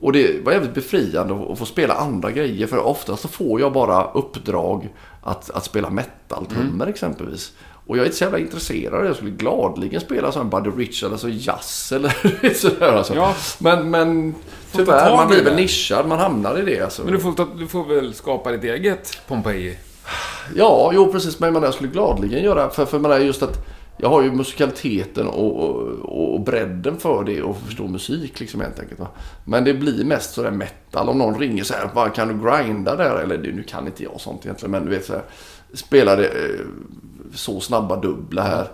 Och det var jävligt befriande att få spela andra grejer. För ofta så får jag bara uppdrag att, att spela metal-trummor mm. exempelvis. Och jag är inte så jävla intresserad. Jag skulle gladeligen spela sån Buddy Rich eller så jazz eller sådär alltså. Ja. Men, men tyvärr, man blir väl nischad. Man hamnar i det alltså.
Men du får, ta, du får väl skapa ditt eget Pompeji?
Ja, jo precis. Men jag skulle gladeligen göra. För, för man just att jag har ju musikaliteten och, och, och bredden för det och förstå musik liksom helt enkelt. Va? Men det blir mest sådär metal. Om någon ringer så här, bara, kan du grinda där? Eller nu kan inte jag sånt egentligen, men du vet så här, spela det, eh, så snabba dubbla här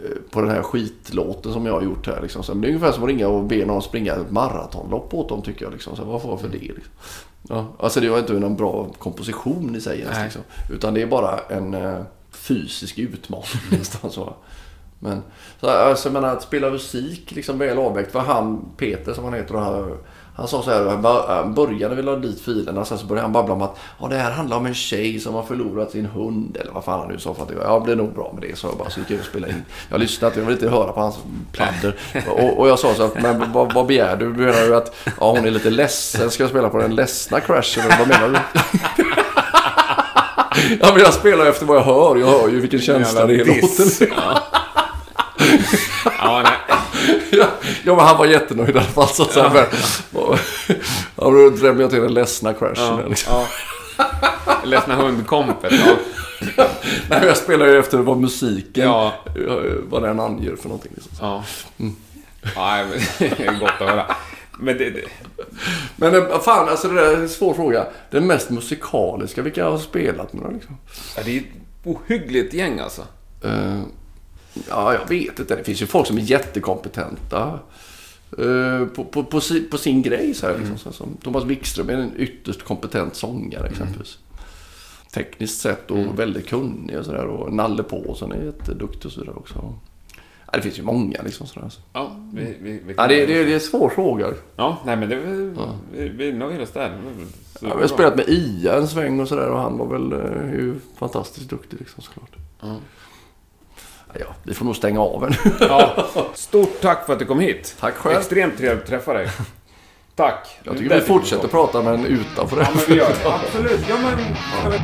eh, på den här skitlåten som jag har gjort här. Liksom. Så det är ungefär som att ringa och be någon springa ett maratonlopp åt dem tycker jag. Liksom. Så vad får jag för det? Liksom. Ja, alltså det var inte någon bra komposition i sig ens, liksom. Utan det är bara en eh, fysisk utmaning nästan så. Men så, alltså, jag menar, att spela musik liksom väl avvägt. För han, Peter som han heter, han, han sa så här, han började vi la dit filerna, sen så började han babbla om att ja, det här handlar om en tjej som har förlorat sin hund. Eller vad fan han nu sa för att ja, det blir nog bra med det. Så jag bara, så gick jag och spelade in. Jag lyssnade, jag vill inte höra på hans pladder. Och, och jag sa så här, men vad, vad begär du? Menar du att ja, hon är lite ledsen? Ska jag spela på den ledsna crashen? Vad menar du? ja, men jag spelar efter vad jag hör. Jag hör ju vilken känsla det är i låten. Ja. Ja, nej. ja, men han var jättenöjd i alla fall. Så ja. Här, ja, då drämde jag till den ledsna crashen. Ja, liksom.
ja. Ledsna hundkompet.
Ja. Nej, jag spelar ju efter vad musiken, ja. vad den anger för någonting. Liksom.
Ja. Mm. Ja, är gott att höra. Men det, det...
Men eh, fan, alltså det där är en svår fråga. Den mest musikaliska, vilka har spelat med liksom?
Ja, det är ett ohyggligt gäng alltså. Uh,
Ja, jag vet inte. Det finns ju folk som är jättekompetenta. Uh, på, på, på, på, sin grej så här, liksom. mm. som Thomas Wikström är en ytterst kompetent sångare mm. exempelvis. Tekniskt sett och mm. väldigt kunnig och sådär. Och Nalle Påsson är jätteduktig och sådär också. Ja, det finns ju många liksom sådär.
Ja, vi, vi, vi
ja, det, det, det är en svår fråga.
Ja, nej men det, vi, ja. vi, vi nöjer oss där.
Ja, vi har spelat med Ia en sväng och sådär och han var väl uh, fantastiskt duktig liksom såklart. Ja. Ja, vi får nog stänga av en. ja.
Stort tack för att du kom hit.
Tack själv.
Extremt trevligt att träffa dig. Tack.
Jag tycker vi fortsätter prata men utanför det.
Ja, men vi gör det. Absolut. Ja, men... Ja.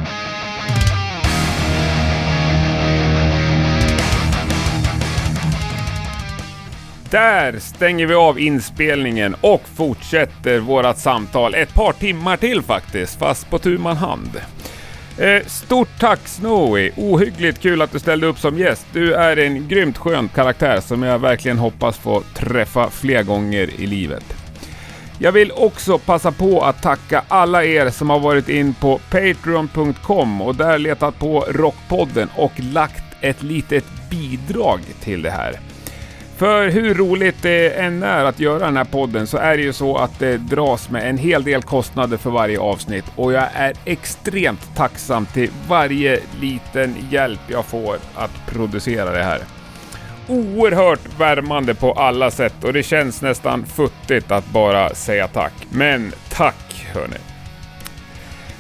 Där stänger vi av inspelningen och fortsätter vårat samtal ett par timmar till faktiskt, fast på tu man hand. Eh, stort tack Snowy! Ohyggligt kul att du ställde upp som gäst. Du är en grymt skön karaktär som jag verkligen hoppas få träffa fler gånger i livet. Jag vill också passa på att tacka alla er som har varit in på Patreon.com och där letat på Rockpodden och lagt ett litet bidrag till det här. För hur roligt det än är att göra den här podden så är det ju så att det dras med en hel del kostnader för varje avsnitt och jag är extremt tacksam till varje liten hjälp jag får att producera det här. Oerhört värmande på alla sätt och det känns nästan futtigt att bara säga tack. Men tack hörni!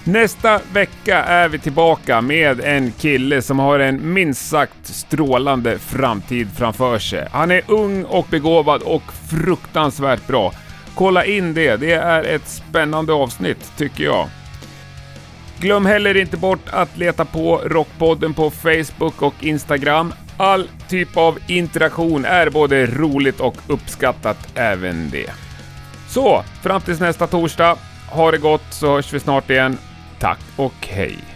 Nästa vecka är vi tillbaka med en kille som har en minst sagt strålande framtid framför sig. Han är ung och begåvad och fruktansvärt bra. Kolla in det, det är ett spännande avsnitt tycker jag. Glöm heller inte bort att leta på Rockpodden på Facebook och Instagram. All typ av interaktion är både roligt och uppskattat även det. Så, fram tills nästa torsdag. Ha det gott så hörs vi snart igen. Tack och hej!